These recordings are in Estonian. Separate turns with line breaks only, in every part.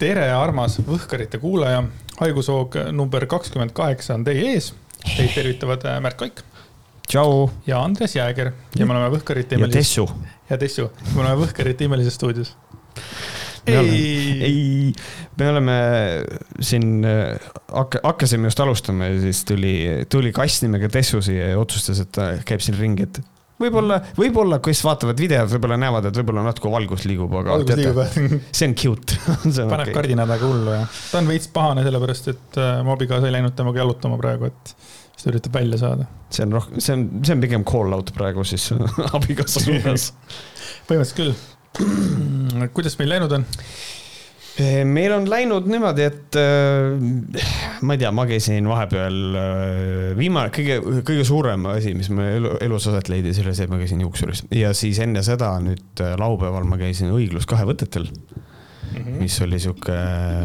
tere, armas Võhkarite kuulaja. haigushoog number kakskümmend kaheksa on teie ees. Teid tervitavad äh, Märt Koik
tšau.
ja Andres Jääger ja me oleme Võhkarite
ja Tessu.
ja Tessu, me oleme Võhkarite imelises stuudios.
ei, ei, me oleme siin hakk-, hakkasime just alustama ja siis tuli, tuli kass nimega Tessu siia ja otsustas, et ta käib siin ringi, et võib-olla, võib-olla, kes vaatavad videot, võib-olla näevad, et võib-olla natuke valgus liigub, aga.
valgus jah.
see on cute
paneb okay. kardinad väga hullu ja ta on veits pahane sellepärast, et äh, mu abikaasa ei läinud temaga jalutama praegu, et siis ta üritab välja saada.
see on rohkem, see on, see on pigem call out praegu siis abikaasa suunas
põhimõtteliselt küll. kuidas meil läinud on?
Eh, meil on läinud niimoodi, et äh, ma ei tea, ma käisin vahepeal äh, viimane, kõige, kõige suurem asi, mis mu elu, elus aset leidis, oli see, et ma käisin juuksuris ja siis enne seda nüüd laupäeval ma käisin õiglus kahevõtetel mm. -hmm. mis oli sihuke,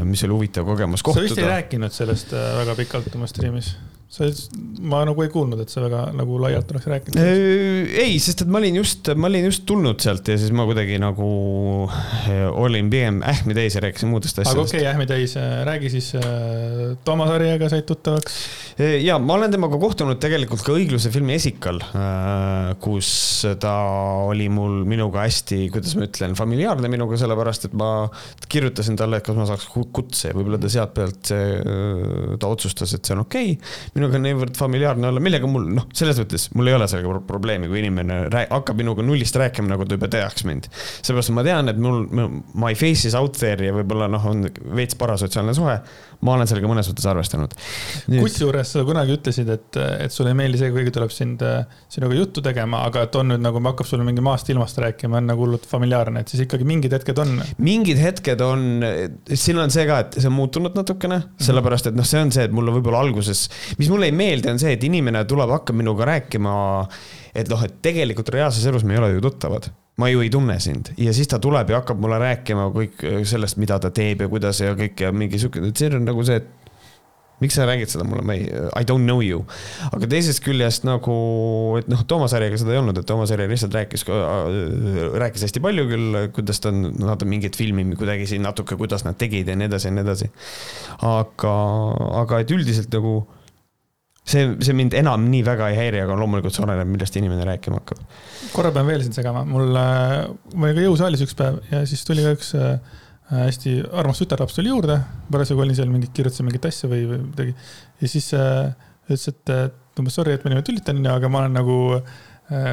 mis oli huvitav kogemus.
sa vist ei rääkinud sellest väga pikalt oma striimis sa, ma nagu ei kuulnud, et sa väga nagu laialt oleks rääkinud.
ei, sest et ma olin just, ma olin just tulnud sealt ja siis ma kuidagi nagu olin pigem ähmi täis ja rääkisin muudest asjadest.
aga okei okay,, ähmi täis, räägi siis äh,. Toomas Harjaga said tuttavaks?
ja ma olen temaga kohtunud tegelikult ka õigluse filmi Esikal äh,, kus ta oli mul minuga hästi, kuidas ma ütlen, familiaarne minuga, sellepärast et ma kirjutasin talle, et kas ma saaks kutse võib-olla ta sealt pealt, ta otsustas, et see on okei okay minuga niivõrd familiaarne olla, millega mul noh, selles mõttes mul ei ole sellega probleemi, kui inimene hakkab minuga nullist rääkima, nagu ta juba teaks mind. seepärast ma tean, et mul, my face is out there ja võib-olla noh, on veits parasotsiaalne suhe. Ma olen sellega mõnes mõttes arvestanud.
kusjuures sa kunagi ütlesid, et, et sulle ei meeldi see, kui keegi tuleb sind, sinuga juttu tegema, aga et on nüüd nagu hakkab sulle mingi maast ilmast rääkima, on nagu hullult familiaarne, et siis ikkagi mingid hetked on.
mingid hetked on, siin on see ka, et see on muutunud natukene, sellepärast et noh, see on see, et mulle võib-olla alguses, mis mulle ei meeldi, on see, et inimene tuleb, hakkab minuga rääkima, et noh, et tegelikult reaalses elus me ei ole ju tuttavad ma ju ei tunne sind ja siis ta tuleb ja hakkab mulle rääkima kõik sellest, mida ta teeb ja kuidas ja kõik ja mingi sihuke, see on nagu see, et miks sa räägid seda mulle, ma ei, I don't know you. aga teisest küljest nagu, et noh, Toomas Härjaga seda ei olnud, et Toomas Härja lihtsalt rääkis, rääkis hästi palju küll, kuidas ta on, nad on mingit filmi kuidagi siin natuke, kuidas nad tegid ja nii edasi ja nii edasi. aga, aga et üldiselt nagu see, see mind enam nii väga ei häiri, aga loomulikult see oleneb, millest inimene rääkima hakkab.
korra pean veel sind segama, mul, ma olin ka jõusaalis üks päev ja siis tuli ka üks äh, Äh, hästi armas tütarlaps tuli juurde, parasjagu olin seal mingit, kirjutasin mingit asja või, või midagi. ja siis äh, ütles, et umbes sorry, et ma niimoodi tülitan, aga ma olen nagu äh,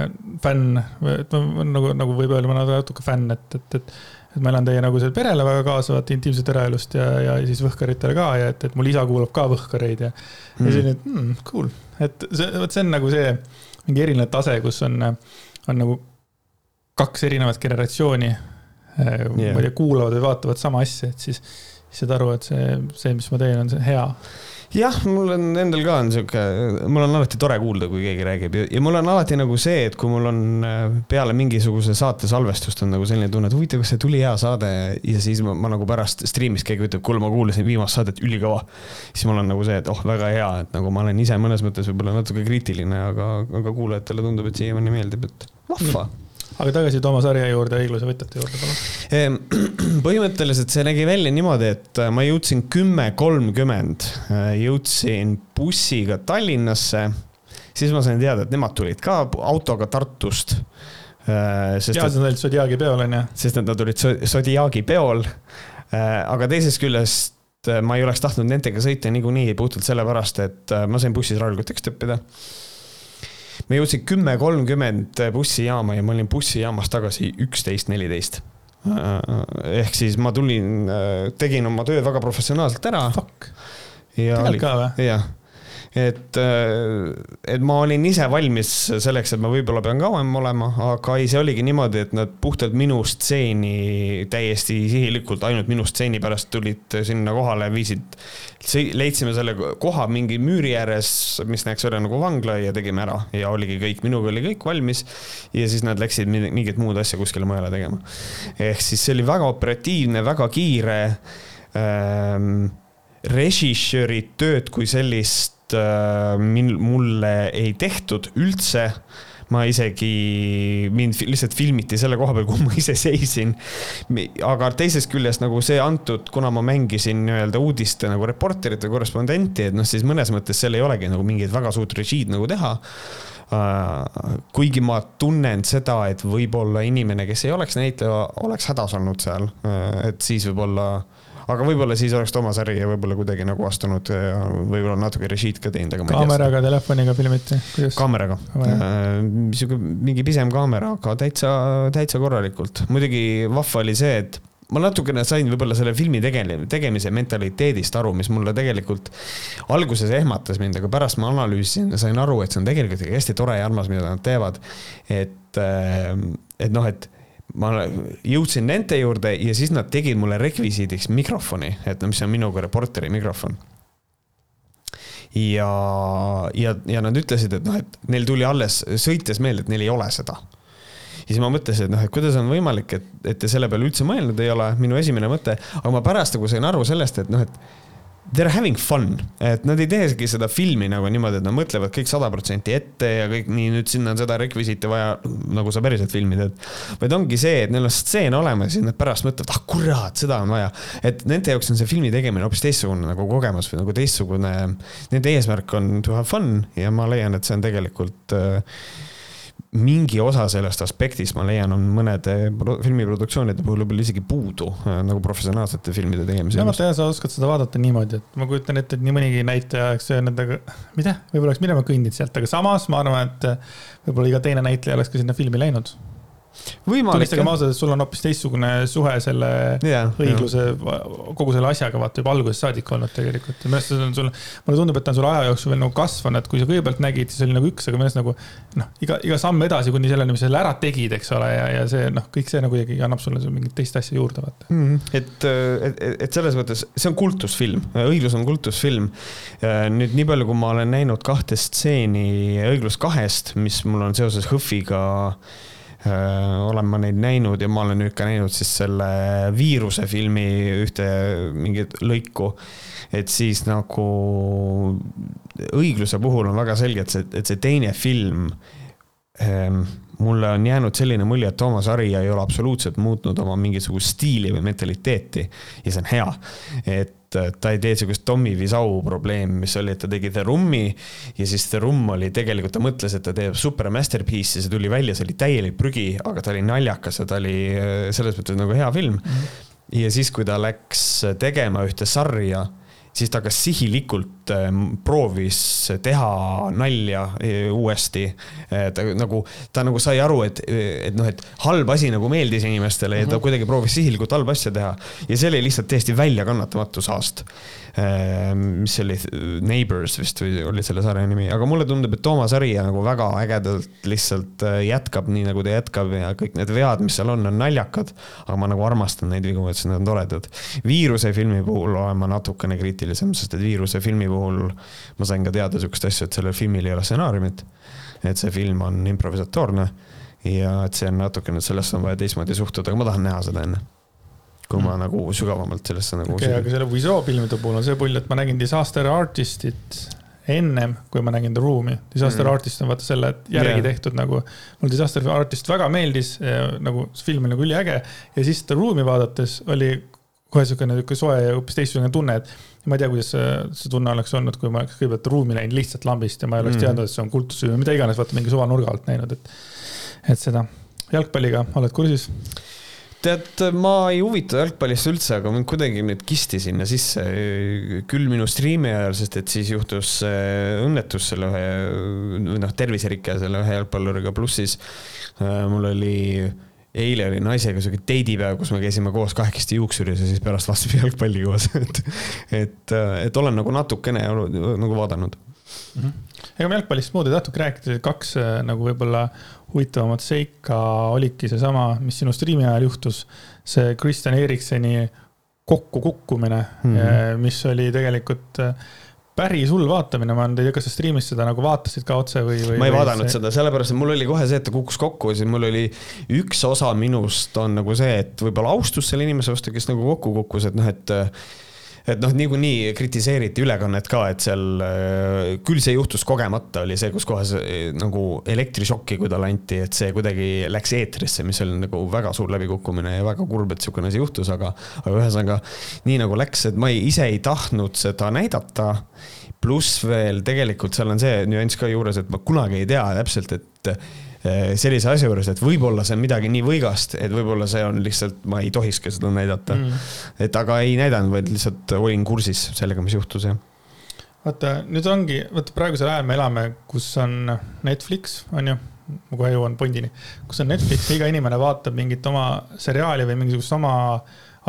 fänn, et ma nagu, nagu võib öelda, ma olen natuke fänn, et, et, et. Et ma elan teie nagu selle perele väga kaasavat intiimset eraelust ja, ja siis Võhkaritele ka ja et, et mul isa kuulab ka Võhkareid ja mm.. ja siis, et mm, cool, et see, vot see on nagu see mingi eriline tase, kus on, on nagu kaks erinevat generatsiooni yeah. ma ei tea, kuulavad või vaatavad sama asja, et siis, siis saad aru, et see, see, mis ma teen, on see hea
jah, mul on endal ka on sihuke, mul on alati tore kuulda, kui keegi räägib. Ja, ja mul on alati nagu see, et kui mul on äh, peale mingisuguse saate salvestust on nagu selline tunne, et huvitav, kas see tuli hea saade ja siis ma, ma nagu pärast striim'is keegi ütleb, kuule, ma kuulasin viimast saadet, ülikõva. siis mul on nagu see, et oh, väga hea, et nagu ma olen ise mõnes mõttes võib-olla natuke kriitiline, aga, aga kuulajatele tundub, et siiamaani meeldib, et vahva. Mm
aga tagasi Toomas Harja juurde, õigluse võtjate juurde, palun.
Ehm, põhimõtteliselt see nägi välja niimoodi, et äh, ma jõudsin kümme kolmkümmend, äh, jõudsin bussiga Tallinnasse. siis ma sain teada, et nemad tulid ka autoga Tartust.
Äh, jaa, nad olid Zodiaagi peol, on ju.
sest nad olid Zodiaagi peol. aga teisest küljest ma ei oleks tahtnud nendega sõita niikuinii puhtalt sellepärast, et ma sain bussis rahulikult teksti õppida ma jõudsin kümme kolmkümmend bussijaama ja ma olin bussijaamas tagasi üksteist neliteist. ehk siis ma tulin, tegin oma töö väga professionaalselt ära.
tegelikult ka või?
jah et, äh, et ma olin ise valmis selleks, et ma võib-olla pean kauem olema, aga ei, see oligi niimoodi, et nad puhtalt minu stseeni täiesti sihilikult, ainult minu stseeni pärast tulid sinna kohale, viisid, leidsime selle koha mingi müüri ääres, mis näeks välja nagu vangla ja tegime ära ja oligi kõik, minuga oli kõik valmis. ja siis nad läksid mingit muud asja kuskile mujale tegema. ehk siis see oli väga operatiivne, väga kiire ähm, režissööri tööd kui sellist äh, min-, mulle ei tehtud üldse. ma isegi, mind lihtsalt filmiti selle koha peal, kuhu ma ise seisin. aga teisest küljest nagu see antud, kuna ma mängisin nii-öelda uudiste nagu reporterit või korrespondenti, et noh, siis mõnes mõttes seal ei olegi nagu mingit väga suurt režiid nagu teha uh,. kuigi ma tunnen seda, et võib-olla inimene, kes ei oleks näitleja, oleks hädas olnud seal uh,, et siis võib-olla aga võib-olla siis oleks Toomas Äri ja võib-olla kuidagi nagu astunud, võib-olla natuke režiid ka teinud, aga
ma ei tea. kaameraga, telefoniga filmiti?
kaameraga, äh, mingi pisem kaamera, aga täitsa, täitsa korralikult. muidugi vahva oli see, et ma natukene sain võib-olla selle filmi tegemise, tegemise mentaliteedist aru, mis mulle tegelikult alguses ehmatas mind, aga pärast ma analüüsisin ja sain aru, et see on tegelikult hästi tore ja armas, mida nad teevad. et, äh, et noh, et ma jõudsin nende juurde ja siis nad tegid mulle rekvisiidiks mikrofoni, et no mis on minuga reporteri mikrofon. ja, ja, ja nad ütlesid, et noh, et neil tuli alles sõites meelde, et neil ei ole seda. ja siis ma mõtlesin, et noh, et kuidas on võimalik, et, et te selle peale üldse mõelnud ei ole, minu esimene mõte, aga ma pärast nagu sain aru sellest, et noh, et they are having fun, et nad ei teegi seda filmi nagu niimoodi, et nad mõtlevad kõik sada protsenti ette ja kõik nii, nüüd sinna on seda rekvisiiti vaja, nagu sa päriselt filmi teed. vaid ongi see, et neil on stseen olemas ja nad pärast mõtlevad, ah kurat, seda on vaja. et nende jaoks on see filmi tegemine hoopis teistsugune nagu kogemus või nagu teistsugune, nende eesmärk on to have fun ja ma leian, et see on tegelikult äh, mingi osa sellest aspektist, ma leian, on mõnede filmiproduktsioonide puhul võib-olla isegi puudu äh, nagu professionaalsete filmide tegemisel.
no vaata, sa oskad seda vaadata niimoodi, et ma kujutan ette, et nii mõnigi näitleja, eks nendega, mida, võib-olla oleks minema kõndinud sealt, aga samas ma arvan, et võib-olla iga teine näitleja oleks ka sinna filmi läinud tunnistagem ausalt, et sul on hoopis teistsugune suhe selle yeah, õigluse yeah., kogu selle asjaga vaata juba algusest saadik olnud tegelikult minu arust see on sul, mulle tundub, et ta on sul aja jooksul veel nagu kasvanud, et kui sa kõigepealt nägid, siis oli nagu üks, aga minu arust nagu noh, iga, iga samm edasi kuni selleni, mis sa selle ära tegid, eks ole, ja, ja see noh, kõik see nagu ikkagi annab sulle mingit teist asja juurde, vaata
mm. -hmm. et, et, et selles mõttes see on kultusfilm, õiglus on kultusfilm. nüüd nii palju, kui ma olen näinud kahte stseeni Õiglus kahest, mis mul on seoses HÖFFiga olen ma neid näinud ja ma olen nüüd ka näinud siis selle viiruse filmi ühte mingit lõiku. et siis nagu õigluse puhul on väga selge, et see, et see teine film ähm, mulle on jäänud selline mulje, et Toomas Harija ei ole absoluutselt muutnud oma mingisugust stiili või mentaliteeti ja see on hea. et ta ei tee sihukest Tommy Wiseau probleemi, mis oli, et ta tegi The Room'i ja siis The Room oli tegelikult, ta mõtles, et ta teeb super masterpiece'i, see tuli välja, see oli täielik prügi, aga ta oli naljakas ja ta oli selles mõttes nagu hea film. -hmm. ja siis, kui ta läks tegema ühte sarja siis ta kas sihilikult ähm, proovis teha nalja äh, uuesti. Äh, ta nagu, ta nagu sai aru, et, et noh, et halb asi nagu meeldis inimestele ja ta mhm. kuidagi proovis sihilikult halba asja teha. ja see oli lihtsalt täiesti väljakannatamatu saast Ehm, mis see oli, Neighbors vist või oli selle sarja nimi, aga mulle tundub, et Toomas Harija nagu väga ägedalt lihtsalt äh, jätkab nii, nagu ta jätkab ja kõik need vead, mis seal on, on naljakad. aga ma nagu armastan neid vigu, et need on toredad. viiruse filmi puhul olen ma natukene kriitilisem, sest et viiruse filmi puhul ma sain ka teada sihukest asja, et sellel filmil ei ole stsenaariumit. et see film on improvisatoorne ja et see on natukene, sellesse on vaja teistmoodi suhtuda, aga ma tahan näha seda enne kui mm. ma nagu sügavamalt sellesse nagu.
okei aga selle Wiseau filmide puhul on see pull, et ma nägin Disaster Artistit ennem, kui ma nägin The Room'i. Disaster mm. Artist on vaata selle järgi yeah. tehtud nagu, mulle Disaster Artist väga meeldis, nagu see film oli nagu üliäge ja siis The Room'i vaadates oli kohe niisugune niisugune soe ja hoopis teistsugune tunne, et ma ei tea, kuidas see, see tunne oleks olnud, kui ma oleks kõigepealt ruumi näinud lihtsalt lambist ja ma ei oleks mm. teadnud, et see on kultus või mida iganes, vaata mingi suva nurga alt näinud, et, et seda. jalgpalliga oled kursis?
Tead, ma ei huvitu jalgpallist üldse, aga mind kuidagi nüüd kisti sinna sisse. küll minu striimi ajal, sest et siis juhtus õnnetus selle ühe, noh, terviserikke selle ühe jalgpalluriga, pluss siis äh, mul oli eile oli naisega sihuke deidipäev, kus me käisime koos kahekesti juuksuris ja siis pärast vaatasime jalgpalli koos et, et, et olen nagu natukene nagu vaadanud
mm. -hmm. ega me jalgpallist muud ei tahtnudki rääkida, kaks äh, nagu võib-olla huvitavamat seika olidki seesama, mis sinu striimi ajal juhtus, see Kristjan Erikseni kokkukukkumine mm, -hmm. mis oli tegelikult äh, päris hull vaatamine, ma ei tea, kas sa striimis seda nagu vaatasid ka otse või, või?
ma ei vaadanud see... seda, sellepärast et mul oli kohe see, et ta kukkus kokku ja siis mul oli üks osa minust on nagu see, et võib-olla austus selle inimese vastu, kes nagu kokku kukkus, et noh, et et noh, niikuinii kritiseeriti ülekannet ka, et seal äh, küll see juhtus kogemata, oli see, kus kohas äh, nagu elektrišokki, kui talle anti, et see kuidagi läks eetrisse, mis oli nagu väga suur läbikukkumine ja väga kurb, et sihukene asi juhtus, aga, aga ühesõnaga nii nagu läks, et ma ei, ise ei tahtnud seda näidata. pluss veel tegelikult seal on see nüanss ka juures, et ma kunagi ei tea täpselt, et sellise asja juures, et võib-olla see on midagi nii võigast, et võib-olla see on lihtsalt, ma ei tohikski seda näidata mm.. et aga ei näidanud, vaid lihtsalt olin kursis sellega, mis juhtus, jah.
vaata, nüüd ongi, vaata praegusel ajal me elame, kus on Netflix, on ju ma kohe jõuan Bondini, kus on Netflix ja iga inimene vaatab mingit oma seriaali või mingisugust oma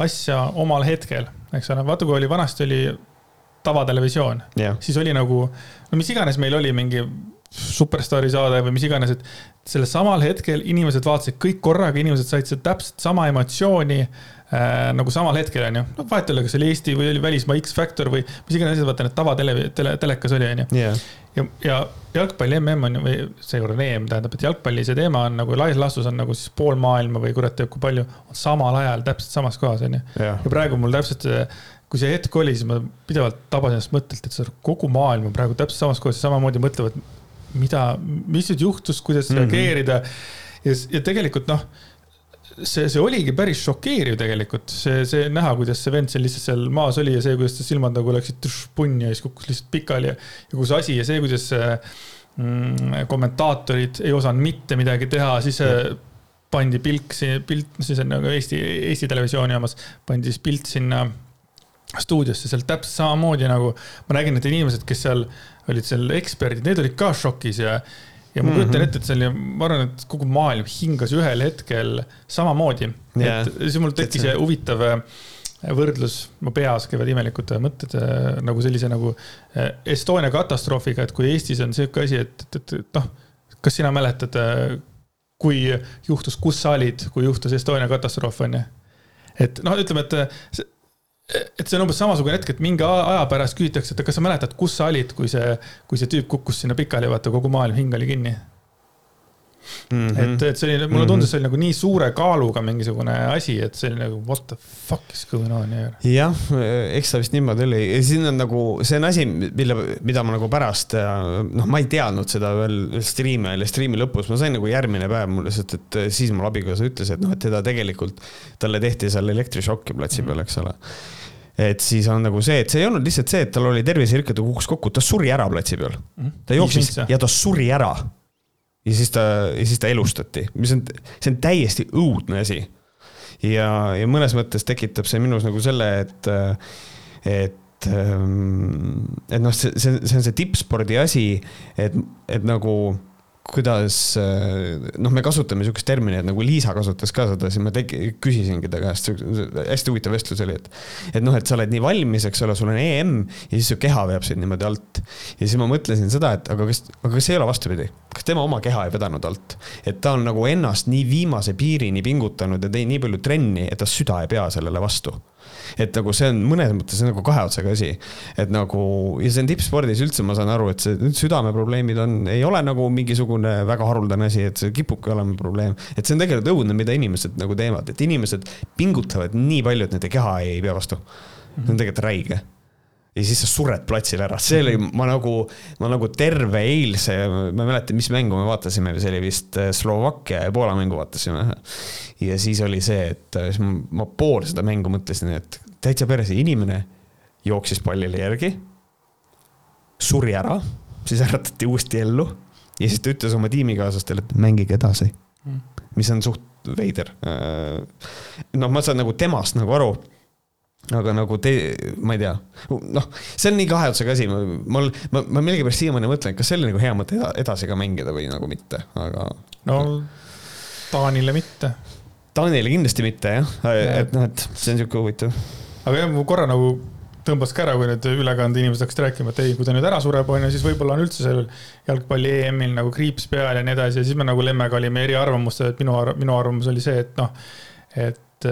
asja omal hetkel, eks ole, vaata, kui oli vanasti oli tavatelevisioon yeah., siis oli nagu, no mis iganes meil oli, mingi superstaari saade või mis iganes, et sellel samal hetkel inimesed vaatasid kõik korraga, inimesed said seda täpselt sama emotsiooni äh, nagu samal hetkel, onju. noh, vahet ei ole, kas oli Eesti või oli välismaa X-Factor või mis iganes asjad, vaata need tavatele, tele, telekas oli, onju. ja, ja jalgpalli MM on ju, või seekord EM tähendab, et jalgpalli see teema on nagu laias laastus on nagu siis pool maailma või kurat teab, kui palju on samal ajal täpselt samas kohas, onju. ja praegu mul täpselt kui see hetk oli, siis ma pidevalt tabasin ennast mõttelt, et kogu maailm on praegu täpselt samas kohas ja samamoodi mõtlevad mida, mis nüüd juhtus, kuidas mm -hmm. reageerida. ja, ja tegelikult noh, see, see oligi päris šokeeriv tegelikult, see, see näha, kuidas see vend seal lihtsalt seal maas oli ja see, kuidas ta silmad nagu läksid punni ja siis kukkus lihtsalt pikali ja, ja kus asi ja see, kuidas mm, kommentaatorid ei osanud mitte midagi teha, siis mm. pandi pilk, pilt, siis on nagu Eesti, Eesti Televisiooni omas, pandi siis pilt sinna stuudiosse, seal täpselt samamoodi nagu ma nägin, et inimesed, kes seal olid seal eksperdid, need olid ka šokis ja, ja ma kujutan mm -hmm. ette, et see oli, ma arvan, et kogu maailm hingas ühel hetkel samamoodi yeah.. et siis mul tekkis huvitav äh, võrdlus, mu peas käivad imelikud mõtted äh, nagu sellise nagu äh, Estonia katastroofiga, et kui Eestis on sihuke asi, et, et, et, et noh, kas sina mäletad, kui juhtus, kus sa olid, kui juhtus Estonia katastroof, on ju? et noh, ütleme, et et see on umbes samasugune hetk, et mingi aja pärast küsitakse, et kas sa mäletad, kus sa olid, kui see, kui see tüüp kukkus sinna pikali, vaata kogu maailm hing oli kinni. Mm -hmm. et, et see oli, mulle tundus, see oli nagu nii suure kaaluga mingisugune asi, et see oli nagu what the fuck is going on here.
jah, eks ta vist niimoodi oli. Ja siin on nagu, see on asi, mille, mida ma nagu pärast, noh, ma ei teadnud seda veel striimi striimi lõpus, ma sain nagu järgmine päev mulle, sest et siis mul abikaasa ütles, et noh, et teda tegelikult, talle tehti seal elektrišokki platsi peal, eks ole et siis on nagu see, et see ei olnud lihtsalt see, et tal oli terviserikke, ta kukkus kokku, ta suri ära platsi peal. Mhm. ta jooksis ja ta suri ära ja siis ta, ja siis ta elustati, mis on, see on täiesti õudne asi. ja, ja mõnes mõttes tekitab see minus nagu selle, et, et, et noh, see, see, see on see tippspordi asi, et, et nagu kuidas, noh, me kasutame sihukest terminit nagu Liisa kasutas ka seda, siis ma tegi, küsisingi ta käest, hästi huvitav vestlus oli, et. et noh, et sa oled nii valmis, eks ole, sul on EM ja siis su keha veab sind niimoodi alt. ja siis ma mõtlesin seda, et aga kas, aga kas ei ole vastupidi, kas tema oma keha ei vedanud alt? et ta on nagu ennast nii viimase piirini pingutanud ja teinud nii palju trenni, et ta süda ei pea sellele vastu et nagu see on mõnes mõttes nagu kahe otsaga asi. et nagu ja see on tippspordis üldse, ma saan aru, et see südameprobleemid on, ei ole nagu mingisugune väga haruldane asi, et see kipubki olema probleem. et see on tegelikult õudne, mida inimesed nagu teevad, et inimesed pingutavad nii palju, et nende keha ei pea vastu. see on tegelikult räige ja siis sa sured platsil ära, see oli, ma nagu, ma nagu terve eilse, ma ei mäleta, mis mängu me vaatasime, see oli vist äh, Slovakkia ja Poola mängu vaatasime. ja siis oli see, et äh, siis ma, pool seda mängu mõtlesin, et täitsa perse, inimene jooksis pallile järgi, suri ära, siis äratati uuesti ellu ja siis ta ütles oma tiimikaaslastele, et mängige edasi mm.. mis on suht veider. Äh, noh, ma saan nagu temast nagu aru aga nagu te, ma ei tea, noh, see on nii kahe otsaga asi, mul, ma, ma millegipärast siiamaani mõtlen, kas see oli nagu hea mõte edasi ka mängida või nagu mitte, aga.
no Taanile mitte.
Taanile kindlasti mitte jah ja., et noh, et see on sihuke huvitav
aga jah, mu korra nagu tõmbas ka ära, kui need ülekande inimesed hakkasid rääkima, et ei, kui ta nüüd ära sureb, on ju, siis võib-olla on üldse sellel jalgpalli EM-il nagu kriips peal ja nii edasi ja siis me nagu Lemmega olime eriarvamustel, et minu, minu arvamus oli see, et noh, et,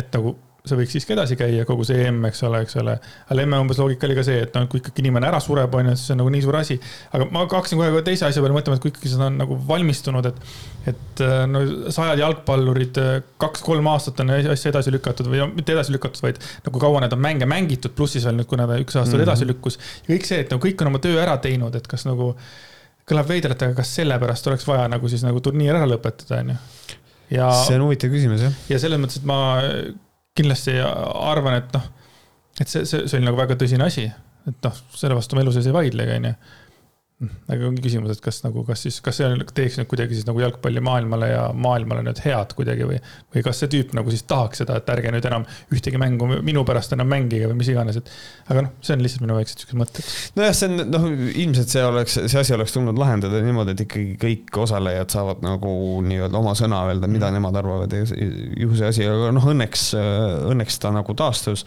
et nagu see võiks siiski edasi käia, kogu see EM, eks ole, eks ole. aga emme umbes loogika oli ka see, et noh, kui ikkagi inimene ära sureb, on ju, siis see on nagu nii suur asi. aga ma hakkasin kohe teise asja peale mõtlema, et kui ikkagi seda on nagu valmistunud, et, et äh, no sajad jalgpallurid äh, kaks-kolm aastat on asja edasi lükatud või no, mitte edasi lükatud, vaid nagu kaua need on mänge mängitud, pluss siis veel nüüd, kuna ta üks aasta mm -hmm. edasi lükkus. ja kõik see, et no kõik on oma töö ära teinud, et kas nagu kõlab veidralt, aga kas sellepärast oleks vaja nagu siis nagu turniir ära lõpetada, on ju
ja. see on huvitav küsimus, jah.
ja selles mõttes, et ma kindlasti arvan, et noh, et see, see, see oli nagu väga tõsine asi, et noh, selle vastu ma elu sees ei vaidlegi, onju aga ongi küsimus, et kas nagu, kas siis, kas see teeks nüüd kuidagi siis nagu jalgpalli maailmale ja maailmale nüüd head kuidagi või, või kas see tüüp nagu siis tahaks seda, et ärge nüüd enam ühtegi mängu minu pärast enam mängige või mis iganes, et. aga noh, see on lihtsalt minu väiksed siuksed mõtted.
nojah, see on noh, ilmselt see oleks, see asi oleks tulnud lahendada niimoodi, et ikkagi kõik osalejad saavad nagu nii-öelda oma sõna öelda, mida mm. nemad arvavad ja ju see asi, aga noh, õnneks, õnneks ta nagu taastus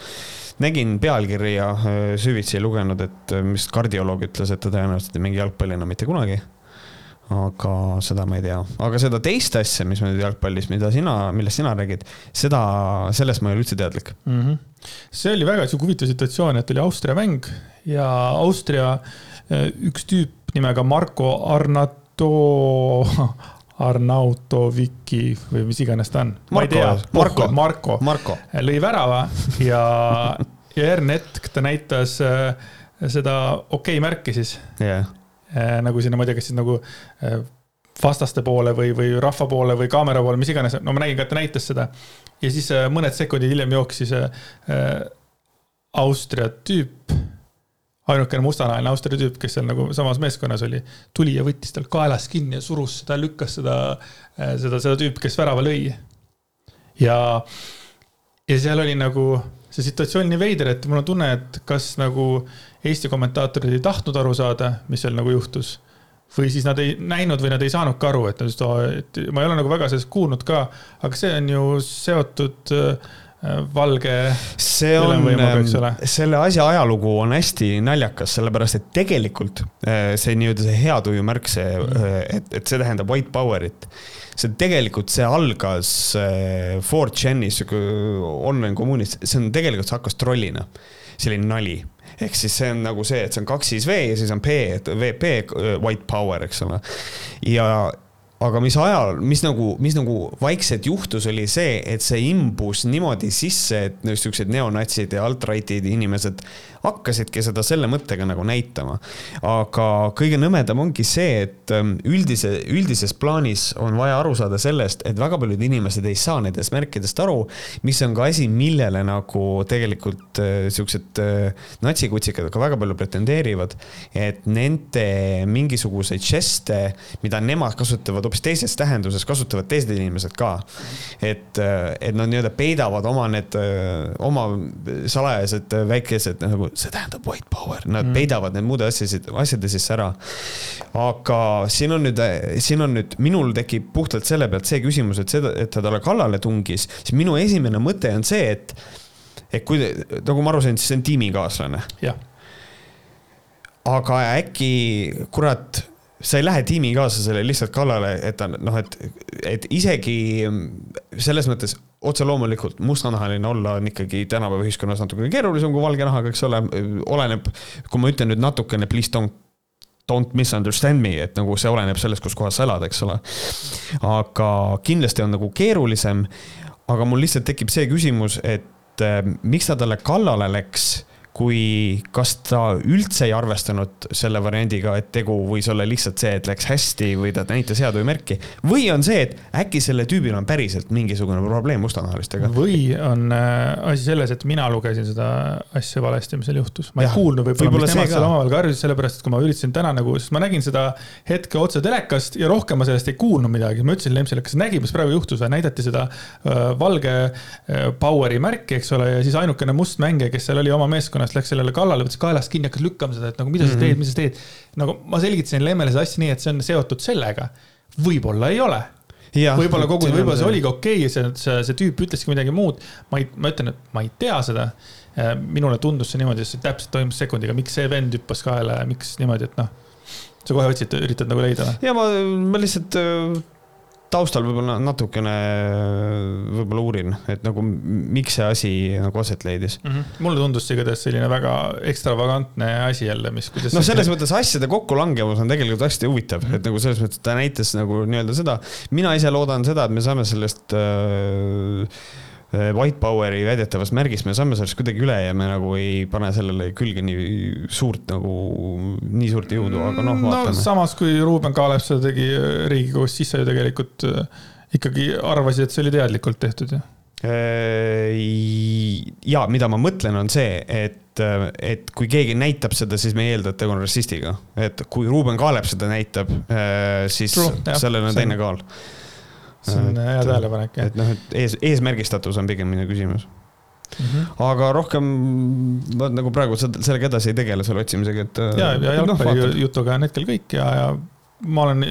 nägin pealkirja äh, süvitsi ei lugenud, et äh, mis kardioloog ütles, et ta tõenäoliselt ei mängi jalgpalli enam mitte kunagi. aga seda ma ei tea, aga seda teist asja, mis me nüüd jalgpallis, mida sina, millest sina räägid, seda, sellest ma ei ole üldse teadlik mm. -hmm.
see oli väga sihuke huvitav situatsioon, et oli Austria mäng ja Austria äh, üks tüüp nimega Marko Arnato Arnautoviki või mis iganes ta on.
ma ei tea,
Marko, Marko, Marko. lõi värava ja, ja järgmine hetk ta näitas äh, seda okei okay märki siis.
Yeah..
nagu sinna, ma ei tea, kas siis nagu äh, vastaste poole või, või rahva poole või kaamera poole, mis iganes, no ma nägin ka, et ta näitas seda. ja siis äh, mõned sekundid hiljem jooksis Austria tüüp ainukene mustanahaline Austria tüüp, kes seal nagu samas meeskonnas oli, tuli ja võttis tal kaelast kinni ja surus seda, lükkas seda, äh, seda, seda tüüpi, kes värava lõi. ja, ja seal oli nagu see situatsioon nii veider, et mul on tunne, et kas nagu Eesti kommentaatorid ei tahtnud aru saada, mis seal nagu juhtus. või siis nad ei näinud või nad ei saanudki aru, et, et ma ei ole nagu väga sellest kuulnud ka, aga see on ju seotud äh, valge.
see on, selle asja ajalugu on hästi naljakas, sellepärast et tegelikult äh, see nii-öelda see hea tuju märk, see, äh, et, et see tähendab white power'it. see tegelikult, see algas 4chanis, äh, sihuke online kommuunis, see on tegelikult, see hakkas trollina. selline nali ehk siis see on nagu see, et see on kaks siis V ja siis on P, VP, white power, eks ole. ja aga mis ajal, mis nagu, mis nagu vaikselt juhtus, oli see, et see imbus niimoodi sisse, et niisugused neonatsid ja alt-right'id inimesed hakkasidki seda selle mõttega nagu näitama. aga kõige nõmedam ongi see, et ähm, üldise, üldises plaanis on vaja aru saada sellest, et väga paljud inimesed ei saa nendest märkidest aru, mis on ka asi, millele nagu tegelikult äh, siuksed äh, natsikutsikad ka väga palju pretendeerivad, et nende mingisuguseid žeste, mida nemad kasutavad hoopis teises tähenduses kasutavad teised inimesed ka. et, et nad nii-öelda peidavad oma need, oma salajased väikesed nagu, see tähendab white power, nad mm. peidavad need muude asjasid, asjade sisse ära. aga siin on nüüd, siin on nüüd, minul tekib puhtalt selle pealt see küsimus, et seda, et ta talle kallale tungis, siis minu esimene mõte on see, et et kui, nagu ma aru sain, siis see on tiimikaaslane. aga äkki, kurat sa ei lähe tiimikaaslasele lihtsalt kallale, et ta noh, et, et isegi selles mõttes otse loomulikult mustanahaline olla on ikkagi tänapäeva ühiskonnas natukene keerulisem kui valge nahaga, eks ole, oleneb, kui ma ütlen nüüd natukene, please don't don't misunderstand me, et nagu see oleneb sellest, kus kohas sa elad, eks ole. aga kindlasti on nagu keerulisem. aga mul lihtsalt tekib see küsimus, et äh, miks ta talle kallale läks kui, kas ta üldse ei arvestanud selle variandiga, et tegu võis olla lihtsalt see, et läks hästi või ta näitas head või märki. või on see, et äkki selle tüübil on päriselt mingisugune probleem mustanahalistega.
või on äh, asi selles, et mina lugesin seda asja valesti, mis seal juhtus. ma ei ja, kuulnud võib-olla võib, mis nemad seal omavahel karjusid, sellepärast et kui ma üritasin täna nagu, sest ma nägin seda hetke otse telekast ja rohkem ma sellest ei kuulnud midagi. ma ütlesin Lemsile, kas sa nägid, mis praegu juhtus või näidati seda äh, valge äh, power'i märki, eks ole, ja siis ainukene must mängija, kes seal oli oma meeskonnas meeskonnast läks sellele kallale, võttis kaelast kinni, hakkas lükkama seda, et nagu mida sa mm -hmm. teed, mis sa teed. nagu ma selgitasin Lemmele seda asja nii, et see on seotud sellega. võib-olla ei ole. võib-olla kogu, võib-olla see oligi okei okay, see, see, see tüüp ütleski midagi muud. ma ei, ma ütlen, et ma ei tea seda. minule tundus see niimoodi, sest täpselt toimus sekundiga, miks see vend hüppas kaela ja miks niimoodi, et noh. sa kohe otsid, üritad nagu leida või?
ja ma, ma lihtsalt taustal võib-olla natukene võib-olla uurin, et nagu miks see asi nagu aset leidis
mm. -hmm. mulle tundus see igatahes selline väga ekstravagantne asi jälle, mis.
no selles see... mõttes asjade kokkulangevus on tegelikult hästi huvitav mm, -hmm. et nagu selles mõttes ta näitas nagu nii-öelda seda. mina ise loodan seda, et me saame sellest Äh, White Poweri väidetavast märgist me saame sellest kuidagi üle ja me nagu ei pane sellele külge nii suurt nagu, nii suurt jõudu, aga noh, vaatame
no,. samas kui Ruuben Kaalep seda tegi äh, Riigikogus, siis sa ju tegelikult äh, ikkagi arvasid, et see oli teadlikult tehtud ju
ja mida ma mõtlen, on see, et, et kui keegi näitab seda, siis me ei eelda, et tegu on rassistiga. et kui Ruuben Kaalep seda näitab, siis True, sellel on teine kaal
see on hea tähelepanek,
jah. et noh, et ees, eesmärgistatus on pigem minu küsimus Mm -hmm. aga rohkem ma nagu praegu sellega edasi ei tegele selle otsimisega, et.
ja, ja noh, jalgpallijutuga on hetkel kõik ja, ja ma olen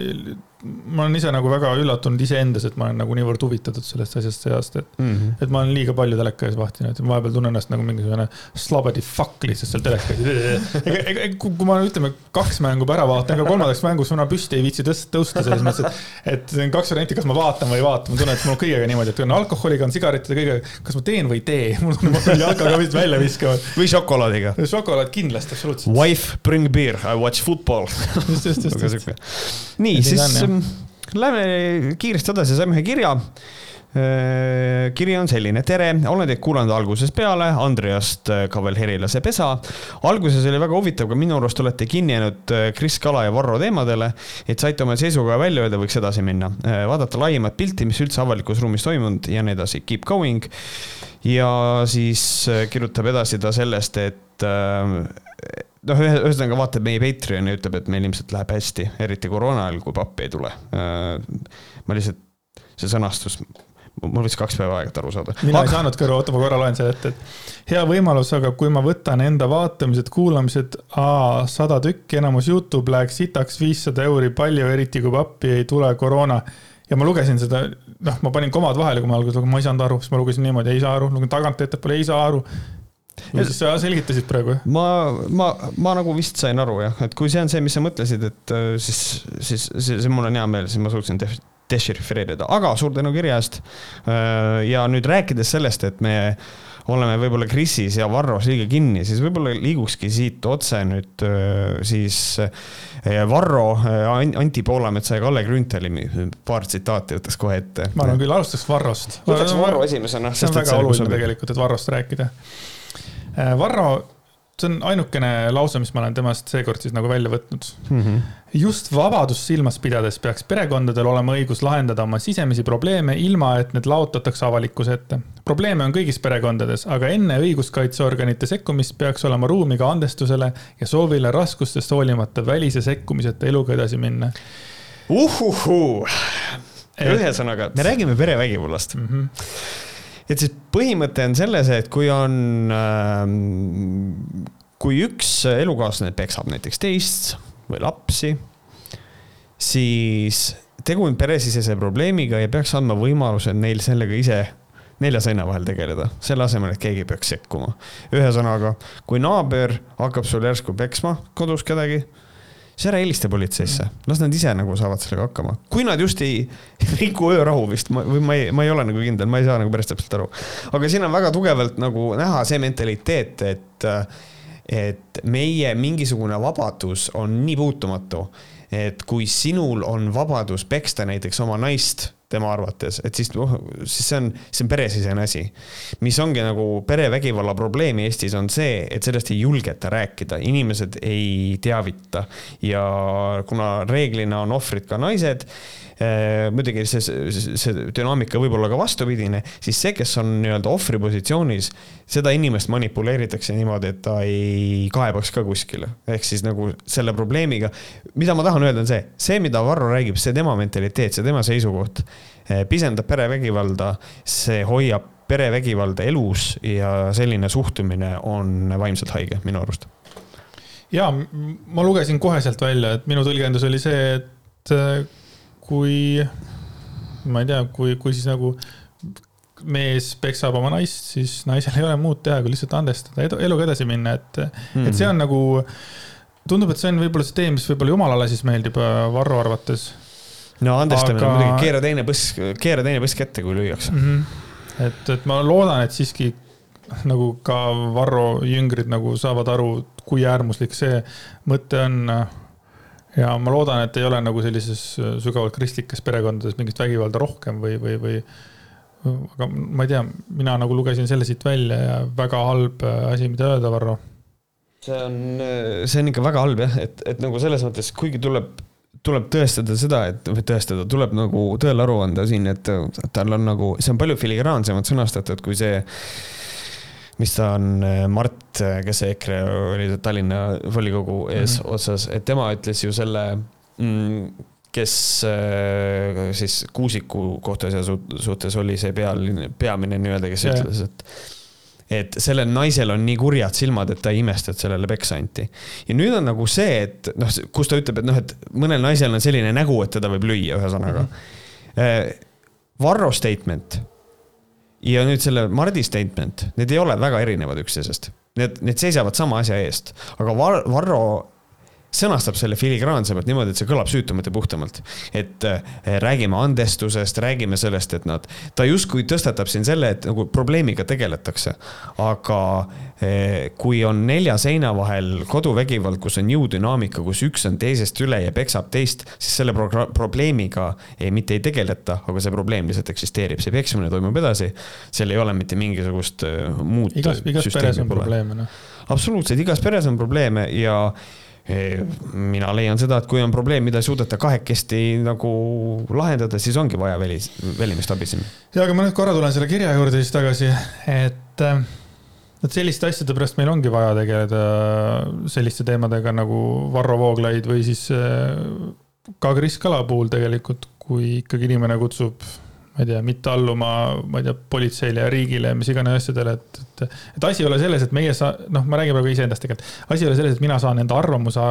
ma olen ise nagu väga üllatunud iseendas, et ma olen nagu niivõrd huvitatud sellest asjast see aasta, et mm, -hmm. et ma olen liiga palju teleka ees vahtinud, et vahepeal tunnen ennast nagu mingisugune slobody fuck lihtsalt seal teleka ees. ega, ega kui ma ütleme, kaks mängu ära vaatan, ega kolmandaks mängus ma püsti ei viitsi tõsta, tõusta selles mõttes, et, et kaks varianti, kas ma vaatan või ei vaata, ma tunnen, et mul on kõigega niimoodi, et on alkoholiga, on sigarettide, kõigega, kas ma teen või ei tee, mul on, jalgaga vist välja viskama.
või šokolaadiga.
šokolaad kindlasti, absoluutselt.
Wife, bring beer, I watch football. just, just, just, just. nii, siis Lähme kiiresti edasi, saime ühe kirja äh, kiri on selline, tere, olen teid kuulanud algusest peale, Andreast äh, ka veel Herilase pesa. alguses oli väga huvitav, ka minu arust olete kinni jäänud äh, Kris Kala ja Varro teemadele, et saite oma seisukoha välja öelda, võiks edasi minna. vaadata laiemat pilti, mis üldse avalikus ruumis toimunud ja nii edasi, keep going. ja siis kirjutab edasi ta sellest, et noh, ühesõnaga vaatab meie Patreon'i ja ütleb, et meil ilmselt läheb hästi, eriti koroona ajal, kui pappi ei tule. Äh, ma lihtsalt, see sõnastus, mul võttis kaks päeva aega, et aru saada.
mina aga... ei saanudki aru, oota, ma korra loen selle ette, et hea võimalus, aga kui ma võtan enda vaatamised, kuulamised, sada tükki, enamus Youtube läheks sitaks viissada euri palju, eriti kui pappi ei tule koroona. ja ma lugesin seda, noh, ma panin komad vahele, kui ma alguses lugesin, ma ei saanud aru, siis ma lugesin niimoodi, ei saa aru, lugesin tagant ettepoole, ei saa aru sa selgitasid praegu, jah?
ma, ma, ma nagu vist sain aru jah, et kui see on see, mis sa mõtlesid, et äh, siis, siis see, see mul on hea meel, siis ma suutsin dešifreerida, aga suur tänu kirja eest. Äh, ja nüüd rääkides sellest, et me oleme võib-olla Krisis ja Varros liiga kinni, siis võib-olla liigukski siit otse nüüd äh, siis Varro, Anti Poolametsa ja Kalle Grünthali paar tsitaati võtaks kohe ette.
ma arvan küll, alustaks Varrost.
võtaks Varro esimesena.
see on väga oluline tegelikult, et Varrost rääkida Varro, see on ainukene lause, mis ma olen temast seekord siis nagu välja võtnud mm. -hmm. just vabadust silmas pidades peaks perekondadel olema õigus lahendada oma sisemisi probleeme, ilma et need laotatakse avalikkuse ette. probleeme on kõigis perekondades, aga enne õiguskaitseorganite sekkumist peaks olema ruumi ka andestusele ja soovile raskustest hoolimata välise sekkumiseta eluga edasi minna
uhuhuu. ühesõnaga, me räägime perevägivallast mm. -hmm et siis põhimõte on selles, et kui on, ähm, kui üks elukaaslane peksab näiteks teist või lapsi, siis tegu on peresisese probleemiga ja peaks andma võimaluse neil sellega ise nelja seina vahel tegeleda, selle asemel, et keegi peaks sekkuma. ühesõnaga, kui naaber hakkab sul järsku peksma kodus kedagi siis ära helista politseisse, las nad ise nagu saavad sellega hakkama. kui nad just ei riku öörahu vist, või ma ei, ma ei ole nagu kindel, ma ei saa nagu päris täpselt aru. aga siin on väga tugevalt nagu näha see mentaliteet, et, et meie mingisugune vabadus on nii puutumatu, et kui sinul on vabadus peksta näiteks oma naist tema arvates, et siis, oh, siis see on, see on peresisene asi. mis ongi nagu perevägivalla probleem Eestis on see, et sellest ei julgeta rääkida, inimesed ei teavita ja kuna reeglina on ohvrid ka naised muidugi see, see, see dünaamika võib olla ka vastupidine, siis see, kes on nii-öelda ohvri positsioonis, seda inimest manipuleeritakse niimoodi, et ta ei kaebaks ka kuskile. ehk siis nagu selle probleemiga, mida ma tahan öelda, on see, see, mida Varro räägib, see tema mentaliteet, see tema seisukoht Eh, pisendab perevägivalda, see hoiab perevägivalda elus ja selline suhtumine on vaimselt haige minu arust.
ja ma lugesin koheselt välja, et minu tõlgendus oli see, et eh, kui, ma ei tea, kui, kui siis nagu mees peksab oma naist, siis naisel ei ole muud teha, kui lihtsalt andestada, eluga edasi minna, et mm, -hmm. et see on nagu, tundub, et see on võib-olla see tee, mis võib-olla jumalale siis meeldib Varro arvates
no andestamine
Aga-
aga... muidugi, keera teine põss, keera teine põsk ette, kui lüüakse.
mm. -hmm. et, et ma loodan, et siiski nagu ka Varro jüngrid nagu saavad aru, kui äärmuslik see mõte on. Ja ma loodan, et ei ole nagu sellises sügavalt kristlikes perekondades mingit vägivalda rohkem või, või, või. aga ma ei tea, mina nagu lugesin selle siit välja ja väga halb asi, mida öelda, Varro.
see on, see on ikka väga halb jah, et, et nagu selles mõttes, kuigi tuleb, tuleb tõestada seda, et või tõestada, tuleb nagu tõele aru anda siin, et tal on nagu, see on palju filigraansemalt sõnastatud kui see, mis ta on, Mart, kes see EKRE oli Tallinna volikogu ees mm
Mhm.
-hmm. otsas, et tema ütles ju selle mm, kes äh, siis Kuusiku kohtuasja suht- suhtes oli see pealine, peamine nii-öelda, kes
Jaa.
ütles, et et sellel naisel on nii kurjad silmad, et ta ei imesta, et sellele peksa anti. ja nüüd on nagu see, et noh, kus ta ütleb, et noh, et mõnel naisel on selline nägu, et teda võib lüüa, ühesõnaga mm. -hmm. Varro statement ja nüüd selle Mardi statement, need ei ole väga erinevad üksteisest. Need, need seisavad sama asja eest, aga Var-, Varro sõnastab selle filigraansemalt niimoodi, et see kõlab süütumalt ja puhtamalt. et äh, räägime andestusest, räägime sellest, et nad, ta justkui tõstatab siin selle, et nagu probleemiga tegeletakse. aga eh, kui on nelja seina vahel koduvägivald, kus on jõudünaamika, kus üks on teisest üle ja peksab teist, siis selle pro probleemiga ei, mitte ei tegeleta, aga see probleem lihtsalt eksisteerib, see peksmine toimub edasi. seal ei ole mitte mingisugust eh, muud.
igas, igas peres on probleeme, noh.
absoluutselt, igas peres on probleeme ja eh, mina leian seda, et kui on probleem, mida ei suudeta kahekesti nagu lahendada, siis ongi vaja välis, välimist abi siin.
ja aga ma nüüd korra tulen selle kirja juurde siis tagasi, et, et selliste asjade pärast meil ongi vaja tegeleda selliste teemadega nagu Varro Vooglaid või siis äh, ka Kris Kala puhul tegelikult, kui ikkagi inimene kutsub, ma ei tea, mitte alluma, ma ei tea, politseile ja riigile ja mis iganes asjadele, et, et, et asi ei ole selles, et meie saa-, noh, ma räägin praegu iseendast tegelikult. asi ei ole selles, et mina saan enda arvamuse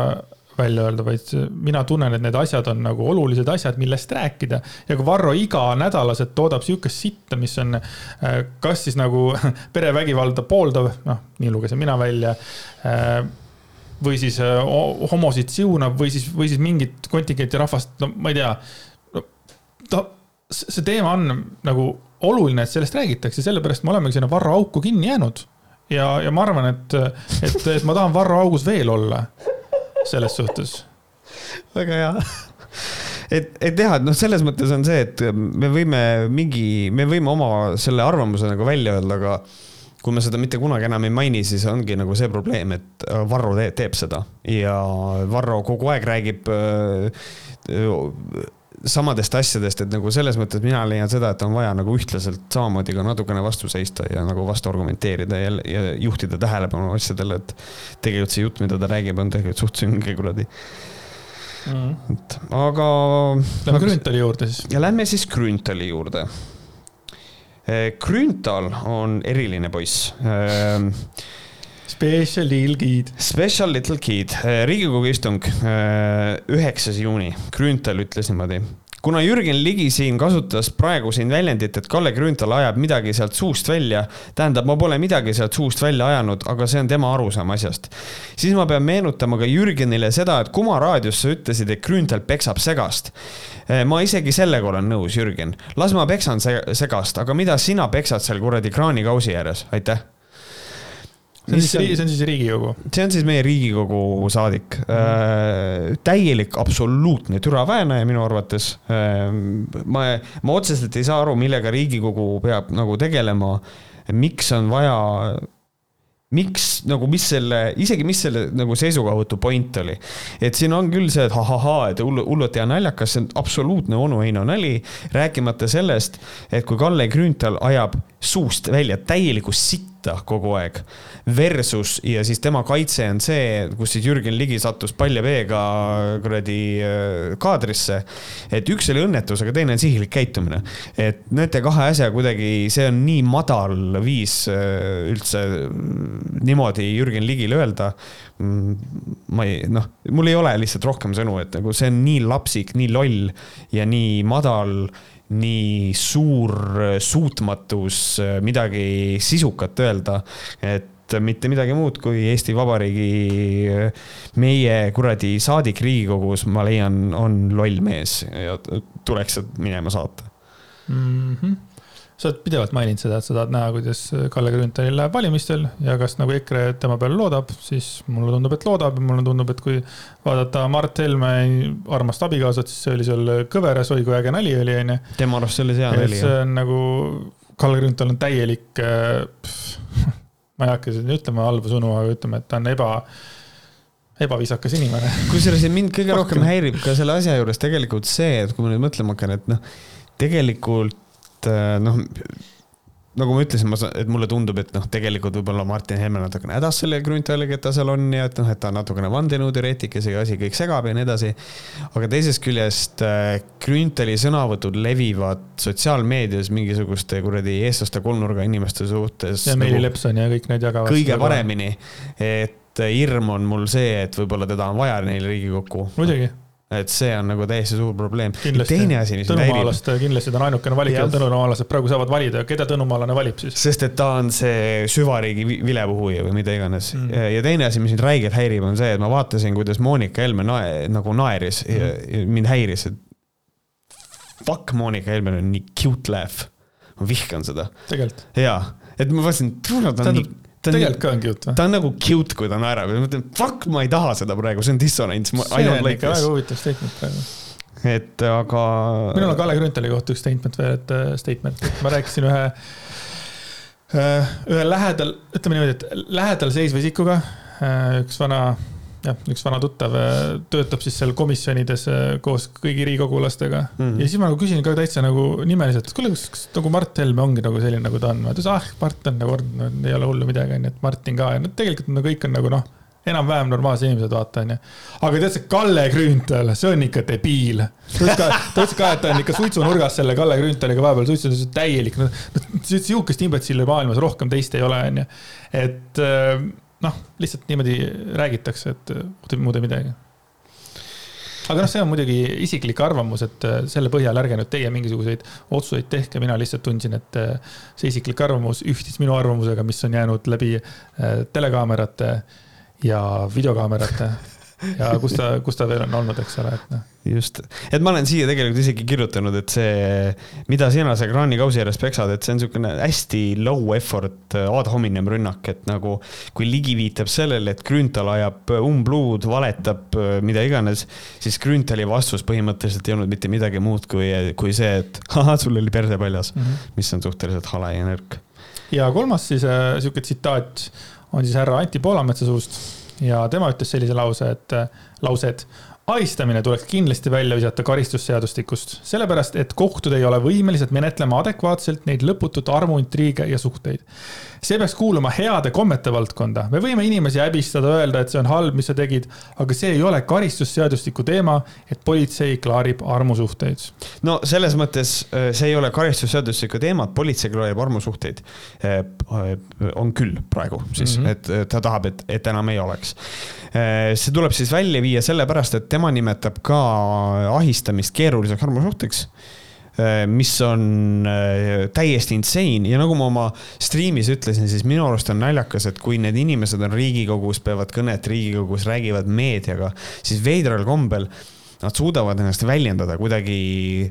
välja öelda, vaid mina tunnen, et need asjad on nagu olulised asjad, millest rääkida. ja kui Varro iganädalaselt toodab sihukest sitta, mis on äh, kas siis nagu perevägivalda pooldav, noh, nii lugesin mina välja äh, või siis äh, ho- homosid siunav või siis, või siis mingit kontingenti rahvast, no ma ei tea ta, see teema on nagu oluline, et sellest räägitakse, sellepärast me olemegi sinna Varro auku kinni jäänud. ja, ja ma arvan, et, et, et ma tahan Varro augus veel olla selles suhtes.
väga hea. et, et jah, et noh, selles mõttes on see, et me võime mingi, me võime oma selle arvamuse nagu välja öelda, aga kui me seda mitte kunagi enam ei maini, siis ongi nagu see probleem, et Varro teeb, teeb seda ja Varro kogu aeg räägib äh, samadest asjadest, et nagu selles mõttes mina leian seda, et on vaja nagu ühtlaselt samamoodi ka natukene vastu seista ja nagu vastu argumenteerida ja, ja juhtida tähelepanu asjadele, et tegelikult see jutt, mida ta räägib, on tegelikult suht sünge kuradi, et aga.
Lähme Grünthali juurde siis.
ja lähme siis Grünthali juurde. Grünthal on eriline poiss
Special deal guide.
Special Little Kid, riigikogu istung, üheksas juuni, Grünthal ütles niimoodi. kuna Jürgen Ligi siin kasutas praegu siin väljendit, et Kalle Grünthal ajab midagi sealt suust välja, tähendab, ma pole midagi sealt suust välja ajanud, aga see on tema arusaam asjast. siis ma pean meenutama ka Jürgenile seda, et Kuma raadios sa ütlesid, et Grünthal peksab segast. ma isegi sellega olen nõus, Jürgen, las ma peksan se- segast, aga mida sina peksad seal kuradi kraanikausi ääres, aitäh
see on siis, see on siis Riigikogu.
see on siis meie Riigikogu saadik äh,. täielik absoluutne türaväänaja minu arvates äh,. ma, ma otseselt ei saa aru, millega Riigikogu peab nagu tegelema. miks on vaja, miks nagu, mis selle, isegi mis selle nagu seisukohavõtu point oli. et siin on küll see, et ahahaa, et hullu, hullult hea naljakas, see on absoluutne onu Heino nali. rääkimata sellest, et kui Kalle Grünthal ajab suust välja täielikku sitta kogu aeg versus ja siis tema kaitse on see, kus siis Jürgen Ligi sattus palja veega kuradi äh, kaadrisse. et üks oli õnnetus, aga teine on sihilik käitumine. et nende kahe asja kuidagi, see on nii madal viis äh, üldse mm, niimoodi Jürgen Ligile öelda. ma ei, noh, mul ei ole lihtsalt rohkem sõnu, et nagu see on nii lapsik, nii loll ja nii madal nii suur suutmatus midagi sisukat öelda, et mitte midagi muud kui Eesti Vabariigi meie kuradi saadik Riigikogus, ma leian, on loll mees ja tuleks minema saata
mm. -hmm sa oled pidevalt maininud seda, et sa tahad näha, kuidas Kalle Grünthalil läheb valimistel ja kas nagu EKRE tema peale loodab, siis mulle tundub, et loodab ja mulle tundub, et kui vaadata Mart Helme armast abikaasat, siis see oli seal kõveras, oi kui äge nali oli, onju.
tema arust see oli hea nali.
see on nagu, Kalle Grünthal on täielik, ma ei hakka siin ütlema halba sõnu, aga ütleme, et ta on eba ebaviisakas inimene.
kusjuures mind kõige rohkem häirib ka selle asja juures tegelikult see, et kui ma nüüd mõtlema hakkan, et noh, tegelikult Äh, noh, nagu ma ütlesin, ma, et mulle tundub, et noh, tegelikult võib-olla Martin Helme natukene hädas selle Grünthaliga, et ta seal on ja et noh, et ta on natukene vandenõuteoreetik ja see asi kõik segab ja nii edasi. aga teisest küljest äh, Grünthali sõnavõtud levivad sotsiaalmeedias mingisuguste kuradi eestlaste kolmnurga inimeste suhtes.
ja Meeli nagu, Lepson ja kõik need jagavad.
kõige paremini, et hirm on mul see, et võib-olla teda on vaja neil Riigikokku.
muidugi
et see on nagu täiesti suur probleem. teine asi,
mis häirib. kindlasti ta on ainukene valik ja tõnumaalased praegu saavad valida, keda tõnumaalane valib siis.
sest et ta on see süvariigi vilepuhuja või mida iganes mm. -hmm. ja teine asi, mis mind räigelt häirib, on see, et ma vaatasin, kuidas Monika Helme nae, nagu naeris mm -hmm. ja, ja mind häiris, et. Fuck, Monika Helmel on nii cute laugh. ma vihkan seda. jaa, et ma vaatasin, ta on nii
tegelikult ka on cute või?
ta on nagu cute, kui ta naerab ja ma mõtlen, fuck, ma ei taha seda praegu, see on dissonants.
see on ikka väga huvitav statement praegu.
et aga.
minul on Kalle Grünthali kohta üks statement veel, et äh, statement, et ma rääkisin ühe, äh, ühe lähedal, ütleme niimoodi, et lähedal seisva isikuga, äh, üks vana jah, üks vana tuttav äh, töötab siis seal komisjonides äh, koos kõigi riigikogulastega mm. -hmm. ja siis ma nagu küsin ka täitsa nagu nimeliselt, et kuule, kas, kas nagu Mart Helme ongi nagu selline, nagu ta on? ta ütles, ah, Mart on nagu, ei ole hullu midagi, onju, et Martin ka ja no tegelikult no kõik on nagu noh, enam-vähem normaalsed inimesed, vaata onju. aga tead see Kalle Grünthal, see on ikka debiil. ta ütles ka, et ta on ikka suitsunurgas selle Kalle Grünthaliga vahepeal suitsutas, täielik, no sihukest imbetsilli maailmas rohkem teist ei ole, onju. et äh, noh, lihtsalt niimoodi räägitakse, et muud ei midagi. aga noh, see on muidugi isiklik arvamus, et äh, selle põhjal ärge nüüd teie mingisuguseid otsuseid tehke, mina lihtsalt tundsin, et äh, see isiklik arvamus ühtis minu arvamusega, mis on jäänud läbi telekaamerate ja videokaamerate ja kus ta, kus ta veel on olnud, eks ole, et noh.
just, et ma olen siia tegelikult isegi kirjutanud, et see, mida sina seal kraanikausi ääres peksad, et see on niisugune hästi low effort ad hominem rünnak, et nagu kui Ligi viitab sellele, et Grünthal ajab umbluud, valetab, mida iganes, siis Grünthali vastus põhimõtteliselt ei olnud mitte midagi muud kui, kui see, et ahah, sul oli perse paljas mm, -hmm. mis on suhteliselt hale ja nõrk.
ja kolmas siis äh, sihuke tsitaat on siis härra Anti Poolametsa suust ja tema ütles sellise lause, et, lause, et ahistamine tuleks kindlasti välja visata karistusseadustikust, sellepärast et kohtud ei ole võimelised menetlema adekvaatselt neid lõputut armuintriige ja suhteid see peaks kuuluma heade kommete valdkonda. me võime inimesi häbistada, öelda, et see on halb, mis sa tegid, aga see ei ole karistusseadustiku teema, et politsei klaarib armusuhteid.
no selles mõttes äh, see ei ole karistusseadustiku teema, et politsei klaarib armusuhteid. Äh, on küll praegu siis mm, -hmm. et ta tahab, et, et enam ei oleks. Äh, see tuleb siis välja viia sellepärast, et tema nimetab ka ahistamist keeruliseks armusuhteks Äh, mis on äh, täiesti insane ja nagu ma oma striimis ütlesin, siis minu arust on naljakas, et kui need inimesed on Riigikogus, peavad kõnet Riigikogus, räägivad meediaga, siis veidral kombel nad suudavad ennast väljendada kuidagi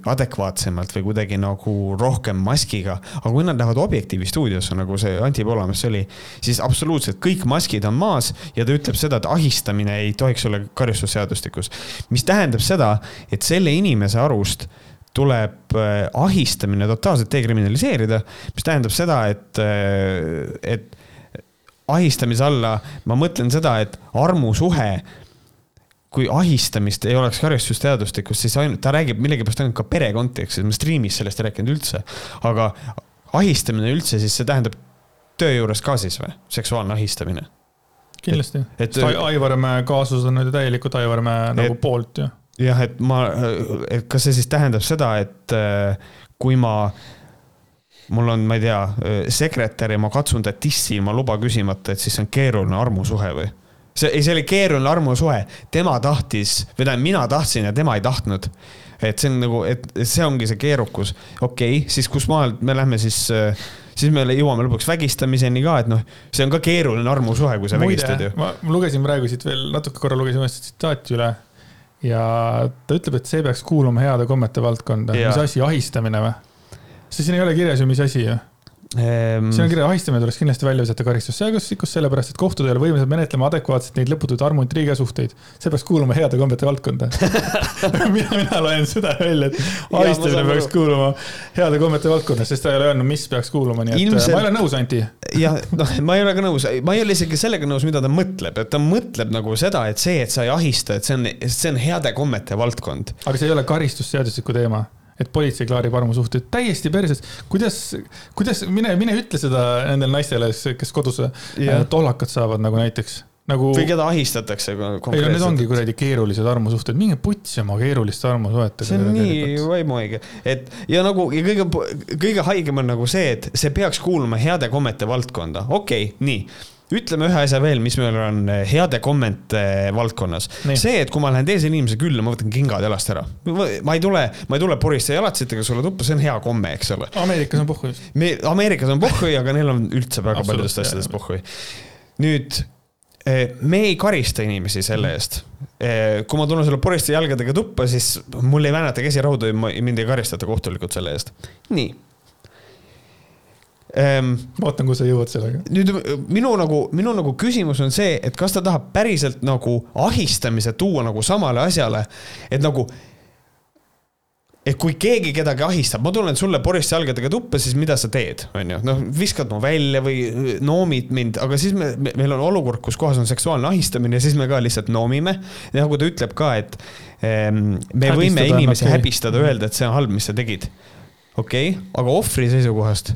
adekvaatsemalt või kuidagi nagu rohkem maskiga. aga kui nad lähevad Objektiivi stuudiosse, nagu see Anti Poolametz oli, siis absoluutselt kõik maskid on maas ja ta ütleb seda, et ahistamine ei tohiks olla karistusseadustikus. mis tähendab seda, et selle inimese arust tuleb äh, ahistamine totaalselt dekriminaliseerida, mis tähendab seda, et, äh, et ahistamise alla ma mõtlen seda, et armusuhe kui ahistamist ei oleks karistusteadustikus, siis ainult, ta räägib millegipärast ainult ka pere kontekstis, ma striimis sellest ei rääkinud üldse. aga ahistamine üldse, siis see tähendab töö juures ka siis või, seksuaalne ahistamine?
kindlasti, sest Aivarmäe kaasus on nüüd täielikult Aivarmäe nagu poolt ju
jah, et ma, et kas see siis tähendab seda, et äh, kui ma, mul on, ma ei tea, sekretär ja ma katsun ta dissi ilma luba küsimata, et siis see on keeruline armusuhe või? see, ei, see oli keeruline armusuhe, tema tahtis, või tähendab, mina tahtsin ja tema ei tahtnud. et see on nagu, et see ongi see keerukus, okei okay,, siis kus maal me lähme siis äh, siis me jõuame lõpuks vägistamiseni ka, et noh, see on ka keeruline armusuhe, kui sa
Muide,
vägistad ju.
ma lugesin praegu siit veel natuke korra lugesin uuesti tsitaati üle. Ja ta ütleb, et see peaks kuuluma heade kommete valdkonda. Mis asi, ahistamine või? sest siin ei ole kirjas ju, mis asi ju.
Ehm,
siin on kirjas, ahistamine tuleks kindlasti välja visata karistusseadustikus, sellepärast et kohtud ei ole võimelised menetlema adekvaatselt neid lõputuid armuintriige ja suhteid. see peaks kuuluma heade kommete valdkonda mina, mina loen seda välja, et ahistamine
saan
peaks kuuluma heade kommete valdkonda, sest ta ei ole öelnud, mis peaks kuuluma, nii et
Ilmselt-
Ilmselt... ma ei ole nõus, Anti.
jah, noh, ma ei ole ka nõus, ma ei ole isegi sellega nõus, mida ta mõtleb, et ta mõtleb nagu seda, et see, et sa ei ahista, et see on, see on heade kommete valdkond.
aga see ei ole karistusseadustiku teema, et politsei klaarib armusuhteid, täiesti perses. kuidas, kuidas, mine, mine ütle seda nendele naistele, kes kodus
Jah.
äh, tollakat saavad nagu näiteks, nagu.
või keda ahistatakse
ei no need ongi kuradi keerulised armusuhted, minge putsi oma keeruliste armusuhetega.
see on nii vaimuhaige, et ja nagu ja kõige, kõige haigem on nagu see, et see peaks kuuluma heade kommete valdkonda, okei okay,, nii ütleme ühe asja veel, mis meil on eh, heade kommete valdkonnas.
Nii.
see, et kui ma lähen teise inimese külla, ma võtan kingad jalast ära. ma ei tule, ma ei tule poriste jalatsitega sulle tuppa, see on hea komme, eks ole.
Ameerikas on pohhu just.
me, Ameerikas on pohhui, aga neil on üldse väga paljudest asjadest pohhui. nüüd eh, me ei karista inimesi selle eest. kui ma tulen sulle poriste jalgadega tuppa, siis mul ei väänata käsi raudu ja mind ei karistata kohtulikult selle eest. nii Ehm,
ma ootan, kus sa jõuad sellega.
nüüd minu nagu, minu nagu küsimus on see, et kas ta tahab päriselt nagu ahistamise tuua nagu samale asjale, et nagu et kui keegi kedagi ahistab, ma tulen sulle poriste jalgadega tuppa, siis mida sa teed, on ju, noh, viskad mu välja või noomid mind, aga siis me, me, meil on olukord, kus kohas on seksuaalne ahistamine ja siis me ka lihtsalt noomime. nagu ta ütleb ka, et ehm, me
Häbistada
võime inimesi
okei.
häbistada, öelda, et see on halb, mis sa tegid. okei okay,, aga ohvri seisukohast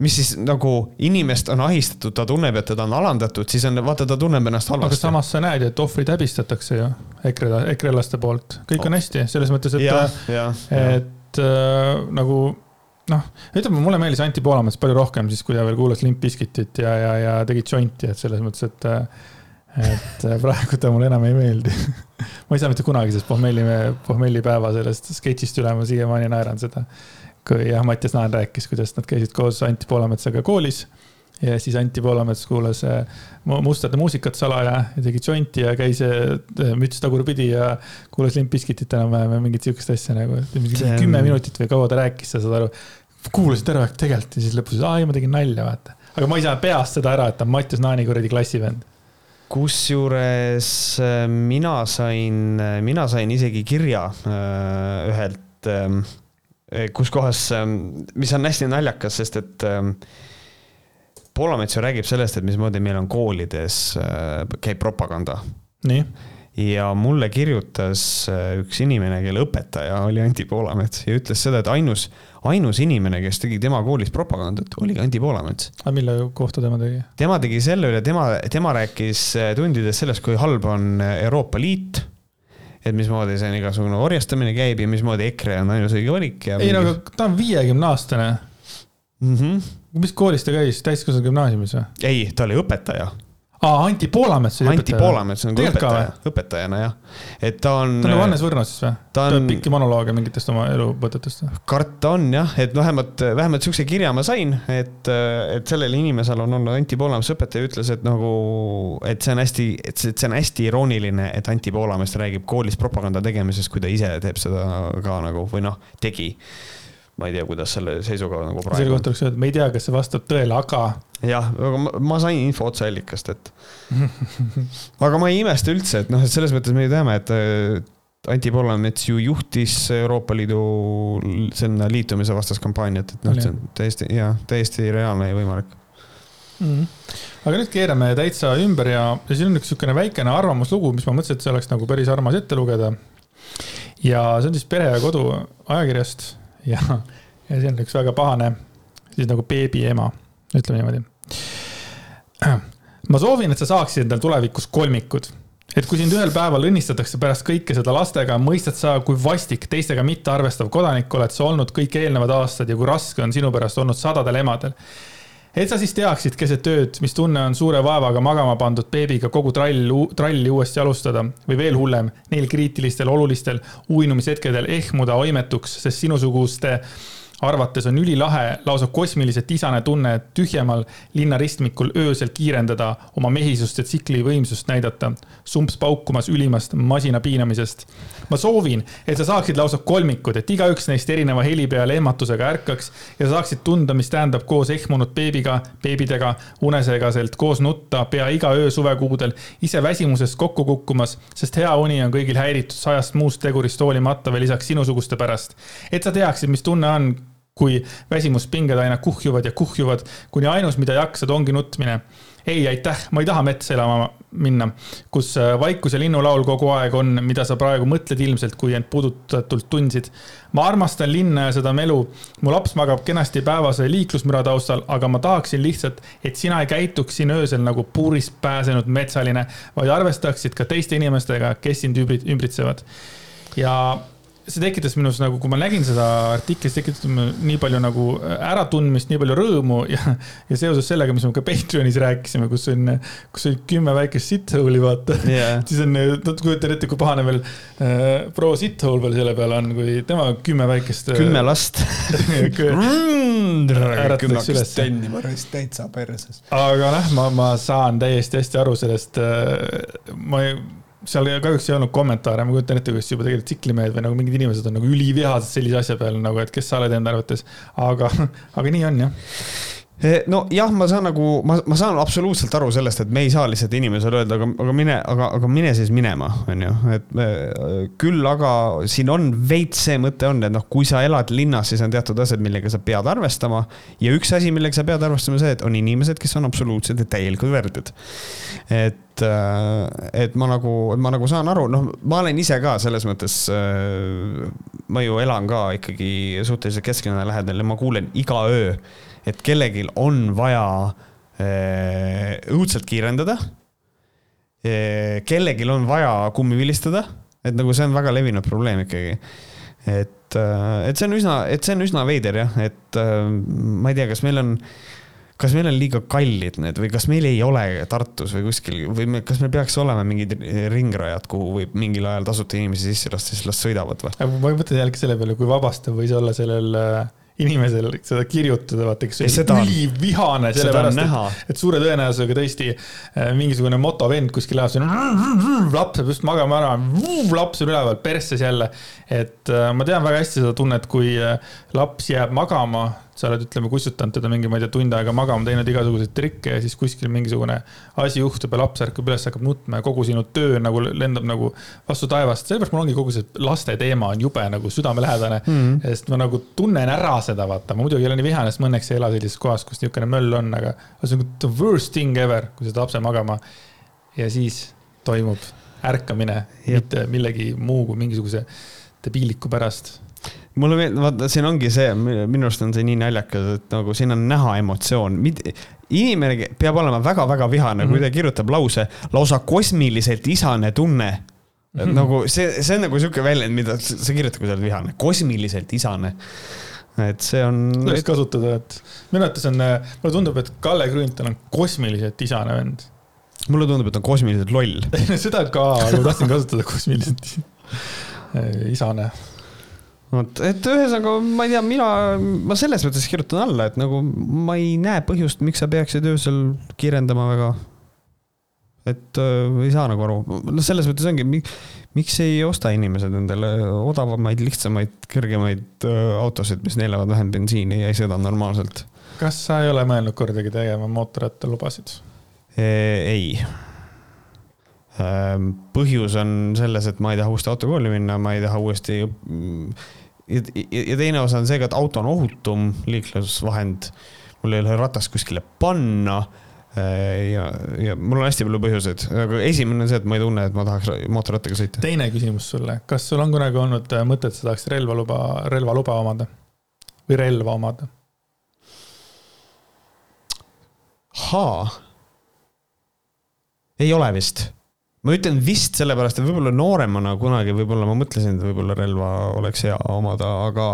mis siis nagu inimest on ahistatud, ta tunneb, et teda on alandatud, siis on, vaata, ta tunneb ennast
aga
halvasti.
samas sa näed ju, et ohvrid häbistatakse ju EKRE, EKRE-laste poolt, kõik on hästi, selles mõttes, et
jah.
et äh, nagu noh, ütleme, mulle meeldis Anti Poolamets palju rohkem siis, kui ta veel kuulas Limp Bizkitit ja, ja, ja tegi džonti, et selles mõttes, et et praegu ta mulle enam ei meeldi ma ei saa mitte kunagi sellest pohmelli, pohmellipäeva sellest sketšist üle, ma siiamaani naeran seda. Kui jah, Mattias Naan rääkis, kuidas nad käisid koos Anti Poolametsaga koolis ja siis Anti Poolamets kuulas äh, mu- mustade muusikat salaja ja tegi džonti ja käis äh, müts tagurpidi ja kuulas Limp Bizkitit enam-vähem ja mingit sihukest asja nagu, kümme minutit või kaua ta rääkis, sa saad aru. kuulasid aeg tegelikult ja siis lõpus, aa ei, ma tegin nalja, vaata. aga ma ei saa peast seda ära, et ta on Mattias Naani kuradi klassivend.
kusjuures äh, mina sain, mina sain isegi kirja ühelt, kus kohas, mis on hästi naljakas, sest et ähm, Poolamets ju räägib sellest, et mismoodi meil on koolides, käib propaganda
nii,
ja mulle kirjutas äh, üks inimene, kelle õpetaja oli Anti Poolamets ja ütles seda, et ainus, ainus inimene, kes tegi tema koolis propagandat, oligi Anti Poolamets.
aga mille kohta tema tegi?
tema tegi selle üle, tema, tema rääkis äh, tundides sellest, kui halb on Euroopa Liit. Et mismoodi see on igasugune orjastamine käib ja mismoodi EKRE on ainus õige valik ja.
ei no aga ta on viiekümne aastane.
mm. -hmm.
mis koolis ta käis, täiskasvanu gümnaasiumis või?
ei, ta oli õpetaja.
aa, Anti Poolamets oli
Anti
õpetaja.
Poolamets on nagu
ka
õpetaja, õpetajana jah. et ta on.
ta on nagu Hannes Võrno siis või?
ta on
pikki monolooge mingitest oma eluvõtetest või?
karta on jah, et vähemalt, vähemalt siukse kirja ma sain, et, et sellel inimesel on olnud Anti Poolamets õpetaja, ütles, et nagu, et see on hästi, et see, see on hästi irooniline, et Anti Poolamets räägib koolis propaganda tegemisest, kui ta ise teeb seda ka nagu või noh, tegi. Ma ei tea, kuidas selle seisuga nagu
selle
praegu.
kohta oleks öeldud, me ei tea, kas see vastab tõele, aga
jah, aga ma, ma sain info otseallikast, et. aga ma ei imesta üldse, et noh, et selles mõttes me ju teame, et Anti Poolamets ju juhtis Euroopa Liidu sinna liitumise vastast kampaaniat, et noh, see on täiesti ja täiesti reaalne ja võimalik.
mm.. aga nüüd keerame täitsa ümber ja, ja siin on üks niisugune väikene arvamuslugu, mis ma mõtlesin, et see oleks nagu päris armas ette lugeda. ja see on siis Pere ja Kodu ajakirjast ja, ja see on üks väga pahane, siis nagu beebiema, ütleme niimoodi. ma soovin, et sa saaksid endal tulevikus kolmikud et kui sind ühel päeval õnnistatakse pärast kõike seda lastega, mõistad sa, kui vastik teistega mitte arvestav kodanik oled sa olnud kõik eelnevad aastad ja kui raske on sinu pärast olnud sadadel emadel et sa siis teaksid keset ööd, mis tunne on suure vaevaga magama pandud beebiga kogu trall, tralli uuesti alustada või veel hullem, neil kriitilistel olulistel uinumishetkedel ehmuda oimetuks, sest sinusuguste arvates on ülilahe, lausa kosmiliselt isane tunne, tühjemal linnaristmikul öösel kiirendada, oma mehisust ja tsikli võimsust näidata, sumps paukumas ülimast masina piinamisest. Ma soovin, et sa saaksid lausa kolmikud, et igaüks neist erineva heli peale ehmatusega ärkaks ja saaksid tunda, mis tähendab koos ehmunud beebiga, beebidega, unesegaselt koos nutta pea iga öö suvekuudel, ise väsimusest kokku kukkumas, sest hea uni on kõigil häiritud sajast muust tegurist hoolimata veel lisaks sinusuguste pärast. et sa teaksid, mis tunne on kui väsimuspinged aina kuhjuvad ja kuhjuvad, kuni ainus, mida jaksad, ongi nutmine. Ei, aitäh, ma ei taha metsa elama minna, kus äh, vaikus ja linnulaul kogu aeg on, mida sa praegu mõtled ilmselt, kui end puudutatult tundsid. ma armastan linna ja seda melu. mu laps magab kenasti päevase liiklusmüra taustal, aga ma tahaksin lihtsalt, et sina ei käituks siin öösel nagu puurist pääsenud metsaline, vaid arvestaksid ka teiste inimestega, kes sind ümbritsevad. ja see tekitas minus nagu, kui ma nägin seda artiklit, tekitas nii palju nagu äratundmist, nii palju rõõmu ja, ja seoses sellega, mis me ka Patreonis rääkisime, kus on, kus on kümme väikest sithole'i, vaata yeah.. siis on, no kujutan ette, kui pahane veel äh, proua sithole veel selle peale on, kui tema kümme väikest.
Äh, kümme last
ärataks üles.
täitsa perses.
aga noh, ma, ma saan täiesti hästi aru sellest äh,, ma ei seal kahjuks ei olnud kommentaare, ma kujutan ette, kuidas juba tegelikult tsiklimehed või nagu mingid inimesed on nagu ülivihased sellise asja peale nagu, et kes sa oled enda arvates. aga, aga nii on jah
nojah, ma saan nagu, ma, ma saan absoluutselt aru sellest, et me ei saa lihtsalt inimesele öelda, aga, aga mine, aga, aga mine siis minema, on ju, et me, küll aga siin on veits see mõte on, et noh, kui sa elad linnas, siis on teatud asjad, millega sa pead arvestama. ja üks asi, millega sa pead arvestama, see, et on inimesed, kes on absoluutselt ja täielikult värdjad. et, et ma nagu, ma nagu saan aru, noh, ma olen ise ka selles mõttes. ma ju elan ka ikkagi suhteliselt kesklinna lähedal ja ma kuulen iga öö et kellelgi on vaja eh, õudselt kiirendada. Eh, kellelgi on vaja kummi vilistada, et nagu see on väga levinud probleem ikkagi. et, eh, et see on üsna, et see on üsna veider jah, et ma ei tea, kas meil on kas meil on liiga kallid need või kas meil ei ole Tartus või kuskil või me, kas meil peaks olema mingid ringrajad, kuhu võib mingil ajal tasuta inimesi sisse lasta, siis las sõidavad või?
ma mõtlen jällegi selle peale, kui vabastav võis olla sellel äh, inimesel seda kirjutada, vaata, kes on ülivihane, sellepärast et, et suure tõenäosusega tõesti äh, mingisugune motovend kuskil läheb, laps saab just magama ära, laps on üleval, persses jälle. et äh, ma tean väga hästi seda tunnet, kui äh, laps jääb magama sa oled, ütleme, kustutanud teda mingi, ma ei tea, tund aega magama, teinud igasuguseid trikke ja siis kuskil mingisugune asi juhtub ja laps ärkab üles, hakkab nutma ja kogu sinu töö nagu lendab nagu vastu taevast. sellepärast mul ongi kogu see laste teema on jube nagu südamelähedane mm. -hmm. sest ma nagu tunnen ära seda, vaata, ma muidugi ei ole nii vihane, sest ma õnneks ei ela sellises kohas, kus niisugune möll on, aga see on the worst thing ever, kui sa lapse magama ja siis toimub ärkamine, mitte millegi muu kui mingisuguse debiiliku pärast
mulle meeldib, vaata, siin ongi see, minu arust on see nii naljakas, et nagu siin on näha emotsioon. inimene peab olema väga-väga vihane mm, -hmm. kui ta kirjutab lause lausa kosmiliselt isane tunne. Mm -hmm. nagu see, see on nagu sihuke väljend, mida sa kirjutad, kui sa oled vihane, kosmiliselt isane et see on.
kuidas kasutada, et minu arvates on, mulle tundub, et Kalle Grünthal on kosmiliselt isane vend.
mulle tundub, et ta on kosmiliselt loll
seda ka, aga ma tahtsin kasutada kosmiliselt isane
vot, et ühesõnaga, ma ei tea, mina, ma selles mõttes kirjutan alla, et nagu ma ei näe põhjust, miks sa peaksid öösel kiirendama väga. et äh, ei saa nagu aru, noh, selles mõttes ongi, miks ei osta inimesed endale odavamaid, lihtsamaid, kergemaid äh, autosid, mis neelavad vähem bensiini ja ei sõida normaalselt.
kas sa ei ole mõelnud kordagi tegema mootorrattalubasid?
ei Ehm, põhjus on selles, et ma ei taha uuesti autokooli minna, ma ei taha uuesti. Ja, teine osa on see ka, et auto on ohutum liiklusvahend. mul ei ole ratast kuskile panna. Ehm, ja, ja mul on hästi palju põhjuseid, aga esimene on see, et ma ei tunne, et ma tahaks mootorrattaga sõita.
teine küsimus sulle, kas sul on kunagi olnud äh, mõtet, sa tahaks relvaluba, relvaluba omada või relva omada?
haa ei ole vist ma ütlen vist sellepärast, et võib-olla nooremana kunagi võib-olla ma mõtlesin, et võib-olla relva oleks hea omada, aga,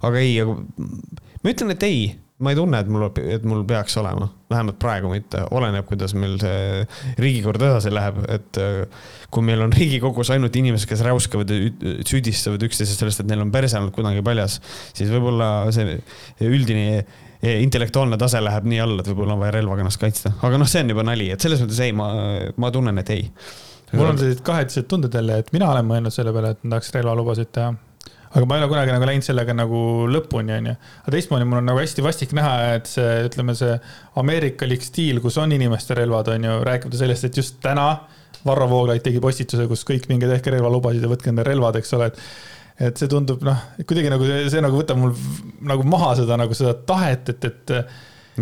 aga ei, ma ütlen, et ei, ma ei tunne, et mul, et mul peaks olema, vähemalt praegu mitte, oleneb, kuidas meil see riigikord edasi läheb, et äh, kui meil on riigikogus ainult inimesed, kes räuskavad ja süüdistavad üksteisest sellest, et neil on perse olnud kunagi paljas, siis võib-olla see üldine intellektuaalne tase läheb nii alla, et võib-olla on vaja relvaga ennast kaitsta, aga noh, see on juba nali, et selles mõttes ei, ma, ma tunnen, et ei.
Mul on sellised kahetised tunded jälle, et mina olen mõelnud selle peale, et ma tahaks relvalubasid teha. Aga ma ei ole kunagi nagu läinud sellega nagu lõpuni, onju. aga teistmoodi mul on nagu hästi vastik näha, et see, ütleme, see ameerikalik stiil, kus on inimeste relvad, onju, rääkimata sellest, et just täna Varro Vooglaid tegi postituse, kus kõik minge tehke relvalubasid ja võtke enda relvad, eks ole, et et see tundub noh, kuidagi nagu see, see nagu võtab mul nagu maha seda nagu seda tahet, et, et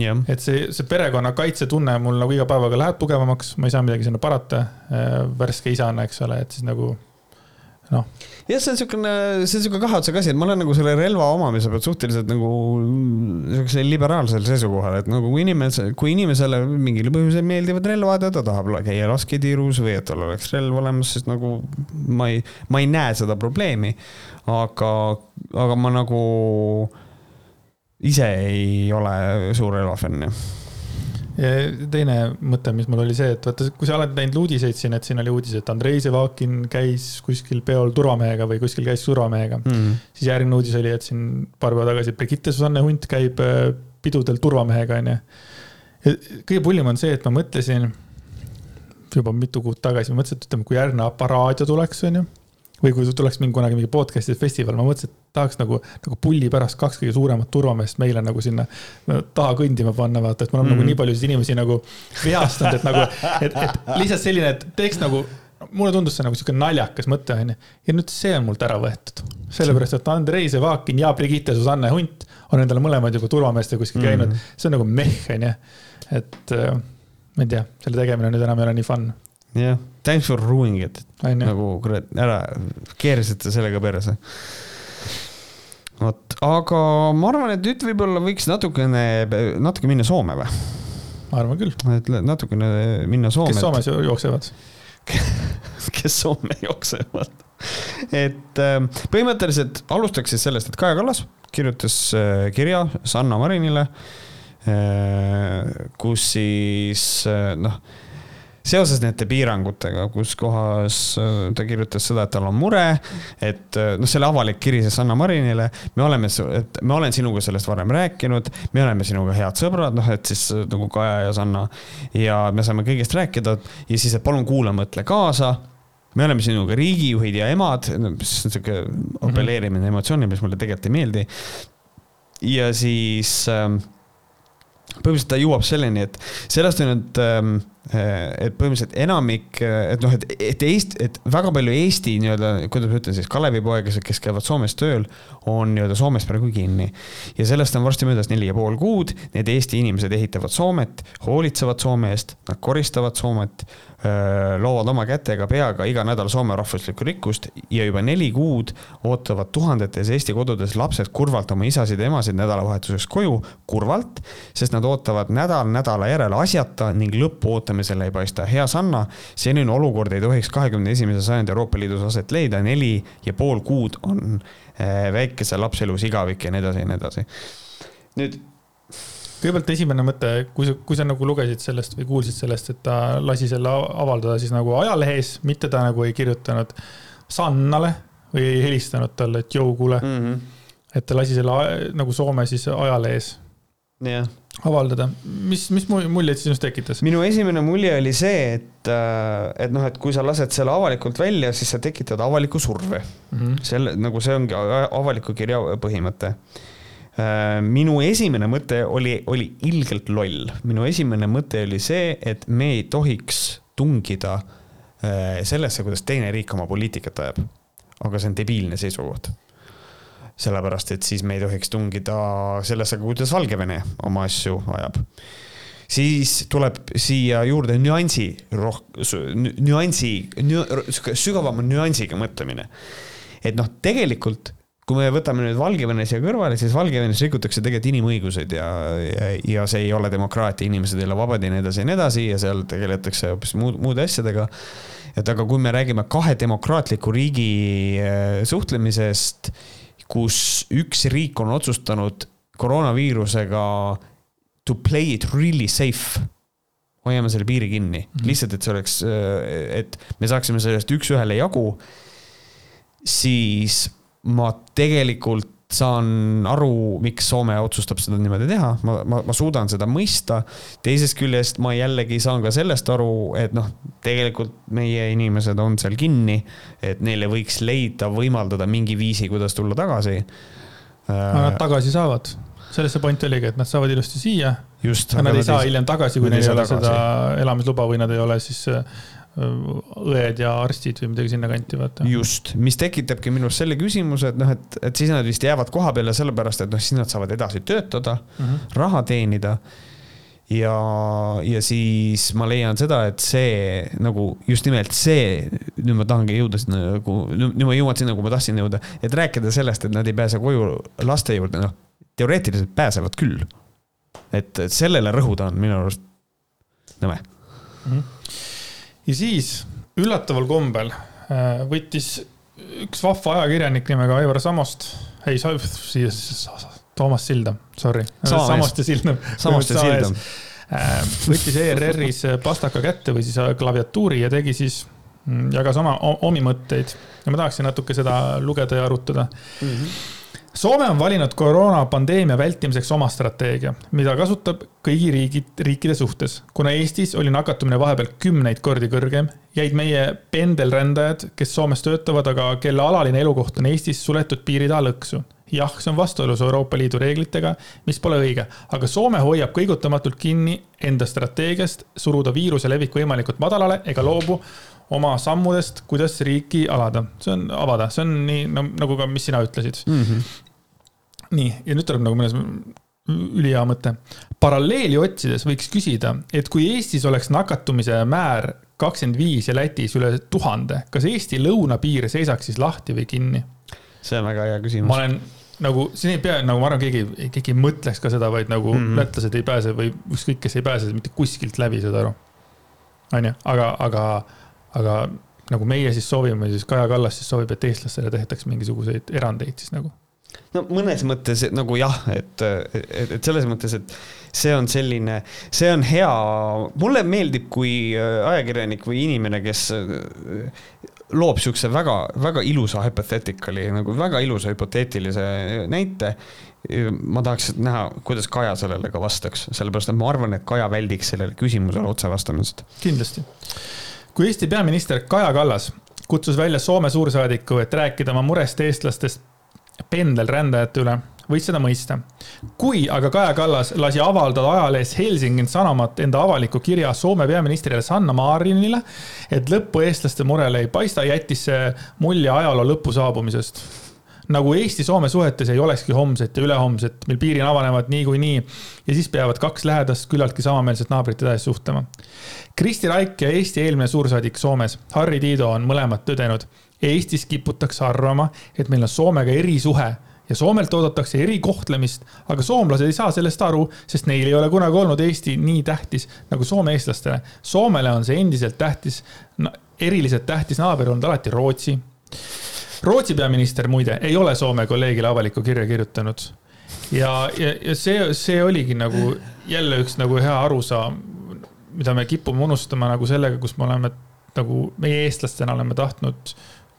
yeah. et see, see perekonnakaitsetunne mul nagu iga päevaga läheb tugevamaks, ma ei saa midagi sinna parata. Äh, värske isana, eks ole, et siis nagu noh.
jah, see on niisugune, see on niisugune kahe otsaga asi, et ma olen nagu selle relva omamise pealt suhteliselt nagu niisugusel liberaalsel seisukohal, et nagu kui inimese, kui inimesele mingil põhjusel meeldivad relvad ja ta tahab käia lasketiirus või et tal oleks relv olemas, siis nagu ma ei, ma ei näe seda probleemi. aga, aga ma nagu ise ei ole suur relvafänn
teine mõte, mis mul oli see, et vaata, kui sa oled näinud uudiseid siin, et siin oli uudis, et Andrei Zevakin käis kuskil peol turvamehega või kuskil käis turvamehega mm. -hmm. siis järgmine uudis oli, et siin paar päeva tagasi Brigitte Susanne Hunt käib äh, pidudel turvamehega, onju. kõige pullim on see, et ma mõtlesin juba mitu kuud tagasi, ma mõtlesin, et ütleme, kui järgmine aparaadio tuleks, onju või kui tuleks mingi kunagi mingi podcast'i festival, ma mõtlesin, et tahaks nagu, nagu pulli pärast kaks kõige suuremat turvameest meile nagu sinna taha kõndima panna, vaata, et me oleme mm -hmm. nagu mhm. nii paljusid inimesi nagu vihastanud, et nagu, et, et lihtsalt selline, et teeks nagu mulle tundus see nagu sihuke naljakas mõte, onju. ja nüüd see on mult ära võetud. sellepärast, et Andrei Zevakin ja Brigitte Susanne Hunt on endale mõlemad juba turvameestega kuskil mm -hmm. käinud. see on nagu meh, onju. et äh, ma ei tea, selle tegemine nüüd enam ei ole nii fun
jah yeah., thanks for ruining it. nagu kurat, ära, keerasite sellega perse. vot, aga ma arvan, et nüüd võib-olla võiks natukene, natuke minna Soome või?
ma arvan küll.
et natukene minna Soome.
kes Soomes jooksevad
kes Soome jooksevad? et ähm, põhimõtteliselt alustaks siis sellest, et Kaja Kallas kirjutas äh, kirja Sanna Marinile, äh, kus siis äh, noh seoses nende piirangutega, kus kohas äh, ta kirjutas seda, et tal on mure, et äh, noh, selle avalik kiri siis Sanna Marinile, me oleme, et ma olen sinuga sellest varem rääkinud, me oleme sinuga head sõbrad, noh, et siis äh, nagu Kaja ja Sanna ja me saame kõigest rääkida ja siis, et palun kuula, mõtle kaasa me oleme sinuga riigijuhid ja emad, mis on sihuke apelleerimine mm -hmm. emotsioonile, mis mulle tegelikult ei meeldi. ja siis ähm, põhimõtteliselt ta jõuab selleni, et sellest on nüüd ähm, et põhimõtteliselt enamik, et noh, et, et Eesti, et väga palju Eesti nii-öelda, kuidas ma ütlen siis, Kalevipoegased, kes käivad Soomes tööl, on nii-öelda Soomes praegu kinni. ja sellest on varsti möödas neli ja pool kuud, need Eesti inimesed ehitavad Soomet, hoolitsevad Soome eest, nad koristavad Soomet, loovad oma kätega, peaga iga nädal Soome rahvuslikku rikkust ja juba neli kuud ootavad tuhandetes Eesti kodudes lapsed kurvalt oma isasid ja emasid nädalavahetuseks koju, kurvalt, sest nad ootavad nädal nädala järel asjata ning lõppu ootamisele ei paista. hea Sanna, selline olukord ei tohiks kahekümne esimese sajandi Euroopa Liidus aset leida, neli ja pool kuud on väikese lapse elus igavik ja nii edasi ja nii edasi. nüüd
kõigepealt esimene mõte, kui sa, kui sa nagu lugesid sellest või kuulsid sellest, et ta lasi selle avaldada siis nagu ajalehes, mitte ta nagu ei kirjutanud Sannale või ei helistanud talle, et jõu, kuule mm. -hmm. et ta lasi selle nagu Soome siis ajalehes
yeah.
Avaldada. mis, mis muljeid sinust tekitas?
minu esimene mulje oli see, et, äh, et noh, et kui sa lased selle avalikult välja, siis sa tekitad avaliku surve mm. -hmm. selle, nagu see ongi avaliku kirja põhimõte Äh, minu esimene mõte oli, oli ilgelt loll. minu esimene mõte oli see, et me ei tohiks tungida äh, sellesse, kuidas teine riik oma poliitikat ajab. aga see on debiilne seisukoht. Sellepärast, et siis me ei tohiks tungida sellesse, kuidas Valgevene oma asju ajab siis tuleb siia juurde nüansi, roh-, nüansi, sügavama nüansiga mõtlemine. et noh, tegelikult kui me võtame nüüd Valgevene siia kõrvale, siis Valgevenes rikutakse tegelikult inimõiguseid ja, ja, ja see ei ole demokraatia, inimesed ei ole vabad ja nii edasi ja nii edasi ja seal tegeletakse hoopis muud, muude asjadega. et aga kui me räägime kahe demokraatliku riigi äh, suhtlemisest, kus üks riik on otsustanud koroonaviirusega to play it really safe hoiame selle piiri kinni mm, -hmm. lihtsalt, et see oleks, et me saaksime sellest üks-ühele jagu. siis ma tegelikult saan aru, miks Soome otsustab seda niimoodi teha, ma, ma, ma suudan seda mõista. teisest küljest ma jällegi saan ka sellest aru, et noh, tegelikult meie inimesed on seal kinni, et neile võiks leida, võimaldada mingi viisi, kuidas tulla tagasi.
Nad tagasi saavad, selles see point oligi, et nad saavad ilusti siia.
just.
Nad ei saa hiljem tagasi, kui neil ei ole tagasi. seda elamisluba või nad ei ole siis õed ja arstid või midagi sinnakanti, vaata.
just, mis tekitabki minus selle küsimuse, et noh, et, et siis nad vist jäävad koha peale sellepärast, et noh, siis nad saavad edasi töötada mm, -hmm. raha teenida. ja, ja siis ma leian seda, et see nagu just nimelt see, nüüd ma tahangi jõuda sinna nagu, nüüd ma jõuan sinna, kuhu ma tahtsin jõuda, et rääkida sellest, et nad ei pääse koju laste juurde, noh, teoreetiliselt pääsevad küll. et, et sellele rõhuda on minu arust nõme mm. -hmm
ja siis üllataval kombel äh, võttis üks vahva ajakirjanik nimega Aivar Samost, ei, Toomas Sildam, sorry.
Samost
ja Sildam.
Samost ja Sildam.
Äh, võttis ERR-is pastaka kätte või siis klaviatuuri ja tegi siis, mm, jagas oma, omi mõtteid ja ma tahaksin natuke seda lugeda ja arutada mm. -hmm Soome on valinud koroonapandeemia vältimiseks oma strateegia, mida kasutab kõigi riigid, riikide suhtes. kuna Eestis oli nakatumine vahepeal kümneid kordi kõrgem, jäid meie pendelrändajad, kes Soomes töötavad, aga kelle alaline elukoht on Eestis suletud piiri taha lõksu. jah, see on vastuolus Euroopa Liidu reeglitega, mis pole õige, aga Soome hoiab kõigutamatult kinni enda strateegiast suruda viiruse levik võimalikult madalale ega loobu oma sammudest, kuidas riiki alada, see on, avada, see on nii no, nagu ka, mis sina ütlesid mm. -hmm nii, ja nüüd tuleb nagu mõnes ülihea mõte. paralleeli otsides võiks küsida, et kui Eestis oleks nakatumise määr kakskümmend viis ja Lätis üle tuhande, kas Eesti lõunapiir seisaks siis lahti või kinni?
see on väga hea küsimus.
ma olen nagu, siin ei pea, nagu ma arvan, keegi, keegi ei mõtleks ka seda, vaid nagu mm -hmm. lätlased ei pääse või ükskõik, kes ei pääse mitte kuskilt läbi, saad aru. onju, aga, aga, aga nagu meie siis soovime, siis Kaja Kallas siis soovib, et eestlastele tehtaks mingisuguseid erandeid siis nagu
no mõnes mõttes nagu jah, et, et, et selles mõttes, et see on selline, see on hea, mulle meeldib, kui ajakirjanik või inimene, kes loob siukse väga, väga ilusa hypothetical'i nagu väga ilusa hüpoteetilise näite. ma tahaks näha, kuidas Kaja sellele ka vastaks, sellepärast et ma arvan, et Kaja väldiks sellele küsimusele otse vastamist.
kindlasti. Kui Eesti peaminister Kaja Kallas kutsus välja Soome suursaadiku, et rääkida oma murest eestlastest pendelrändajate üle, võis seda mõista. kui aga Kaja Kallas lasi avaldada ajalehes Helsingin Sanomat enda avaliku kirja Soome peaministrile Sanna Marinile, et lõppu eestlaste murele ei paista, jättis see mulje ajaloo lõpu saabumisest nagu Eesti-Soome suhetes ei olekski homset ja ülehomset, mil piirid avanevad niikuinii ja siis peavad kaks lähedast küllaltki samameelset naabrit edasi suhtlema. Kristi Raik ja Eesti eelmine suursaadik Soomes, Harri Tiido on mõlemad tõdenud Eestis kiputakse arvama, et meil on Soomega erisuhe ja Soomelt oodatakse erikohtlemist, aga soomlased ei saa sellest aru, sest neil ei ole kunagi olnud Eesti nii tähtis nagu Soome eestlastele. Soomele on see endiselt tähtis no,, eriliselt tähtis naaber olnud alati Rootsi. Rootsi peaminister muide ei ole Soome kolleegile avalikku kirja kirjutanud. ja, ja, ja see, see oligi nagu jälle üks nagu hea arusaam, mida me kipume unustama nagu sellega, kus me oleme nagu meie eestlastena oleme tahtnud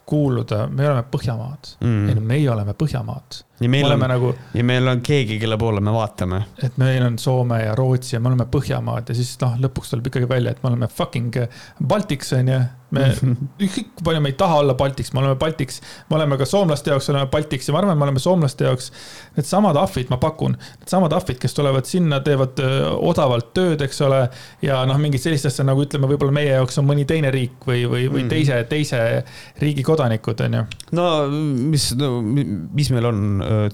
kuuluda, me oleme Põhjamaad mm., ei no meie oleme Põhjamaad.
Ja meil on nagu, ja meil on keegi, kelle poole me vaatame.
et meil on Soome ja Rootsi ja me oleme Põhjamaad ja siis noh, lõpuks tuleb ikkagi välja, et me oleme fucking Baltics on ju me, ükskõik kui palju me ei taha olla Baltiks, me oleme Baltiks, me oleme ka soomlaste jaoks oleme Baltiks ja ma arvan, me oleme soomlaste jaoks needsamad ahvid, ma pakun, needsamad ahvid, kes tulevad sinna, teevad öö, odavalt tööd, eks ole. ja noh, mingid sellist asja nagu ütleme, võib-olla meie jaoks on mõni teine riik või, või, või mm. teise, teise riigi kodanikud, on ju.
no mis no,, mis meil on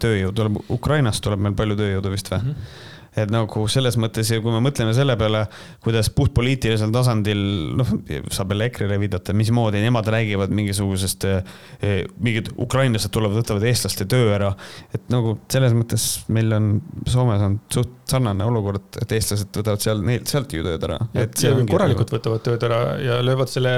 tööjõud, tuleb Ukrainast tuleb meil palju tööjõudu vist või mm? -hmm et nagu selles mõttes ja kui me mõtleme selle peale, kuidas puhtpoliitilisel tasandil, noh, saab jälle EKRE-le viidata, mismoodi nemad räägivad mingisugusest, mingid ukrainlased tulevad, võtavad eestlaste töö ära. et nagu selles mõttes meil on, Soomes on suht sarnane olukord, et eestlased võtavad seal, neilt, sealt ju tööd ära.
et korralikult nagu... võtavad tööd ära ja löövad selle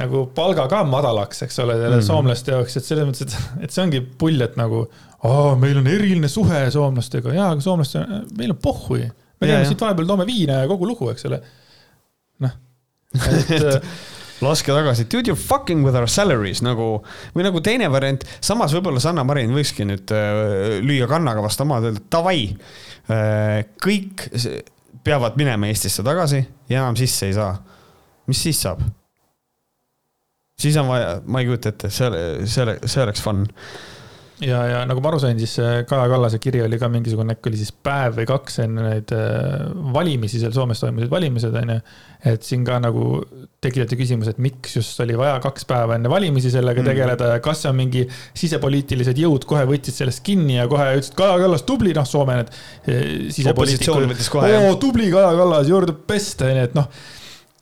nagu palga ka madalaks, eks ole, selle mm. soomlaste jaoks, et selles mõttes, et, et see ongi pull, et nagu. aa, meil on eriline suhe soomlastega, jaa, aga soomlaste, meil on pohhui. me teeme siit vahepeal, toome viina ja kogu lugu, eks ole. noh, et
laske tagasi, dude you are fucking with our salaries nagu või nagu teine variant, samas võib-olla Sanna Marin võikski nüüd äh, lüüa kannaga vastu maad, öelda davai äh,. kõik peavad minema Eestisse tagasi ja enam sisse ei saa. mis siis saab? Siis on vaja, ma ei kujuta ette, see, see, see oleks fun
ja, ja nagu ma aru sain, siis Kaja Kallase kiri oli ka mingisugune, äkki oli siis päev või kaks enne neid äh, valimisi, seal Soomes toimusid valimised, on ju. et siin ka nagu tekitati küsimus, et miks just oli vaja kaks päeva enne valimisi sellega mm. tegeleda ja kas see on mingi sisepoliitilised jõud kohe võtsid sellest kinni ja kohe ütlesid, Kaja Kallas, tubli, noh, Soome need
eh, sisepoliitikud.
tubli Kaja Kallas, you are the best, on ju, et noh,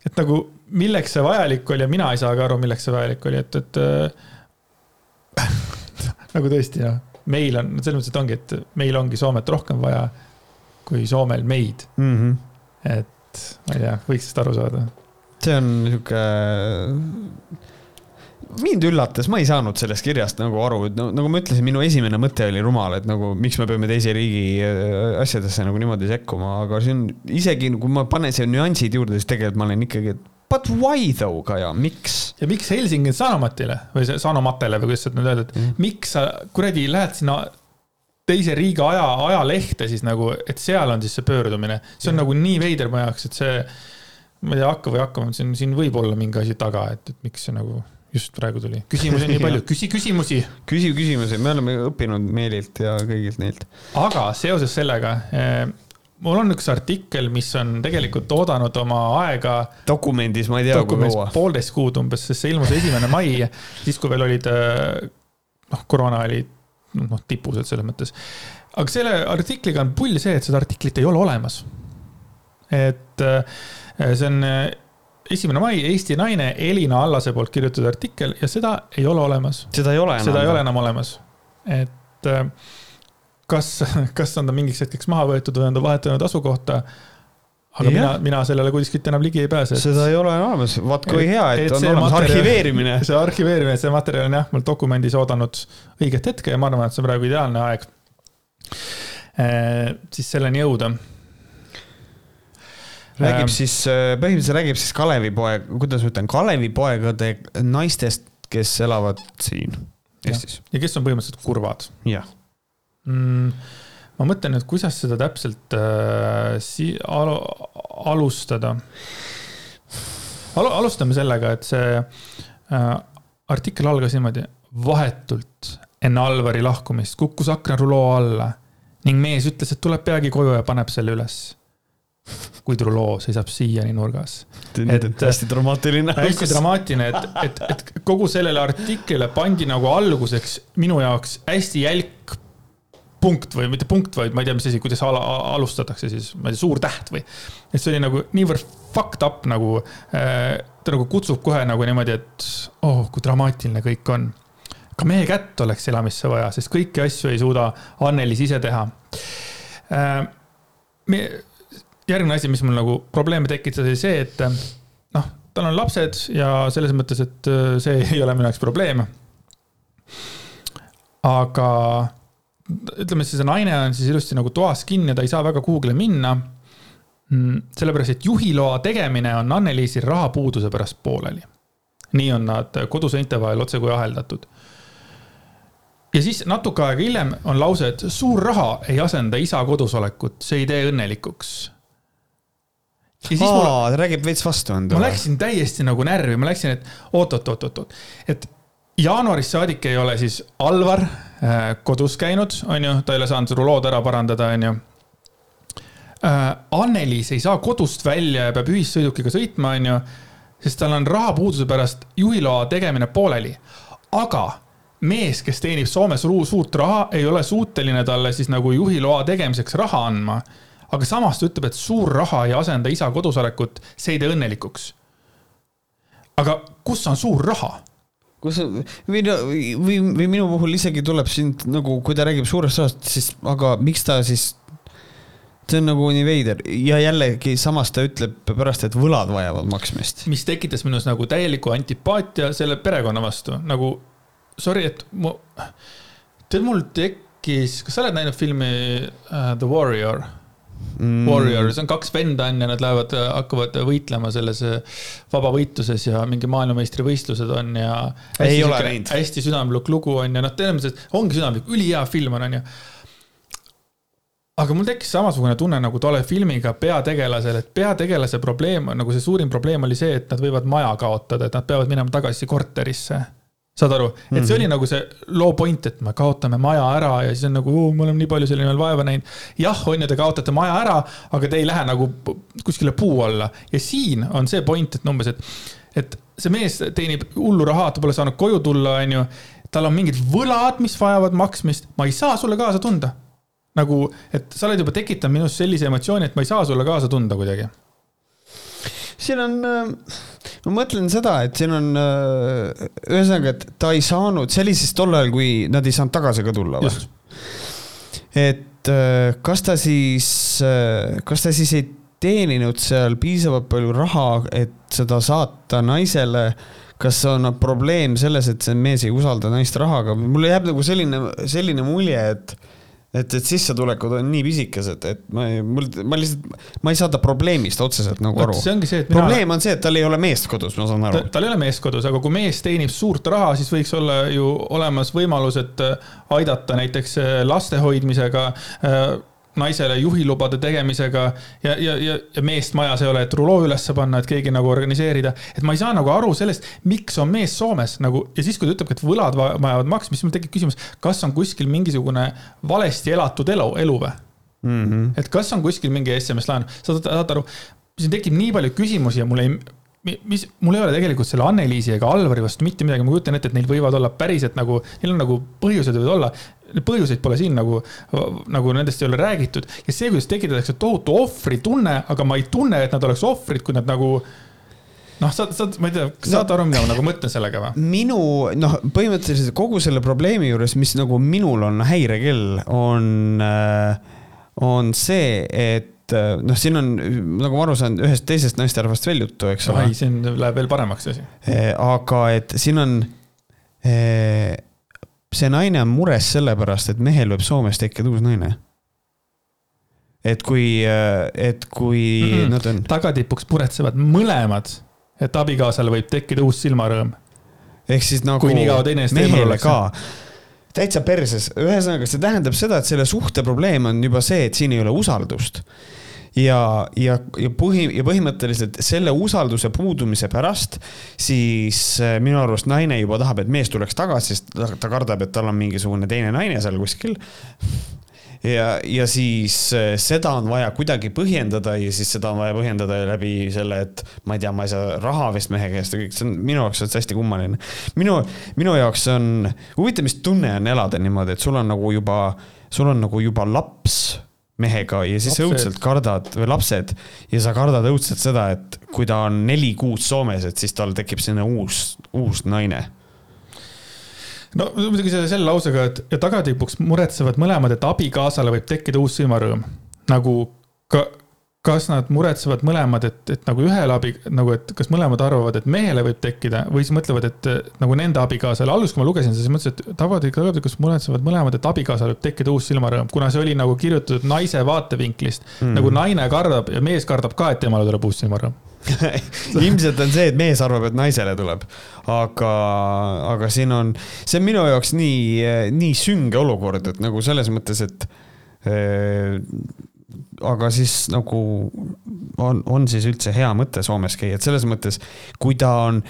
et nagu milleks see vajalik oli ja mina ei saa ka aru, milleks see vajalik oli, et, et äh, nagu tõesti noh, meil on, selles mõttes, et ongi, et meil ongi Soomet rohkem vaja kui Soomel meid mm. -hmm. et ma ei tea, võiks sellest aru saada.
see on niisugune mind üllatas, ma ei saanud sellest kirjast nagu aru, et no, nagu ma ütlesin, minu esimene mõte oli rumal, et nagu miks me peame teise riigi äh, asjadesse nagu niimoodi sekkuma, aga see on isegi kui ma panen siia nüansid juurde, siis tegelikult ma olen ikkagi, et But why though, Kaja, miks?
ja miks Helsingi Sanomatile või Sanomatele või kuidas seda nüüd öelda, et mm. miks sa kuradi lähed sinna teise riigi aja, ajalehte siis nagu, et seal on siis see pöördumine. see on ja. nagu nii veider mu jaoks, et see, ma ei tea, hakka või hakkama, siin, siin võib olla mingi asi taga, et, et miks see nagu just praegu tuli. küsimusi on nii palju, küsi küsimusi.
küsi küsimusi, me oleme õppinud Meelilt ja kõigilt neilt.
aga seoses sellega eh, mul on üks artikkel, mis on tegelikult oodanud oma aega.
dokumendis, ma ei tea, kui kaua.
poolteist kuud umbes, sest see ilmus esimene mai, siis kui veel olid, äh, noh, koroona oli noh, tipus, et selles mõttes. aga selle artikliga on pull see, et seda artiklit ei ole olemas. et äh, see on äh, esimene mai, Eesti naine Elina Allase poolt kirjutatud artikkel ja seda ei ole olemas.
seda ei ole
enam? seda ei ole enam olemas, et kas, kas on ta mingiks hetkeks maha võetud või on ta vahetanud asukohta aga ja. mina, mina sellele kuskilt enam ligi ei pääse
et.... seda ei ole olemas, vaat kui hea, et, et on olemas arhiveerimine.
see arhiveerimine, see materjal on jah, mul dokumendis oodanud õiget hetke ja ma arvan, et see on praegu ideaalne aeg eh,. siis selleni jõuda.
räägib eh, siis, põhimõtteliselt räägib siis Kalevipoeg, kuidas ma ütlen, Kalevipoegade naistest, kes elavad siin Eestis.
ja kes on põhimõtteliselt kurvad.
jah
mm,? ma mõtlen nüüd, kuidas seda täpselt äh, si-, al alustada Al. alustame sellega, et see äh, artikkel algas niimoodi. vahetult enne Alvari lahkumist kukkus aknaruloo alla ning mees ütles, et tuleb peagi koju ja paneb selle üles kuid Ruloo seisab siiani nurgas.
et hästi dramaatiline.
hästi dramaatiline, et, et, et kogu sellele artiklile pandi nagu alguseks minu jaoks hästi jälk punkt või mitte punkt, vaid ma ei tea, mis asi, kuidas ala, alustatakse siis, ma ei tea, suur täht või. et see oli nagu niivõrd fucked up nagu äh,, ta nagu kutsub kohe nagu niimoodi, et oh, kui dramaatiline kõik on. ka mehe kätt oleks elamisse vaja, sest kõiki asju ei suuda Annelis ise teha äh,. järgmine asi, mis mul nagu probleeme tekitas, oli see, et noh, tal on lapsed ja selles mõttes, et äh, see ei ole minu jaoks probleem. aga ütleme siis see naine on siis ilusti nagu toas kinni, ta ei saa väga kuhugile minna. Mm, sellepärast, et juhiloa tegemine on Anneliisil rahapuuduse pärast pooleli. nii on nad koduseinte vahel otsekui aheldatud. ja siis natuke aega hiljem on lause, et suur raha ei asenda isa kodusolekut, see ei tee õnnelikuks
ja siis Aa, mul. räägib veits vastu enda.
ma läksin täiesti nagu närvi, ma läksin, et oot-oot-oot-oot, et jaanuarist saadik ei ole siis Alvar äh, kodus käinud, on ju, ta ei ole saanud rulood ära parandada, on ju äh,. Anneliis ei saa kodust välja ja peab ühissõidukiga sõitma, on ju, sest tal on rahapuuduse pärast juhiloa tegemine pooleli. aga mees, kes teenib Soomes suurt raha, ei ole suuteline talle siis nagu juhiloa tegemiseks raha andma. aga samas ta ütleb, et suur raha ei asenda isa kodusolekut, see ei tee õnnelikuks. aga kus on suur raha?
Kus või, või, või minu puhul isegi tuleb sind nagu, kui ta räägib suurest rahast, siis aga miks ta siis, see on nagu nii veider ja jällegi samas ta ütleb pärast, et võlad vajavad maksmist.
mis tekitas minus nagu täieliku antipaatia selle perekonna vastu, nagu sorry, et mu, tead mul tekkis, kas sa oled näinud filmi uh, The Warrior? Mm. Warrior, see on kaks venda on ja nad lähevad, hakkavad võitlema selles äh, vabavõitluses ja mingi maailmameistrivõistlused on ja.
ei ole näinud.
hästi südamlik lugu on ja noh, tõenäoliselt ongi südamlik, ülihea film on, on ju aga mul tekkis samasugune tunne nagu tolle filmiga peategelasel, et peategelase probleem on nagu see suurim probleem oli see, et nad võivad maja kaotada, et nad peavad minema tagasi korterisse saad aru, et see mm -hmm. oli nagu see loo point, et me kaotame maja ära ja siis on nagu, me oleme nii palju selle nimel vaeva näinud. jah, on ju, te kaotate maja ära, aga te ei lähe nagu kuskile puu alla ja siin on see point, et umbes, et, et see mees teenib hullu raha, ta pole saanud koju tulla, on ju. tal on mingid võlad, mis vajavad maksmist, ma ei saa sulle kaasa tunda. nagu, et sa oled juba tekitanud minus sellise emotsiooni, et ma ei saa sulle kaasa tunda kuidagi.
siin on äh ma mõtlen seda, et siin on äh, ühesõnaga, et ta ei saanud, see oli siis tol ajal, kui nad ei saanud tagasi ka tulla või? et äh, kas ta siis, äh, kas ta siis ei teeninud seal piisavalt palju raha, et seda saata naisele? Kas on probleem selles, et see mees ei usalda naist rahaga, mulle jääb nagu selline, selline mulje, et et, et sissetulekud on nii pisikesed, et ma ei, mul, ma lihtsalt, ma ei saa ta probleemist otseselt nagu aru.
see ongi see,
et mina... probleem on see, et tal ei ole meest kodus, ma saan aru.
tal ei ole meest kodus, aga kui mees teenib suurt raha, siis võiks olla ju olemas võimalus, et äh, aidata näiteks äh, laste hoidmisega äh, naisele juhilubade tegemisega ja, ja, ja, ja meest majas ei ole, et ruloo ülesse panna, et keegi nagu organiseerida. et ma ei saa nagu aru sellest, miks on mees Soomes nagu ja siis, kui ta ütleb, et võlad vajavad maksmist, siis mul tekib küsimus, kas on kuskil mingisugune valesti elatud elu, elu või mm? -hmm. et kas on kuskil mingi SMS laen, saad, saad aru, siin tekib nii palju küsimusi ja mul ei mis, mul ei ole tegelikult selle Anneliisi ega Alvari vastu mitte midagi, ma kujutan ette, et neil võivad olla päriselt nagu, neil on nagu põhjused võivad olla. Põhjuseid pole siin nagu, nagu nendest ei ole räägitud. Ja see, kuidas tekitatakse tohutu ohvritunne, aga ma ei tunne, et nad oleks ohvrid, kui nad nagu noh, sa, sa, ma ei tea, kas saad no, aru, mida ma nagu mõtlen sellega või?
minu noh, põhimõtteliselt kogu selle probleemi juures, mis nagu minul on häirekell, on, äh, on see, et äh, noh, siin on, nagu ma aru saan, ühest teisest naisterahvast veel juttu, eks
ole. siin läheb veel paremaks asi.
Äh, aga et siin on see naine on mures sellepärast, et mehel võib Soomes tekkida uus naine. et kui, et kui mm -hmm. nad on.
tagatipuks muretsevad mõlemad, et abikaasale võib tekkida uus silmarõõm.
ehk siis nagu.
kui nii kaua teine eest eemal oleks.
täitsa perses, ühesõnaga, see tähendab seda, et selle suhte probleem on juba see, et siin ei ole usaldust ja, ja, ja põhi, ja põhimõtteliselt selle usalduse puudumise pärast siis äh, minu arust naine juba tahab, et mees tuleks tagasi, sest ta, ta kardab, et tal on mingisugune teine naine seal kuskil ja, ja siis äh, seda on vaja kuidagi põhjendada ja siis seda on vaja põhjendada läbi selle, et ma ei tea, ma ei saa raha vist mehe käest ja kõik, see on minu jaoks on hästi kummaline. minu, minu jaoks on, huvitav, mis tunne on elada niimoodi, et sul on nagu juba, sul on nagu juba laps mehega ja siis lapsed. õudselt kardad, või lapsed, ja sa kardad õudselt seda, et kui ta on neli kuud Soomes, et siis tal tekib selline uus, uus naine
no muidugi selle, selle lausega, et ja tagatipuks muretsevad mõlemad, et abikaasale võib tekkida uus silmarõõm. nagu ka kas nad muretsevad mõlemad, et, et nagu ühele abi, nagu, et kas mõlemad arvavad, et mehele võib tekkida või siis mõtlevad, et nagu nende abikaasale, alguses kui ma lugesin siis mõtlesin, et kas muretsevad mõlemad, et abikaasale võib tekkida uus silmarõõm, kuna see oli nagu kirjutatud naise vaatevinklist. Mm.. nagu naine kardab ja mees kardab ka, et temale tuleb uus silmarõõm.
Ilmselt on see, et mees arvab, et naisele tuleb, aga, aga siin on, see on minu jaoks nii, nii sünge olukord, et nagu selles mõttes, et aga siis nagu on, on siis üldse hea mõte Soomes käia, et selles mõttes, kui ta on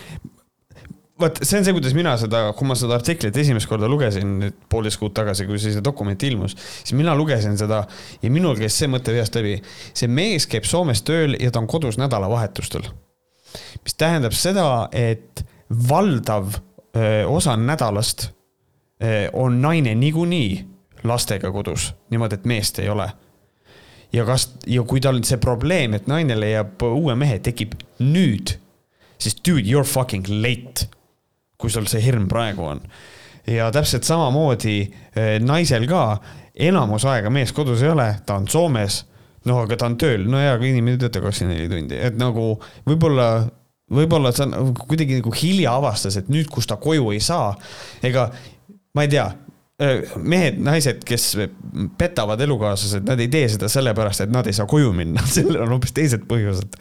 vot see on see, kuidas mina seda, kui ma seda artiklit esimest korda lugesin nüüd poolteist kuud tagasi, kui see dokument ilmus, siis mina lugesin seda ja minul käis see mõte peast läbi. see mees käib Soomes tööl ja ta on kodus nädalavahetustel. mis tähendab seda, et valdav öö, osa nädalast öö, on naine niikuinii lastega kodus, niimoodi, et meest ei ole ja kas, ja kui tal see probleem, et naine leiab uue mehe, tekib nüüd, siis dude, you are fucking late. kui sul see hirm praegu on. ja täpselt samamoodi eh, naisel ka, enamus aega mees kodus ei ole, ta on Soomes, no aga ta on tööl, no hea, aga inimene ei tööta kakskümmend neli tundi, et nagu võib-olla võib-olla ta nagu kuidagi nagu hilja avastas, et nüüd, kus ta koju ei saa, ega ma ei tea, mehed, naised, kes petavad elukaaslased, nad ei tee seda sellepärast, et nad ei saa koju minna, sellel on hoopis teised põhjused.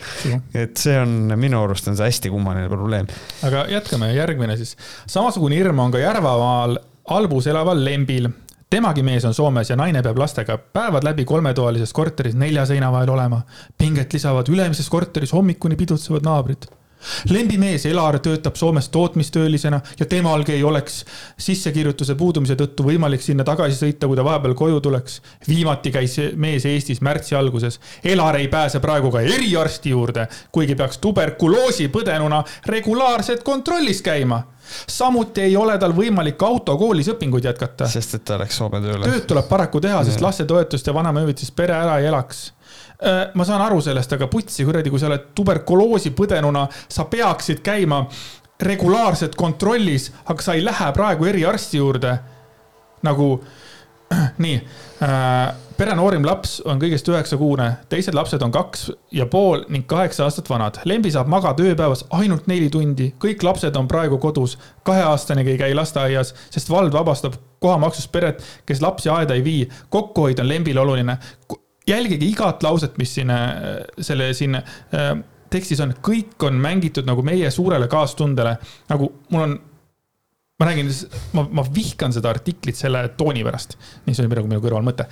et see on, minu arust on see hästi kummaline probleem.
aga jätkame, järgmine siis. samasugune hirm on ka Järvamaal albus elaval Lembil temagi mees on Soomes ja naine peab lastega päevad läbi kolmetoalises korteris nelja seina vahel olema. pinget lisavad ülemises korteris hommikuni pidutsevad naabrid lembimees Elar töötab Soomes tootmistöölisena ja temalgi ei oleks sissekirjutuse puudumise tõttu võimalik sinna tagasi sõita, kui ta vahepeal koju tuleks. viimati käis mees Eestis märtsi alguses. Elar ei pääse praegu ka eriarsti juurde, kuigi peaks tuberkuloosi põdenuna regulaarselt kontrollis käima samuti ei ole tal võimalik autokoolis õpinguid jätkata.
sest et ta läks Soome tööle.
tööd tuleb paraku teha, sest lastetoetust ja vanemahüvitist pere ära ei elaks ma saan aru sellest, aga putsi kuradi, kui sa oled tuberkuloosi põdenuna, sa peaksid käima regulaarselt kontrollis, aga sa ei lähe praegu eriarsti juurde. nagu nii äh,, pere noorim laps on kõigest üheksakuune, teised lapsed on kaks ja pool ning kaheksa aastat vanad. Lembi saab magada ööpäevas ainult neli tundi, kõik lapsed on praegu kodus. kaheaastanegi ei käi lasteaias, sest vald vabastab kohamaksust peret, kes lapsi aeda ei vii. kokkuhoid on Lembile oluline jälgige igat lauset, mis siin äh, selle siin äh, tekstis on, kõik on mängitud nagu meie suurele kaastundele. nagu mul on, ma räägin, ma, ma vihkan seda artiklit selle tooni pärast. nii, see oli praegu minu kõrval mõte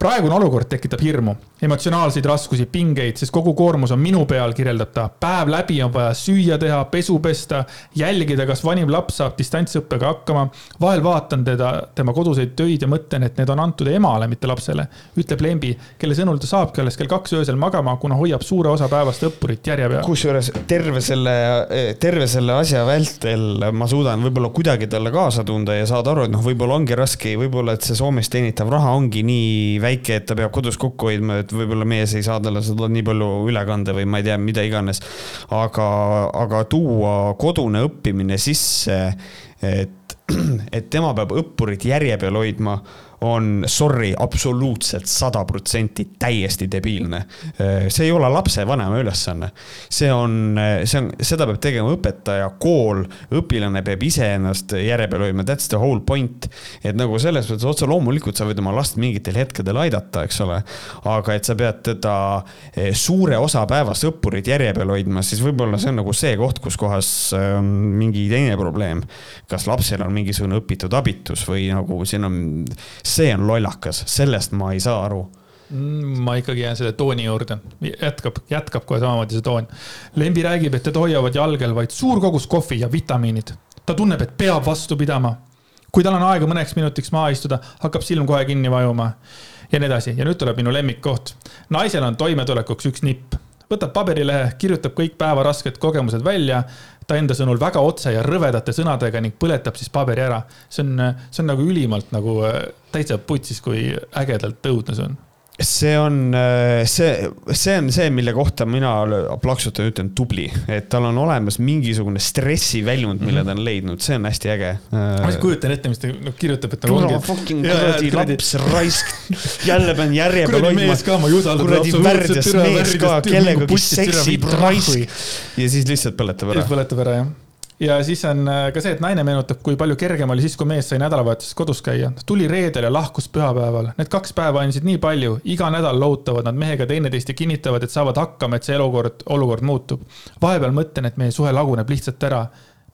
praegune olukord tekitab hirmu, emotsionaalseid raskusi, pingeid, sest kogu koormus on minu peal, kirjeldab ta. päev läbi on vaja süüa teha, pesu pesta, jälgida, kas vanim laps saab distantsõppega hakkama. vahel vaatan teda, tema koduseid töid ja mõtlen, et need on antud emale, mitte lapsele. ütleb Lembi, kelle sõnul ta saabki alles kell kaks öösel magama, kuna hoiab suure osa päevast õppurit järje peal.
kusjuures terve selle, terve selle asja vältel ma suudan võib-olla kuidagi talle kaasa tunda ja saada aru, et noh, võib-olla ongi raske, võib-olla, et see Soomes teenitav raha ongi nii väike väike, et ta peab kodus kokku hoidma, et võib-olla mees ei saa talle seda nii palju üle kanda või ma ei tea, mida iganes. aga, aga tuua kodune õppimine sisse, et, et tema peab õppurit järje peal hoidma on sorry, absoluutselt sada protsenti täiesti debiilne. see ei ole lapsevanema ülesanne. see on, see on, seda peab tegema õpetaja, kool, õpilane peab ise ennast järje peal hoidma, that's the whole point. et nagu selles mõttes otse loomulikult sa võid oma last mingitel hetkedel aidata, eks ole. aga et sa pead teda eh, suure osa päevast õppurit järje peal hoidma, siis võib-olla see on nagu see koht, kus kohas on mingi teine probleem. kas lapsel on mingisugune õpitud abitus või nagu siin on see on lollakas, sellest ma ei saa aru
mm, ma ikkagi jään selle tooni juurde, jätkab, jätkab kohe samamoodi see toon. Lembi räägib, et teda hoiavad jalgel vaid suur kogus kohvi ja vitamiinid. ta tunneb, et peab vastu pidama. kui tal on aega mõneks minutiks maha istuda, hakkab silm kohe kinni vajuma. ja nii edasi ja nüüd tuleb minu lemmikkoht. naisel on toimetulekuks üks nipp võtab paberilehe, kirjutab kõik päeva rasked kogemused välja, ta enda sõnul väga otse ja rõvedate sõnadega ning põletab siis paberi ära. see on, see on nagu ülimalt nagu äh, täitsa putsis, kui ägedalt õudne see on
see on äh, see, see on see, mille kohta mina plaksutan ütlen tubli, et tal on olemas mingisugune stressiväljund, mille ta on leidnud, see on hästi äge.
ma siis kujutan ette, mis ta no, kirjutab, et nagu
ongi. fucking kuradi laps, raisk, jälle pean järje peal
hoidma.
kuradi värdjas mees ka, kellegagi seksib, raisk. ja siis lihtsalt põletab ära.
põletab ära, jah ja siis on äh, ka see, et naine meenutab, kui palju kergem oli siis, kui mees sai nädalavahetusel kodus käia. tuli reedel ja lahkus pühapäeval. Need kaks päeva andsid nii palju, iga nädal lohutavad nad mehega teineteist ja kinnitavad, et saavad hakkama, et see elukord, olukord muutub. vahepeal mõtlen, et meie suhe laguneb lihtsalt ära,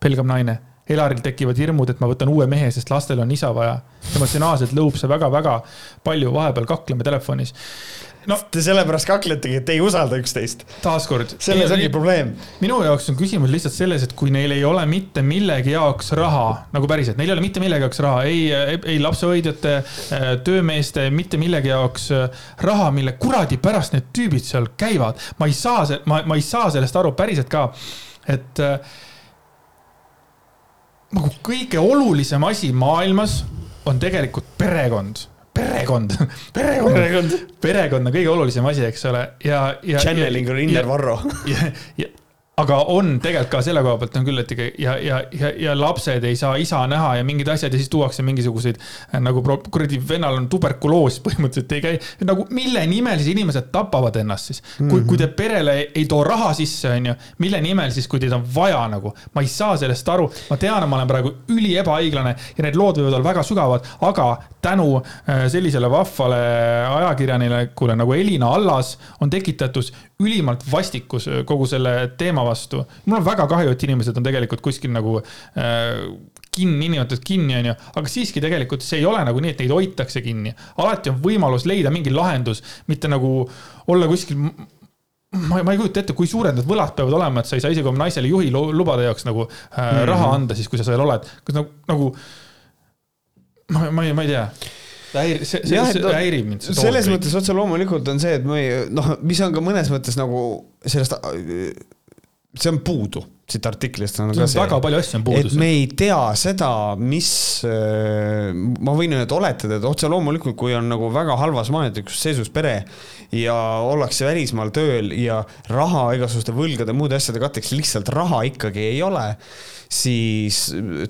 pelgab naine. Elaril tekivad hirmud, et ma võtan uue mehe, sest lastel on isa vaja. emotsionaalselt lõhub see väga-väga palju, vahepeal kakleme telefonis
no te sellepärast kakletegi, et ei usalda üksteist.
taaskord.
selles ongi probleem.
minu jaoks on küsimus lihtsalt selles, et kui neil ei ole mitte millegi jaoks raha, nagu päriselt, neil ei ole mitte millegi jaoks raha, ei, ei, ei lapsehoidjate, äh, töömeeste, mitte millegi jaoks äh, raha, mille kuradi pärast need tüübid seal käivad. ma ei saa, ma, ma ei saa sellest aru päriselt ka, et äh, nagu kõige olulisem asi maailmas on tegelikult perekond perekond, perekond, perekond, perekond on kõige olulisem asi, eks ole, ja, ja.
Channeling Rinner Varro.
ja, ja, aga on tegelikult ka selle koha pealt on küll, et ikka ja, ja, ja, ja lapsed ei saa isa näha ja mingid asjad ja siis tuuakse mingisuguseid äh, nagu kuradi vennal on tuberkuloos põhimõtteliselt ei käi. nagu mille nimel siis inimesed tapavad ennast siis, kui mm, -hmm. kui te perele ei too raha sisse, onju, mille nimel siis, kui teid on vaja nagu. ma ei saa sellest aru, ma tean, ma olen praegu üli ebaõiglane ja need lood võivad olla väga sügavad, aga tänu äh, sellisele vahvale ajakirjanikule nagu Elina Allas on tekitatud ülimalt vastikus kogu selle teema vastu. mul on väga kahju, et inimesed on tegelikult kuskil nagu äh, kinni, niinimetatud kinni, onju, aga siiski tegelikult see ei ole nagu nii, et neid hoitakse kinni. alati on võimalus leida mingi lahendus, mitte nagu olla kuskil ma, ma ei kujuta ette, kui suured need võlad peavad olema, et sa ei saa isegi oma naisele juhi lubada jaoks nagu äh, mm -hmm. raha anda siis, kui sa seal oled. kas nagu, nagu ma, ma ei, ma ei tea ta häirib, see, see, see no, häirib mind.
selles mõttes otse loomulikult on see, et ma ei, noh, mis on ka mõnes mõttes nagu sellest see on puudu siit artiklist
on ka see. väga palju asju on puudu.
et me ei tea seda, mis, äh, ma võin nüüd oletada, et otse loomulikult, kui on nagu väga halvas majanduslikus seisus pere ja ollakse välismaal tööl ja raha igasuguste võlgade, muude asjade katteks lihtsalt raha ikkagi ei ole siis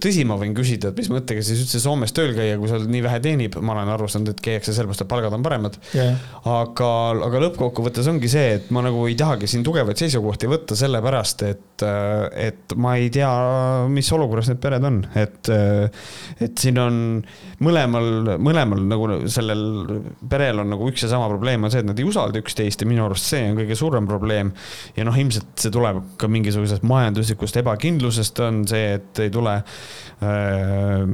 tõsi, ma võin küsida, et mis mõttega siis üldse Soomes tööl käia, kui seal nii vähe teenib, ma olen arvestanud, et käiakse sellepärast, et palgad on paremad. Yeah.. aga, aga lõppkokkuvõttes ongi see, et ma nagu ei tahagi siin tugevaid seisukohti võtta, sellepärast et, et ma ei tea, mis olukorras need pered on, et, et siin on mõlemal, mõlemal nagu sellel perel on nagu üks ja sama probleem on see, et nad ei usalda üksteist ja minu arust see on kõige suurem probleem. ja noh, ilmselt see tuleb ka mingisugusest majanduslikust ebakindlusest on see, et ei tule. Äh,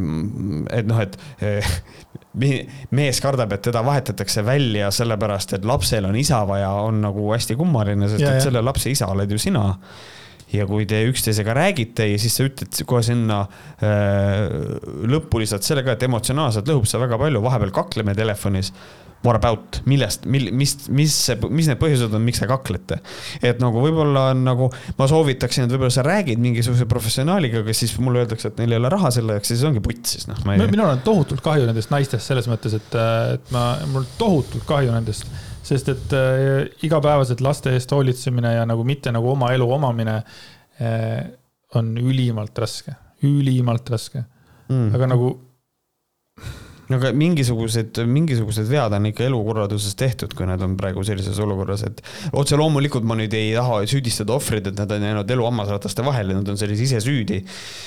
et noh, et äh, mees kardab, et teda vahetatakse välja sellepärast, et lapsel on isa vaja, on nagu hästi kummaline, sest ja, et selle lapse isa oled ju sina ja kui te üksteisega räägite ja siis sa ütled kohe sinna äh, lõppu lihtsalt sellega, et emotsionaalselt lõhub sa väga palju, vahepeal kakleme telefonis what about, millest, mil-, mis, mis see, mis need põhjused on, miks te kaklete. et nagu võib-olla on nagu, ma soovitaksin, et võib-olla sa räägid mingisuguse professionaaliga, kes siis mulle öeldakse, et neil ei ole raha selle jaoks ja siis ongi putt siis noh.
Minul on tohutult kahju nendest naistest selles mõttes, et, et ma, mul tohutult kahju nendest, sest et äh, igapäevaselt laste eest hoolitsemine ja nagu mitte nagu oma elu omamine äh, on ülimalt raske, ülimalt raske mm.. aga nagu
no aga mingisugused, mingisugused vead on ikka elukorralduses tehtud, kui nad on praegu sellises olukorras, et otse loomulikult ma nüüd ei taha süüdistada ohvreid, et nad on jäänud elu hammasrataste vahele, nad on selles ise süüdi.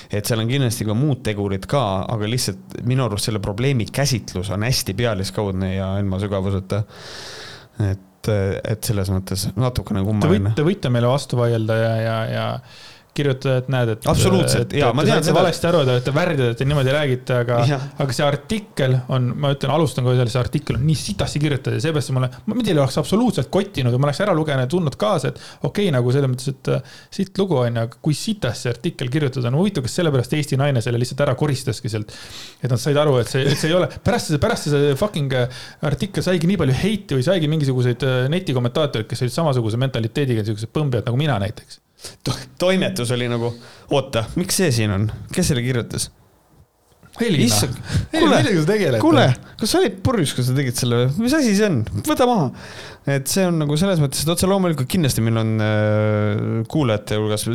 et seal on kindlasti ka muud tegurid ka, aga lihtsalt minu arust selle probleemi käsitlus on hästi pealiskaudne ja ilma sügavuseta. Et, et selles mõttes natukene kummaline.
Te võite meile vastu vaielda ja, ja, ja kirjutada, et näed, et.
absoluutselt, jaa, ma tean
seda. valesti aru, te olete värdjad, et te niimoodi räägite, aga, aga see artikkel on, ma ütlen, alustan kohe sellest, see artikkel on nii sitasti kirjutatud ja seepärast mulle, mind ei oleks absoluutselt kottinud ja ma oleks ära lugenud ja tundnud kaasa, et okei okay,, nagu selles mõttes, et äh, siit lugu on ju, aga kui sitasti see artikkel kirjutatud on, huvitav, kas sellepärast Eesti naine selle lihtsalt ära koristaski sealt. et nad said aru, et see, et see ei ole, pärast see, pärast see fucking äh, artikkel saigi nii palju heiti või saigi mingisuguseid äh, netikommentaatoreid, kes olid samasuguse mentaliteediga, niisugused põmbjad nagu mina näiteks
to toimetus oli nagu, oota, miks see siin on, kes selle kirjutas?
Helina, millega sa tegeled?
kuule, kas sa olid purjus, kui sa tegid selle, mis asi see on, võta maha. et see on nagu selles mõttes, et otse loomulikult kindlasti meil on äh, kuulajate hulgas,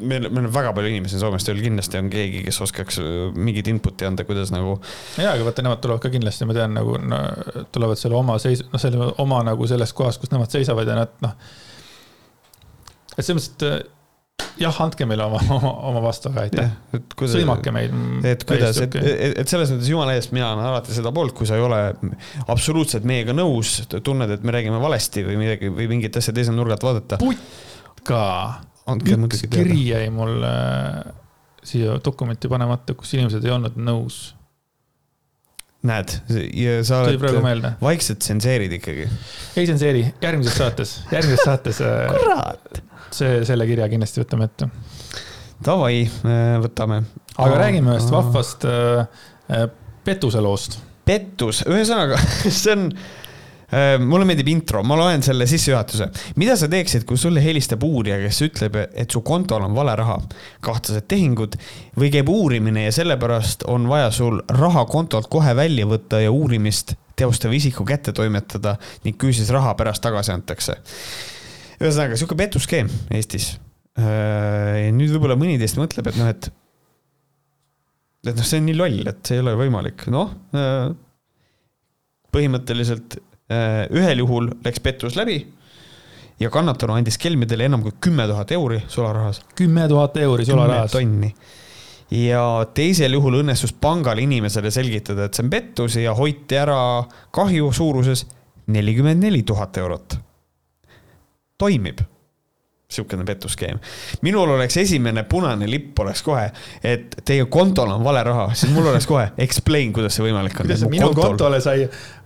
meil, meil on väga palju inimesi Soomes tööl, kindlasti on keegi, kes oskaks äh, mingit input'i anda, kuidas nagu.
ja, aga vaata, nemad tulevad ka kindlasti, ma tean, nagu no, tulevad selle oma seis-, noh, selle oma nagu selles kohas, kus nemad seisavad ja nad noh et selles mõttes, et äh, jah, andke meile oma, oma, oma vastu, aga aitäh. sõimake meid.
et kuidas, et, et, et selles mõttes jumala eest, mina olen alati seda poolt, kui sa ei ole absoluutselt meiega nõus, tunned, et me räägime valesti või midagi või mingit asja teise nurga alt vaadata.
putka. üks kiri jäi mul äh, siia dokumenti panemata, kus inimesed ei olnud nõus
näed, ja sa oled, vaikselt tsenseerid ikkagi.
ei tsenseeri, järgmises saates, järgmises saates äh,
kurat
see, selle kirja kindlasti võtame ette.
Davai, võtame.
aga Aa, räägime ühest vahvast äh, pettuse loost.
pettus, ühesõnaga see on äh, mulle meeldib intro, ma loen selle sissejuhatuse. mida sa teeksid, kui sulle helistab uurija, kes ütleb, et su kontol on vale raha, kahtlased tehingud või käib uurimine ja sellepärast on vaja sul raha kontolt kohe välja võtta ja uurimist teostava isiku kätte toimetada ning küüsis raha pärast tagasi antakse ühesõnaga sihuke petuskeem Eestis ja nüüd võib-olla mõni teist mõtleb, et noh, et et noh, see on nii loll, et see ei ole võimalik, noh äh, põhimõtteliselt äh, ühel juhul läks pettus läbi ja kannatanu andis kelmidele enam kui kümme tuhat euri sularahas.
kümme tuhat euri sularahas.
tonni. ja teisel juhul õnnestus pangal inimesele selgitada, et see on pettus ja hoiti ära kahju suuruses nelikümmend neli tuhat eurot. Toimib sihukene pettuskeem. minul oleks esimene punane lipp oleks kohe, et teie kontol on vale raha, siis mul oleks kohe explain, kuidas see võimalik on.
kuidas minu kontol... kontole sai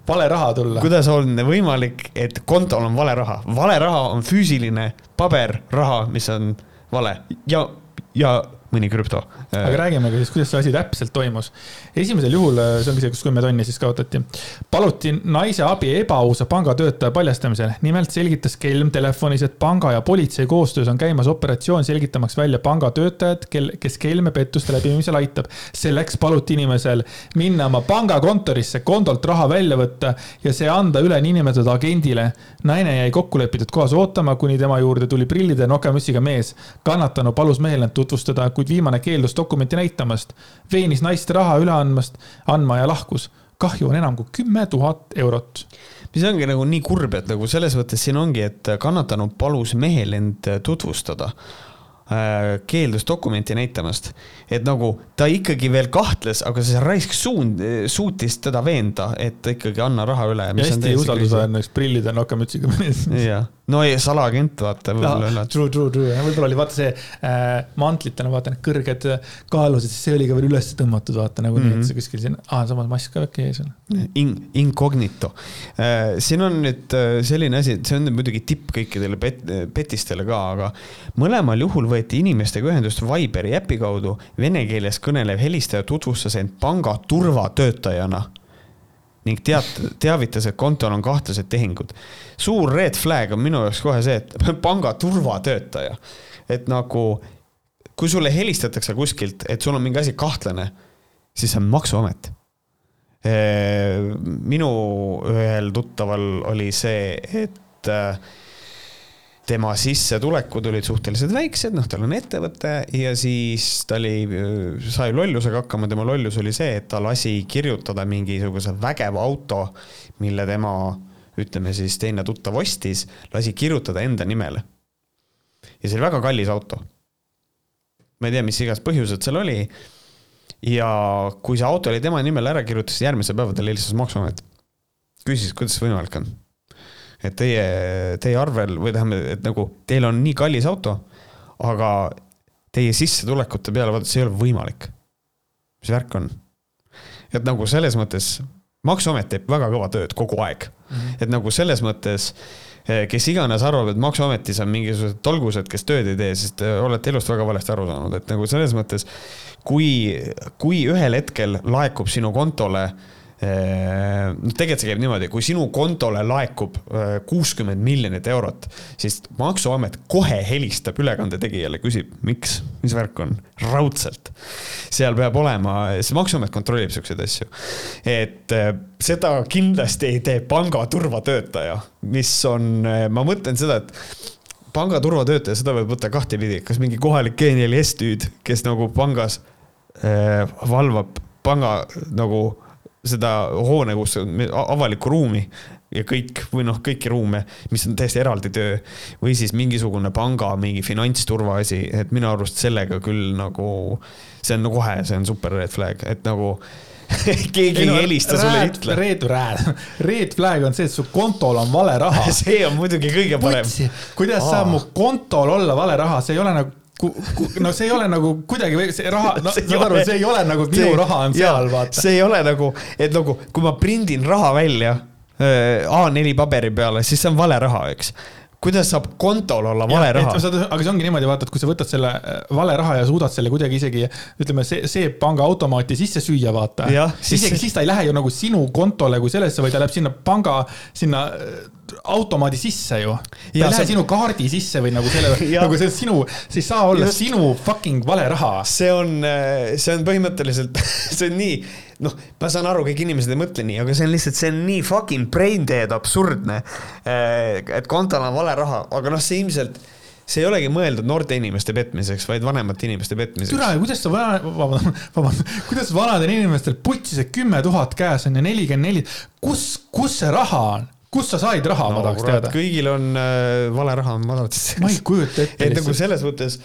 vale raha tulla?
kuidas on võimalik, et kontol on vale raha? vale raha on füüsiline paberraha, mis on vale ja, ja mõni krüpto.
aga räägime ka siis, kuidas see asi täpselt toimus. esimesel juhul, see ongi see, kus kümme tonni siis kaotati, paluti naise abi ebaausa pangatöötaja paljastamisel. nimelt selgitas kelm telefonis, et panga ja politsei koostöös on käimas operatsioon selgitamaks välja pangatöötajad, kel, kes kelme pettuste läbiviimisel aitab. selleks paluti inimesel minna oma pangakontorisse, kontolt raha välja võtta ja see anda üle niinimetatud agendile. naine jäi kokkulepitud kohas ootama, kuni tema juurde tuli prillide ja nokemüssiga mees. kannatanu palus mehel end tutvustada kuid viimane keeldus dokumenti näitamast, veenis naist raha üle andmast, andma ja lahkus. kahju on enam kui kümme tuhat eurot.
mis ongi nagu nii kurb, et nagu selles mõttes siin ongi, et kannatanu palus mehel end tutvustada keeldus dokumenti näitamast. et nagu ta ikkagi veel kahtles, aga see raisk suund, suutis teda veenda, et ikkagi anna raha üle.
hästi usaldusväärne, üks prillide nokamütsiga mees.
jah, no ei, salaagent, vaata.
True, true, true, võib-olla oli vaata see äh, mantlitena, vaata need kõrged kaalused, see oli ka veel üles tõmmatud, vaata nagu mm -hmm. nii, et see kuskil siin, aa, samas mask ka okei ees on.
In-, incognito äh,. siin on nüüd äh, selline asi, et see on muidugi tipp kõikidele pet-, petistele ka, aga mõlemal juhul võeti inimestega ühendust Viberi äpi kaudu. Vene keeles kõnelev helistaja tutvustas end panga turvatöötajana ning teat-, teavitas, et kontol on kahtlased tehingud. suur red flag on minu jaoks kohe see, et panga turvatöötaja, et nagu kui sulle helistatakse kuskilt, et sul on mingi asi kahtlane, siis see on maksuamet. minu ühel tuttaval oli see, et äh, tema sissetulekud olid suhteliselt väiksed, noh, tal on ettevõte ja siis ta oli, sai lollusega hakkama, tema lollus oli see, et ta lasi kirjutada mingisuguse vägeva auto, mille tema, ütleme siis teine tuttav ostis, lasi kirjutada enda nimele. ja see oli väga kallis auto. ma ei tea, mis iganes põhjused seal oli. ja kui see auto oli tema nimele ära kirjutatud, siis järgmisel päeval talle helistas maksuamet. küsis, kuidas võimalik on et teie, teie arvel või tähendab, et nagu teil on nii kallis auto, aga teie sissetulekute peale vaadates ei ole võimalik. mis värk on? et nagu selles mõttes maksuamet teeb väga kõva tööd kogu aeg mm. -hmm. et nagu selles mõttes, eh, kes iganes arvab, et maksuametis on mingisugused tolgused, kes tööd ei tee, siis te olete elust väga valesti aru saanud, et nagu selles mõttes, kui, kui ühel hetkel laekub sinu kontole äh, noh, tegelikult see käib niimoodi, kui sinu kontole laekub äh, kuuskümmend miljonit eurot, siis maksuamet kohe helistab ülekande tegijale, küsib, miks, mis värk on, raudselt. seal peab olema, see maksuamet kontrollib siukseid asju. et äh, seda kindlasti ei tee panga turvatöötaja, mis on, ma mõtlen seda, et panga turvatöötaja, seda võib võtta kahtepidi, kas mingi kohalik G4S tüüd, kes nagu pangas äh, valvab panga nagu seda hoone, kus on avalikku ruumi ja kõik või noh, kõiki ruume, mis on täiesti eraldi töö. või siis mingisugune panga mingi finantsturva asi, et minu arust sellega küll nagu, see on no kohe, see on super red flag, et nagu keegi ei no, helista sulle, ei ütle.
Red, red, red flag on see, et su kontol on vale raha
see on muidugi kõige parem.
kuidas Aa. saab mu kontol olla vale raha, see ei ole nagu no see ei ole nagu kuidagi, see raha, no saad aru, see ei ole nagu minu see, raha on seal, vaata.
see ei ole nagu, et nagu, kui ma prindin raha välja äh, A4 paberi peale, siis see on vale raha, eks kuidas saab kontol olla vale ja, raha?
aga see ongi niimoodi, vaata, et kui sa võtad selle äh, vale raha ja suudad selle kuidagi isegi ütleme, see, see pangaautomaati sisse süüa, vaata. isegi siis, siis ta ei lähe ju nagu sinu kontole kui sellesse, vaid ta läheb sinna panga, sinna äh, automaadi sisse ju. ta ei lähe sinu kaardi sisse või nagu selle, nagu see sinu, see ei saa olla Just. sinu fucking vale raha.
see on, äh, see on põhimõtteliselt see on nii, noh, ma saan aru, kõik inimesed ei mõtle nii, aga see on lihtsalt, see on nii fucking brain dead absurdne. Äh, et kontol on vale raha, aga noh, see ilmselt see ei olegi mõeldud noorte inimeste petmiseks, vaid vanemate inimeste petmiseks.
türa, kuidas sa vana, vabandust, vabandust, kuidas vanadel inimestel putsi see kümme tuhat käes on ja nelikümmend neli, kus, kus see raha on? Kust sa said raha no,, ma tahaks teada.
kõigil on äh, vale raha madalates
ma ei kujuta ette
et nagu selles mõttes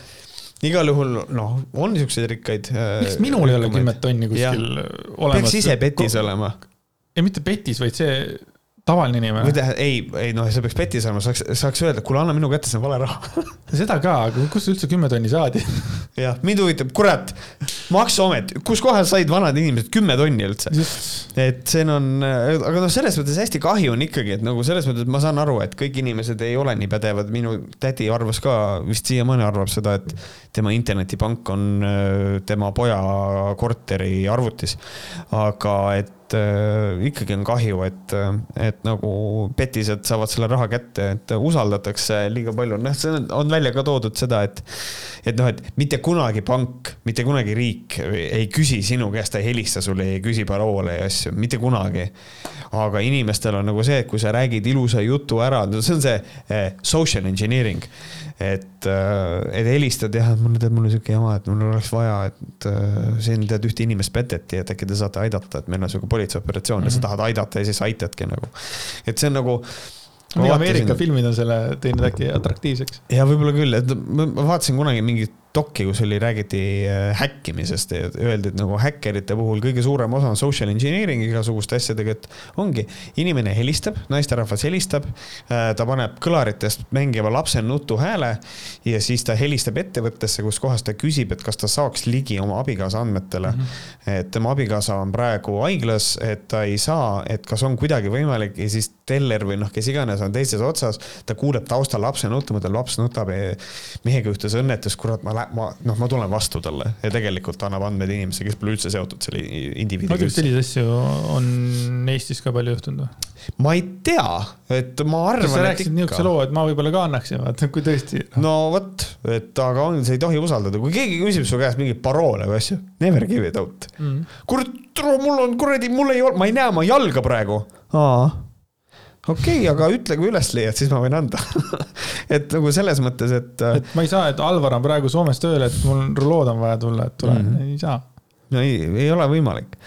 igal juhul noh, on siukseid rikkaid.
miks minul ei ole kümmet tonni kuskil olemas?
peaks ise petis olema.
ei, mitte petis, vaid see tavaline inimene.
tähendab, ei, ei noh, see peaks petis olema, saaks, saaks öelda, kuule, anna minu kätte, see on vale raha.
seda ka, aga kust üldse kümme tonni saadi?
jah, mind huvitab, kurat, maksuamet, kus kohas said vanad inimesed kümme tonni üldse? et see on, aga noh, selles mõttes hästi kahju on ikkagi, et nagu selles mõttes ma saan aru, et kõik inimesed ei ole nii pädevad, minu tädi arvas ka, vist siiamaani arvab seda, et tema internetipank on öö, tema poja korteri arvutis. aga et äh, ikkagi on kahju, et, et nagu petised saavad selle raha kätte, et usaldatakse liiga palju, noh, see on, on välja ka toodud seda, et et noh, et mitte kunagi pank, mitte kunagi riik ei küsi sinu käest, ei helista sulle, ei küsi paroole ja asju, mitte kunagi. aga inimestel on nagu see, et kui sa räägid ilusa jutu ära, no see on see eh, social engineering. et, et helistad jah, et mul tead, mul on sihuke jama, et mul oleks vaja, et äh, siin tead ühte inimest peteti, et äkki te saate aidata, et meil on sihuke politseioperatsioon mm -hmm. ja sa tahad aidata ja siis aitadki nagu. et see on nagu.
Ameerika filmid on selle teinud äkki atraktiivseks.
ja võib-olla küll, et ma ma vaatasin kunagi mingit dokki, kus oli, räägiti äh, häkkimisest ja öeldi, et nagu häkkerite puhul kõige suurem osa on social engineering igasuguste asjadega, et ongi, inimene helistab, naisterahvas helistab, ta paneb kõlaritest mängiva lapse nutuhääle ja siis ta helistab ettevõttesse, kus kohas ta küsib, et kas ta saaks ligi oma abikaasa andmetele mm. -hmm. et tema abikaasa on praegu haiglas, et ta ei saa, et kas on kuidagi võimalik ja siis teller või noh, kes iganes on teises otsas, ta kuuleb taustal lapse nuttu, mõtleb, laps nutab, mehega juhtus õnnetus, kurat, ma ma noh, ma tulen vastu talle ja tegelikult annab andmeid inimesele, kes pole üldse seotud selle
ma ei
indiviidiga
tea, kas. selliseid asju on Eestis ka palju juhtunud või?
ma ei tea, et ma
sa
arvan, et
rääkisid niisuguse loo, et ma võib-olla ka annaksin, vaata kui tõesti.
no vot, et aga on, sa ei tohi usaldada, kui keegi küsib su käest mingeid paroole või asju, never give it out.
Mm.
kurat, mul on kuradi, mul ei ole, ma ei näe oma jalga praegu. aa, okei okay,, aga ütle, kui üles leiad, siis ma võin anda. et nagu selles mõttes, et äh,
et ma ei saa, et Alvar on praegu Soomes tööl, et mul rulood on vaja tulla, et tule mm. -hmm. ei saa.
no ei, ei ole võimalik.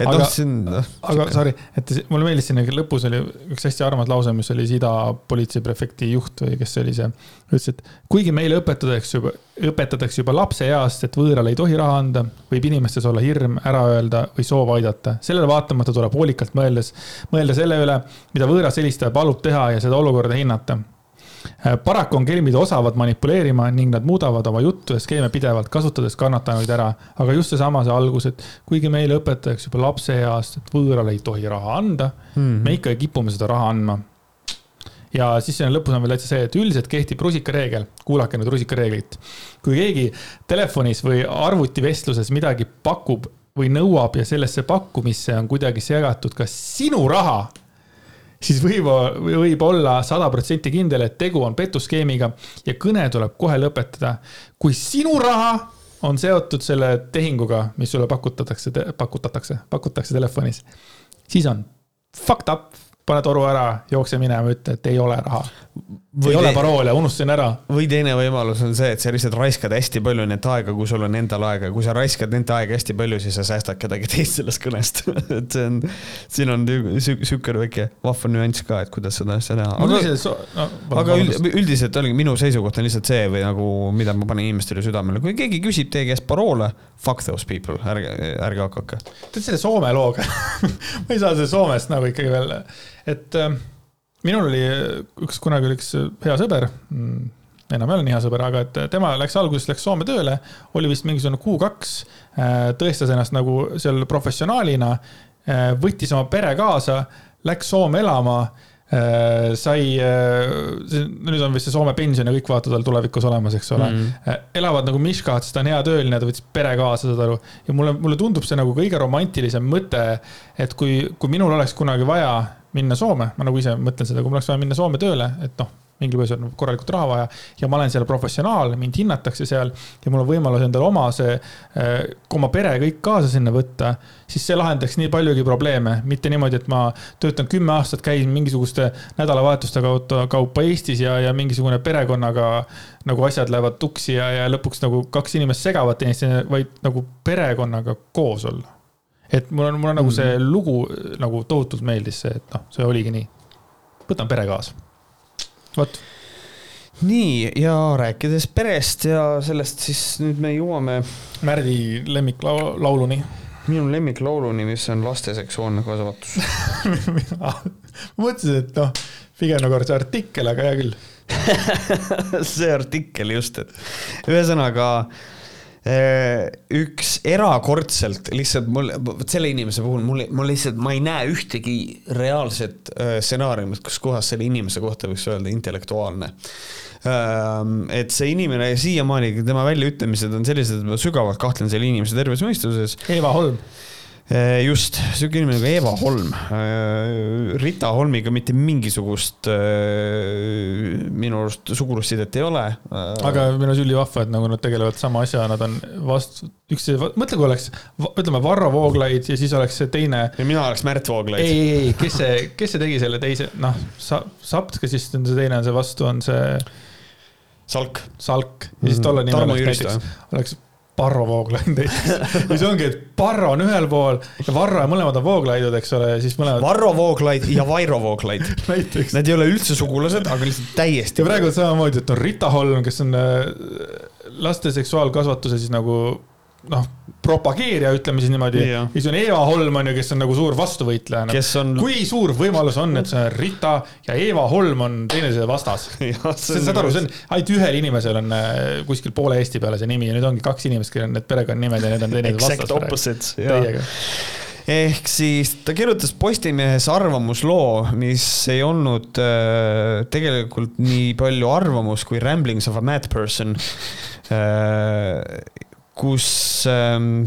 Et noh, see on noh,
aga sorry, et mulle meeldis siin lõpus oli üks hästi armas lause, mis oli siis Ida politseiprefekti juht või kes see oli see. ütles, et kuigi meile õpetatakse juba, õpetatakse juba lapseeast, et võõrale ei tohi raha anda, võib inimestes olla hirm ära öelda või soov aidata. sellele vaatamata tuleb hoolikalt mõeldes, mõelda selle üle, mida võõras helistaja palub teha ja seda olukorda hinnata. Paraku on kelmid osavad manipuleerima ning nad muudavad oma juttu ja skeeme pidevalt, kasutades kannatanuid ära. aga just seesama see algus, et kuigi meile õpetatakse juba lapseeast, et võõrale ei tohi raha anda mm. -hmm. me ikka kipume seda raha andma. ja siis siin lõpus on veel täitsa see, et üldiselt kehtib rusikareegel, kuulake nüüd rusikareeglit. kui keegi telefonis või arvutivestluses midagi pakub või nõuab ja sellesse pakkumisse on kuidagi segatud ka sinu raha, siis võib, võib olla sada protsenti kindel, et tegu on petuskeemiga ja kõne tuleb kohe lõpetada. kui sinu raha on seotud selle tehinguga, mis sulle pakutatakse, pakutatakse, pakutakse telefonis, siis on fucked up, pane toru ära, jookse minema, ütle, et ei ole raha. Ei ole paroole, unustasin ära.
või teine võimalus on see, et sa lihtsalt raiskad hästi palju nende aega, kui sul on endal aega, kui sa raiskad nende aega hästi palju, siis sa säästad kedagi teist sellest kõnest. et see on, siin on sihuke väike vahva nüanss ka, et kuidas seda asja
oli
aga,
see no,,
aga üld, üldiselt oligi minu seisukoht on lihtsalt see või nagu, mida ma panen inimestele südamele, kui keegi küsib teie käest paroole, fuck those people, ärge, ärge hakake.
tead selle Soome looga ma ei saa selle Soomest nagu ikkagi veel, et äh, minul oli üks, kunagi oli üks hea sõber mm, enam ei ole nii hea sõber, aga et tema läks alguses läks Soome tööle, oli vist mingisugune kuu-kaks, tõestas ennast nagu seal professionaalina, võttis oma pere kaasa, läks Soome elama, sai, nüüd on vist see Soome pension ja kõik vaata tal tulevikus olemas, eks ole mm.. elavad nagu Miškat, sest ta on hea tööline, ta võttis pere kaasa, saad aru. ja mulle, mulle tundub see nagu kõige romantilisem mõte, et kui, kui minul oleks kunagi vaja minna Soome, ma nagu ise mõtlen seda, kui mul oleks vaja minna Soome tööle, et noh, mingil põhjusel on korralikult raha vaja. Ja ma olen seal professionaal, mind hinnatakse seal ja mul on võimalus endale oma see, eh, oma pere kõik kaasa sinna võtta, siis see lahendaks nii paljugi probleeme, mitte niimoodi, et ma töötan kümme aastat, käin mingisuguste nädalavahetuste kaupa, kaupa Eestis ja, ja mingisugune perekonnaga nagu asjad lähevad tuksi ja, ja lõpuks nagu kaks inimest segavad teineteist, vaid nagu perekonnaga koos olla. Et mul on, mul on nagu see lugu nagu tohutult meeldis see, et noh, see oligi nii. võtan pere kaasa vot.
nii, ja rääkides perest ja sellest, siis nüüd me jõuame.
Märdi lemmiklauluni.
minu lemmiklauluni, mis on laste seksuaalne kasvatus
ma mõtlesin, et noh, pigem nagu see artikkel, aga hea küll
see artikkel just, et ühesõnaga eh, üks erakordselt lihtsalt mul, vot selle inimese puhul mul, mul lihtsalt, ma ei näe ühtegi reaalset eh, stsenaariumit, kus kohas selle inimese kohta võiks öelda intellektuaalne. Ehm, et see inimene siiamaani, tema väljaütlemised on sellised, et ma sügavalt kahtlen selle inimese tervemõistuses.
Eva Holm
just, sihuke inimene nagu Eva Holm. Eh, Rita Holmiga mitte mingisugust eh, minu arust sugulussidet ei ole.
aga minu arust ülivahva, et nagu nad tegelevad sama asja, nad on vastu, üks, mõtle, kui oleks, ütleme Varro Vooglaid ja siis oleks see teine.
ja mina oleks Märt Vooglaid.
ei, ei, ei, kes see, kes see tegi selle teise, noh, sa-, Sapt, kes siis on see teine on see vastu, on see.
Salk.
Salk ja siis tolle nimi oleks näiteks, oleks Barro Vooglaid näiteks. siis ongi, et Barro on ühel pool ja Varro ja mõlemad on Vooglaidud, eks ole, ja siis mõlemad.
Varro Vooglaid ja Vairo Vooglaid
näiteks.
Nad ei ole üldse sugulased, aga lihtsalt täiesti.
ja praegu on samamoodi, et on Rita Holm, kes on äh, laste seksuaalkasvatuse siis nagu noh, propageerija, ütleme siis niimoodi. ja siis on Eva Holm on ju, kes on nagu suur vastuvõitleja no.. On... kui suur võimalus on, et see on Rita ja Eva Holm on teineteise vastas. saad aru, see on ainult ühel inimesel on äh, kuskil poole Eesti peale see nimi ja nüüd ongi kaks inimest, kellel on need perekonnanimed ja need on teineteise vastas.
Exact opposites, jah ehk siis ta kirjutas Postimehes arvamusloo, mis ei olnud äh, tegelikult nii palju arvamus kui ramblings of a mad person äh, kus ähm,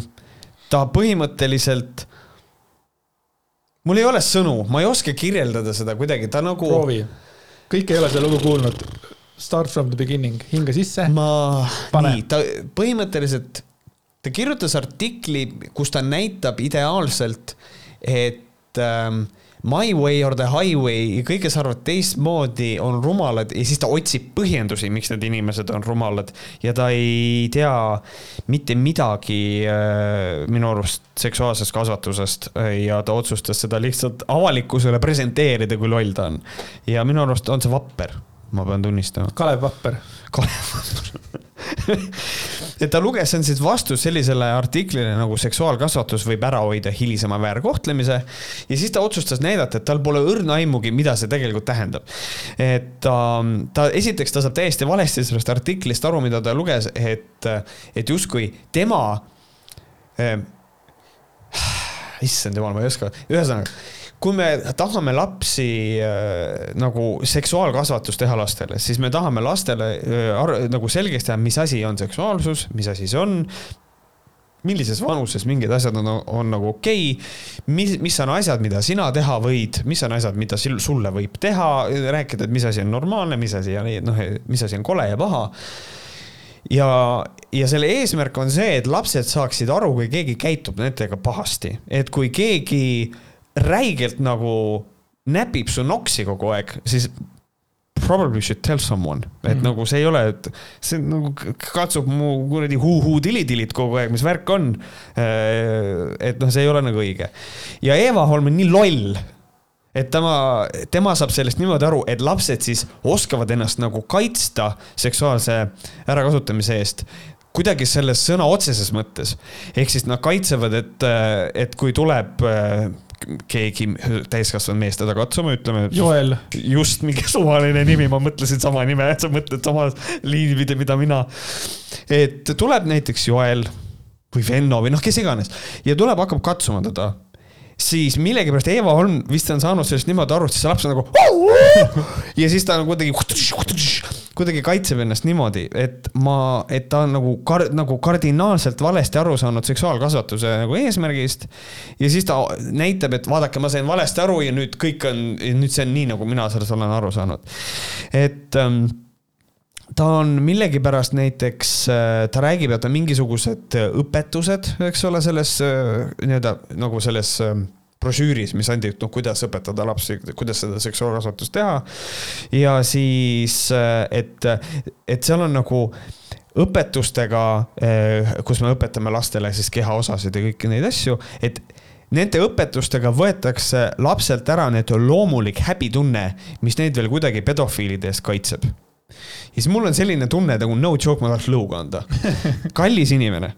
ta põhimõtteliselt, mul ei ole sõnu, ma ei oska kirjeldada seda kuidagi, ta nagu.
proovi, kõik ei ole seda lugu kuulnud. Start from the beginning, hinga sisse.
ma, nii, ta põhimõtteliselt, ta kirjutas artikli, kus ta näitab ideaalselt, et ähm, My way or the highway, kõik, kes arvavad teistmoodi, on rumalad ja siis ta otsib põhjendusi, miks need inimesed on rumalad ja ta ei tea mitte midagi äh, minu arust seksuaalsest kasvatusest ja ta otsustas seda lihtsalt avalikkusele presenteerida, kui loll ta on. ja minu arust on see vapper, ma pean tunnistama.
Kalev Vapper.
Kalev Vapper et ta luges, see on siis vastus sellisele artiklile nagu seksuaalkasvatus võib ära hoida hilisema väärkohtlemise. ja siis ta otsustas näidata, et tal pole õrna aimugi, mida see tegelikult tähendab. et ta, ta esiteks, ta saab täiesti valesti sellest artiklist aru, mida ta luges, et, et justkui tema äh,. issand jumal, ma ei oska, ühesõnaga kui me tahame lapsi äh, nagu seksuaalkasvatust teha lastele, siis me tahame lastele äh, nagu selgeks teha, mis asi on seksuaalsus, mis asi see on millises vanuses mingid asjad on, on nagu okei okay., mis, mis on asjad, mida sina teha võid, mis on asjad, mida sulle võib teha, rääkida, et mis asi on normaalne, mis asi on, noh, mis asi on kole ja paha. ja, ja selle eesmärk on see, et lapsed saaksid aru, kui keegi käitub nendega pahasti, et kui keegi räigelt nagu näpib su noksi kogu aeg, siis probably should tell someone, et mm -hmm. nagu see ei ole, et see nagu katsub mu kuradi huu-huu-tili-tilit kogu aeg, mis värk on. Äh, et noh, see ei ole nagu õige. ja Eva Holm on nii loll, et tema, tema saab sellest niimoodi aru, et lapsed siis oskavad ennast nagu kaitsta seksuaalse ärakasutamise eest kuidagi selles sõna otseses mõttes. ehk siis nad kaitsevad, et, et kui tuleb äh, keegi täiskasvanud mees teda katsuma, ütleme.
Joel.
just mingi suvaline nimi, ma mõtlesin sama nime, sa mõtled sama liini pidi, mida mina. et tuleb näiteks Joel või Venno või noh, kes iganes ja tuleb, hakkab katsuma teda siis millegipärast Eva Holm vist on saanud sellest niimoodi aru, siis see laps on nagu ja siis ta on kuidagi kuidagi kaitseb ennast niimoodi, et ma, et ta on nagu kar-, nagu kardinaalselt valesti aru saanud seksuaalkasvatuse nagu eesmärgist. ja siis ta näitab, et vaadake, ma sain valesti aru ja nüüd kõik on, nüüd see on nii, nagu mina sellest olen aru saanud. et ähm, ta on millegipärast näiteks, äh, ta räägib, et on mingisugused õpetused, eks ole, selles äh, nii-öelda nagu selles äh, brošüüris, mis anti, noh, kuidas õpetada lapsi, kuidas seda seksuaalkasvatust teha. ja siis, et, et seal on nagu õpetustega, kus me õpetame lastele siis kehaosasid ja kõiki neid asju, et nende õpetustega võetakse lapselt ära nüüd loomulik häbitunne, mis neid veel kuidagi pedofiilide eest kaitseb. ja siis mul on selline tunne nagu no joke, ma tahaks lõuga anda. kallis inimene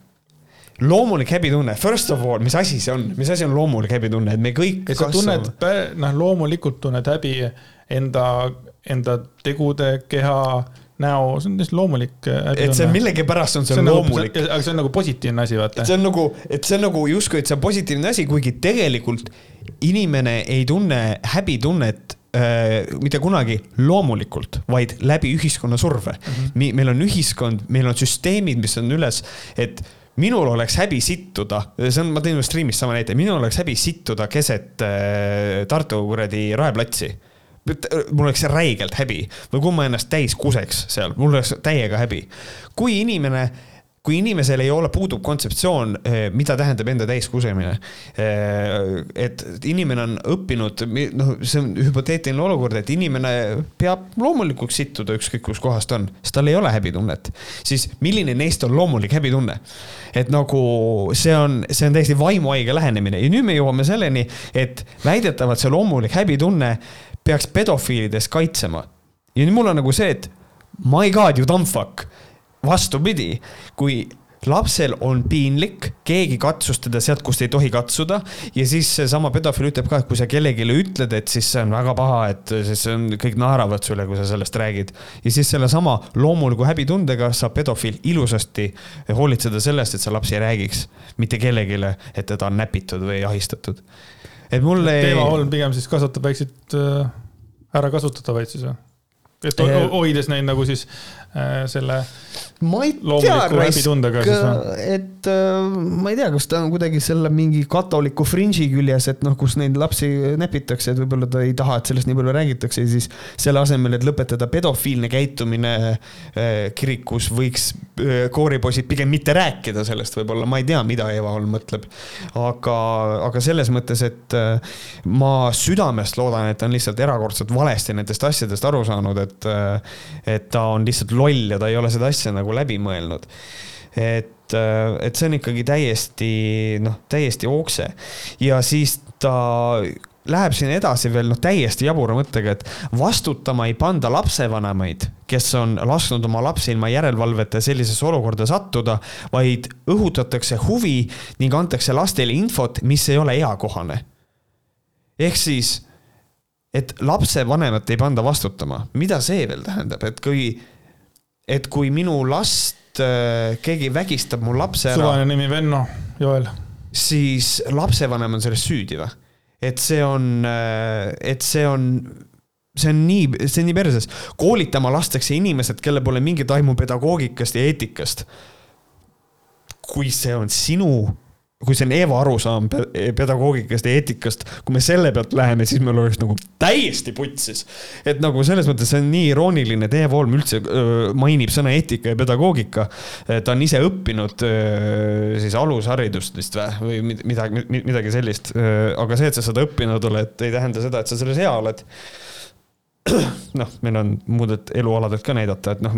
loomulik häbitunne, first of all, mis asi see on, mis asi on loomulik häbitunne, et me kõik.
et sa tunned, noh, loomulikult tunned häbi enda, enda tegude, keha, näo, see on täiesti loomulik häbitunne.
et see millegipärast on see, see on nagu- loomulik.
aga see on nagu positiivne asi, vaata.
see on nagu, et see on nagu justkui, et see on positiivne asi, kuigi tegelikult inimene ei tunne häbitunnet äh, mitte kunagi loomulikult, vaid läbi ühiskonna surve mm. -hmm. meil on ühiskond, meil on süsteemid, mis on üles, et minul oleks häbi sittuda, see on, ma tõin stream'ist sama näite, minul oleks häbi sittuda keset äh, Tartu kuradi raeplatsi mul oleks räigelt häbi või kui ma ennast täis kuseks seal, mul oleks täiega häbi. kui inimene kui inimesel ei ole, puudub kontseptsioon, eh, mida tähendab enda täiskusemine. Eh, et inimene on õppinud, noh, see on hüpoteetiline olukord, et inimene peab loomulikuks sittuda ükskõik kus kohas ta on, sest tal ei ole häbitunnet. siis milline neist on loomulik häbitunne? et nagu see on, see on täiesti vaimuhaige lähenemine ja nüüd me jõuame selleni, et väidetavalt see loomulik häbitunne peaks pedofiilidest kaitsema. ja nüüd mul on nagu see, et my god, you dumb fuck vastupidi, kui lapsel on piinlik, keegi katsus teda sealt, kust ei tohi katsuda ja siis seesama pedofiil ütleb ka, et kui sa kellelegi ütled, et siis see on väga paha, et siis on, kõik naeravad sulle, kui sa sellest räägid. ja siis sellesama loomuliku häbitundega saab pedofiil ilusasti hoolitseda sellest, et see laps ei räägiks mitte kellelegi, et teda on näpitud või ahistatud.
et mulle. Teema Holm pigem siis kasvatab väikseid äh, ära kasutatavaid siis või? et hoides neid nagu siis selle
ma ei tea, et äh, ma ei tea, kas ta on kuidagi selle mingi katoliku fringe'i küljes, et noh, kus neid lapsi näpitakse, et võib-olla ta ei taha, et sellest nii palju räägitakse ja siis selle asemel, et lõpetada pedofiilne käitumine äh, kirikus, võiks äh, kooripoisid pigem mitte rääkida sellest võib-olla, ma ei tea, mida Eva Holm mõtleb. aga, aga selles mõttes, et äh, ma südamest loodan, et ta on lihtsalt erakordselt valesti nendest asjadest aru saanud, et, äh, et ta on lihtsalt loll ja ta ei ole seda asja nagu läbi mõelnud. et, äh, et see on ikkagi täiesti noh, täiesti okse ja siis ta läheb siin edasi veel noh, täiesti jabura mõttega, et vastutama ei panda lapsevanemaid, kes on lasknud oma lapsi ilma järelevalveta sellisesse olukorda sattuda, vaid õhutatakse huvi ning antakse lastele infot, mis ei ole eakohane. ehk siis, et lapsevanemat ei panda vastutama, mida see veel tähendab, et kui et kui minu last äh, keegi vägistab mu lapse
ära. suvaline nimi Venno, Joel.
siis lapsevanem on selles süüdi või? et see on, äh, et see on, see on nii, see on nii perses. koolitama lastakse inimesed, kellel pole mingit aimu pedagoogikast ja eetikast. kui see on sinu kui see on Eeva arusaam pedagoogikast ja eetikast, kui me selle pealt läheme, siis meil oleks nagu täiesti putsis. et nagu selles mõttes see on nii irooniline, et Eeva Holm üldse öö, mainib sõna eetika ja pedagoogika. ta on ise õppinud öö, siis alusharidust vist või, või midagi, midagi sellist. aga see, et sa seda õppinud oled, ei tähenda seda, et sa selles hea oled noh, meil on muudelt elualadelt ka näidata, et noh,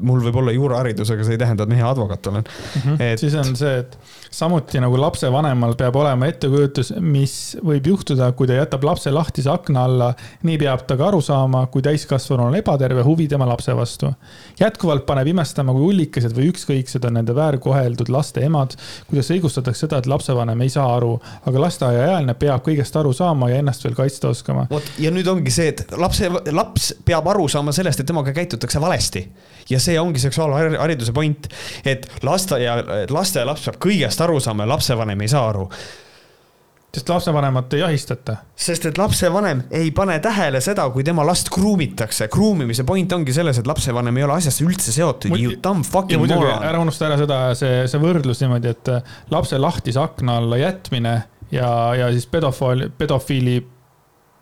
mul võib olla juuraharidus, aga see ei tähenda, et hea advokaat olen
mm. -hmm. Et... siis on see, et samuti nagu lapsevanemal peab olema ettekujutus, mis võib juhtuda, kui ta jätab lapse lahtise akna alla. nii peab ta ka aru saama, kui täiskasvanu on ebaterve huvi tema lapse vastu. jätkuvalt paneb imestama, kui ullikesed või ükskõiksed on nende väärkoheldud laste emad. kuidas õigustatakse seda, et lapsevanem ei saa aru, aga lasteaiaealine peab kõigest aru saama ja ennast veel kaitsta oskama.
vot ja nüüd ongi see, et lapse laps peab aru saama sellest, et temaga käitutakse valesti. ja see ongi seksuaalhariduse point, et lasteaia, lasteaialaps peab kõigest aru saama ja lapsevanem ei saa aru
sest lapsevanemat ei ahistata
sest et lapsevanem ei pane tähele seda, kui tema last kruumitakse. kruumimise point ongi selles, et lapsevanem ei ole asjasse üldse seotud.
Ära unusta ära seda, see, see võrdlus niimoodi, et lapse lahtise akna alla jätmine ja, ja siis pedofiili, pedofiili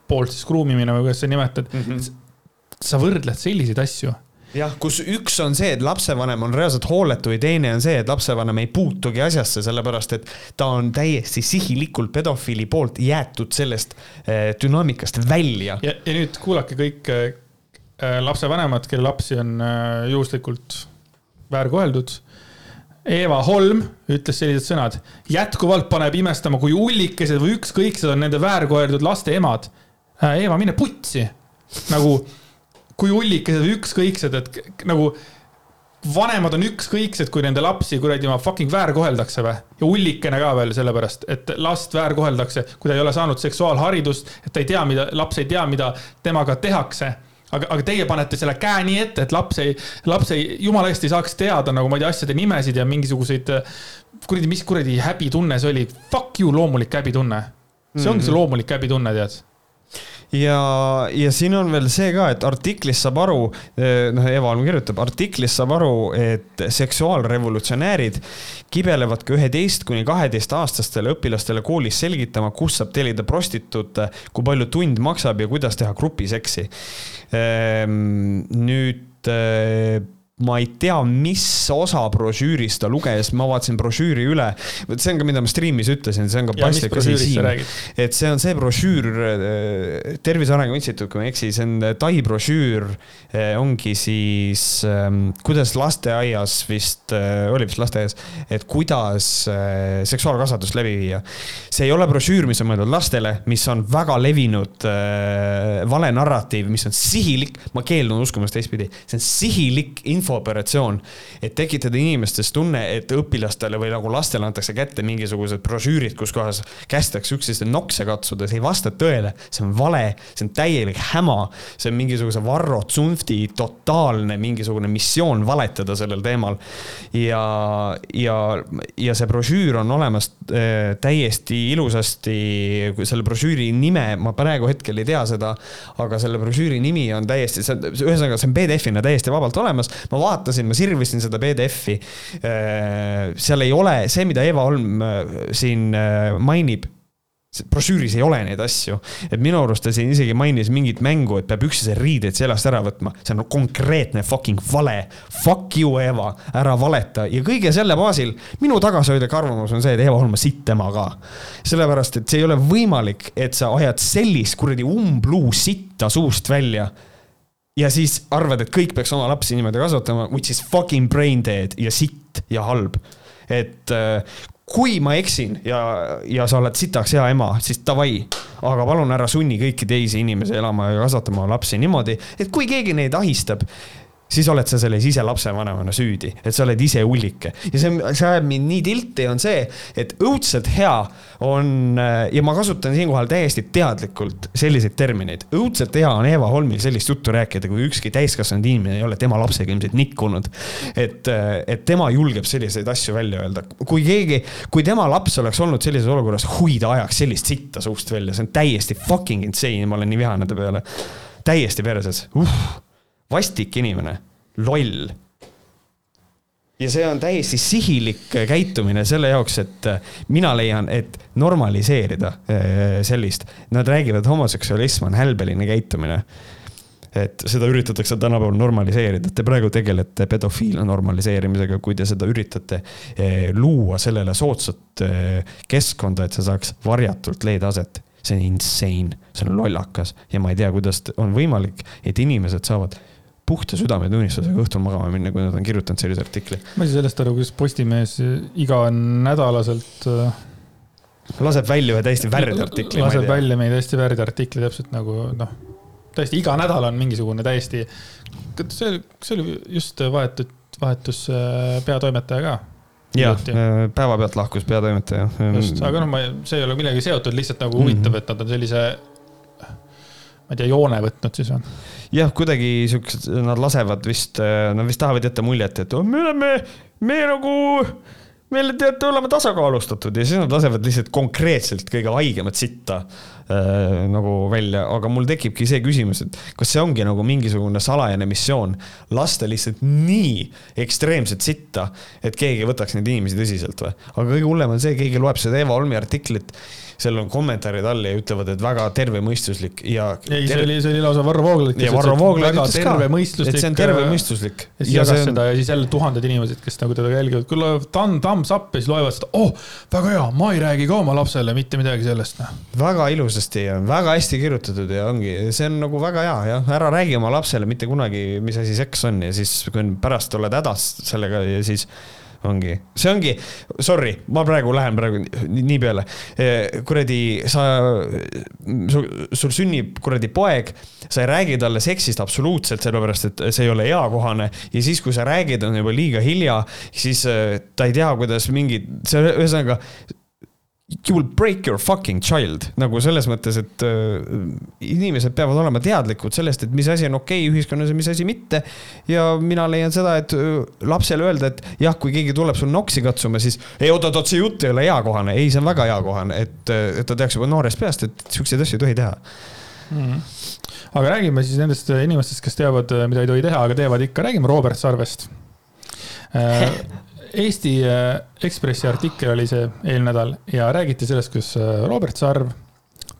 poolt siis kruumimine või kuidas sa nimetad mm. -hmm. sa võrdled selliseid asju
jah, kus üks on see, et lapsevanem on reaalselt hooletu ja teine on see, et lapsevanem ei puutugi asjasse, sellepärast et ta on täiesti sihilikult pedofiili poolt jäetud sellest äh, dünaamikast välja.
ja, ja nüüd kuulake kõik äh, lapsevanemad, kelle lapsi on äh, juhuslikult väärkoheldud. Eva Holm ütles sellised sõnad, jätkuvalt paneb imestama, kui ullikesed või ükskõiksed on nende väärkoheldud laste emad. Eva, mine putsi, nagu kui ullikesed või ükskõiksed, et nagu vanemad on ükskõiksed, kui nende lapsi kuradi oma fucking väärkoheldakse või? ja ullikene ka veel sellepärast, et last väärkoheldakse, kui ta ei ole saanud seksuaalharidust, et ta ei tea, mida, laps ei tea, mida temaga tehakse. aga, aga teie panete selle käe nii ette, et laps ei, laps ei, jumala eest ei saaks teada nagu ma ei tea, asjade nimesid ja mingisuguseid kuradi, mis kuradi häbitunne see oli. Fuck you, loomulik häbitunne. see ongi see mhm. loomulik häbitunne, tead
ja, ja siin on veel see ka, et artiklis saab aru, eh, noh, Eva Alm kirjutab, artiklis saab aru, et seksuaalrevolutsionäärid kibelevad ka üheteist kuni kaheteistaastastele õpilastele koolis selgitama, kus saab tellida prostituute, kui palju tund maksab ja kuidas teha grupiseksi. Ehm, nüüd eh, ma ei tea, mis osa brošüürist ta luges, ma vaatasin brošüüri üle. vot see on ka, mida ma striimis ütlesin, see on ka paslik asi siin. et see on see brošüür, äh, Tervise Arengu Instituut, kui ma ei eksi, see on Tai brošüür, äh, ongi siis ähm, kuidas lasteaias vist, äh, oli vist lasteaias, et kuidas seksuaalkasvatust läbi viia. see ei ole brošüür, mis on mõeldud lastele, mis on väga levinud vale narratiiv, mis on sihilik, ma keeldun uskumast teistpidi, see on sihilik infooperatsioon, et tekitada inimestes tunne, et õpilastele või nagu lastele antakse kätte mingisugused brošüürid, kus kohas kästakse üksteist nokse katsuda, see ei vasta tõele, see on vale, see on täielik häma, see on mingisuguse Varro Zunfti totaalne mingisugune missioon valetada sellel teemal. ja, ja, ja see brošüür on olemas äh, täiesti ilusasti, selle brošüüri nime ma praegu hetkel ei tea seda, aga selle brošüüri nimi on täiesti, ühesõnaga see on PDF-ina täiesti vabalt olemas. ma ma vaatasin, ma sirvisin seda PDF-i. Äh, seal ei ole see, mida Eva Holm äh, siin äh, mainib brošüüris ei ole neid asju. et minu arust ta siin isegi mainis mingit mängu, et peab üksteise riideid seljast ära võtma. see on konkreetne fucking vale. Fuck you, Eva, ära valeta ja kõige selle baasil minu tagasihoidlik arvamus on see, et Eva Holm on sitt ema ka. sellepärast, et see ei ole võimalik, et sa ajad sellist kuradi umbluu sitta suust välja ja siis arvad, et kõik peaks oma lapsi niimoodi kasvatama, which is fucking brain dead ja sitt ja halb. et äh, kui ma eksin ja, ja sa oled sitaks hea ema, siis davai, aga palun ära sunni kõiki teisi inimesi elama ja kasvatama lapsi niimoodi, et kui keegi neid ahistab siis oled sa selles ise lapsevanemana süüdi, et sa oled ise ullike. ja see, see ajab mind nii tilti, on see, et õudselt hea on ja ma kasutan siinkohal täiesti teadlikult selliseid termineid. õudselt hea on Eva Holmil sellist juttu rääkida, kui ükski täiskasvanud inimene ei ole tema lapsega ilmselt nikkunud. et, et tema julgeb selliseid asju välja öelda. kui keegi, kui tema laps oleks olnud sellises olukorras, hui ta ajaks sellist sitta suust välja, see on täiesti fucking insane, ma olen nii vihane ta peale. täiesti perses uh vastik inimene, loll. ja see on täiesti sihilik käitumine selle jaoks, et äh, mina leian, et normaliseerida äh, sellist. Nad räägivad, homoseksualism on hälbeline käitumine et seda üritatakse tänapäeval normaliseerida, te praegu tegelete pedofiilia normaliseerimisega, kui te seda üritate luua sellele soodsat keskkonda, et see saaks varjatult leida aset. see on insane, see on lollakas ja ma ei tea, kuidas on võimalik, et inimesed saavad puhta südametunnistusega õhtul magama minna, kui nad on kirjutanud sellise artikli.
ma ei saa sellest aru, kuidas Postimees iganädalaselt. Äh,
laseb välja ühe täiesti värdi artikli.
laseb välja meie täiesti värdi artikli, täpselt nagu noh, täiesti iga nädal on mingisugune täiesti. see, see oli just vahetud, vahetus äh, peatoimetaja ka
ja, äh, päevapealt lahkus peatoimetaja.
just, aga noh, ma, see ei ole millegagi seotud, lihtsalt nagu huvitav mm, -hmm. et nad on sellise ma ei tea, joone võtnud siis või?
jah, kuidagi siuksed, nad lasevad vist, nad vist tahavad jätta muljet, et oh, me oleme, me nagu meil peab olema tasakaalustatud ja siis nad lasevad lihtsalt konkreetselt kõige haigemat sitta äh, nagu välja, aga mul tekibki see küsimus, et kas see ongi nagu mingisugune salajane missioon, lasta lihtsalt nii ekstreemset sitta, et keegi võtaks neid inimesi tõsiselt või? aga kõige hullem on see, keegi loeb seda Eva Olmi artiklit seal on kommentaarid all ja ütlevad, et väga tervemõistuslik ja.
ei, see oli, see oli lausa Varro Vooglaid.
ja Varro Vooglaid ütles ka,
et
see on tervemõistuslik.
ja siis jagas on... seda ja siis jälle tuhanded inimesed, kes nagu teda jälgivad, küll loevad tam, thumbs up ja siis loevad seda, oh, väga hea, ma ei räägi ka oma lapsele mitte midagi sellest. Noh.
väga ilusasti ja väga hästi kirjutatud ja ongi, see on nagu väga hea jah, ära räägi oma lapsele mitte kunagi, mis asi seks on ja siis, kui pärast oled hädas sellega ja siis ongi, see ongi, sorry, ma praegu lähen praegu nii peale. Eh, kuradi, sa, sul sünnib kuradi poeg, sa ei räägi talle seksist absoluutselt, sellepärast et see ei ole eakohane. ja siis, kui sa räägid, on juba liiga hilja, siis eh, ta ei tea, kuidas mingid, see ühesõnaga you will break your fucking child. Nagu selles mõttes, et äh, inimesed peavad olema teadlikud sellest, et mis asi on okei okay ühiskonnas ja mis asi mitte. ja mina leian seda, et äh, lapsele öelda, et jah, kui keegi tuleb sul noksi katsuma, siis ei oot-oot, see jutt ei ole eakohane, ei, see on väga eakohane, et, äh, et ta teaks juba noorest peast, et siukseid asju ei tohi teha. Mm.
aga räägime siis nendest inimestest, kes teavad, mida ei tohi teha, aga teevad ikka, räägime Robert Sarvest Eesti äh, Ekspressi artikkel oli see eelmine nädal ja räägiti sellest, kus äh, Robert Sarv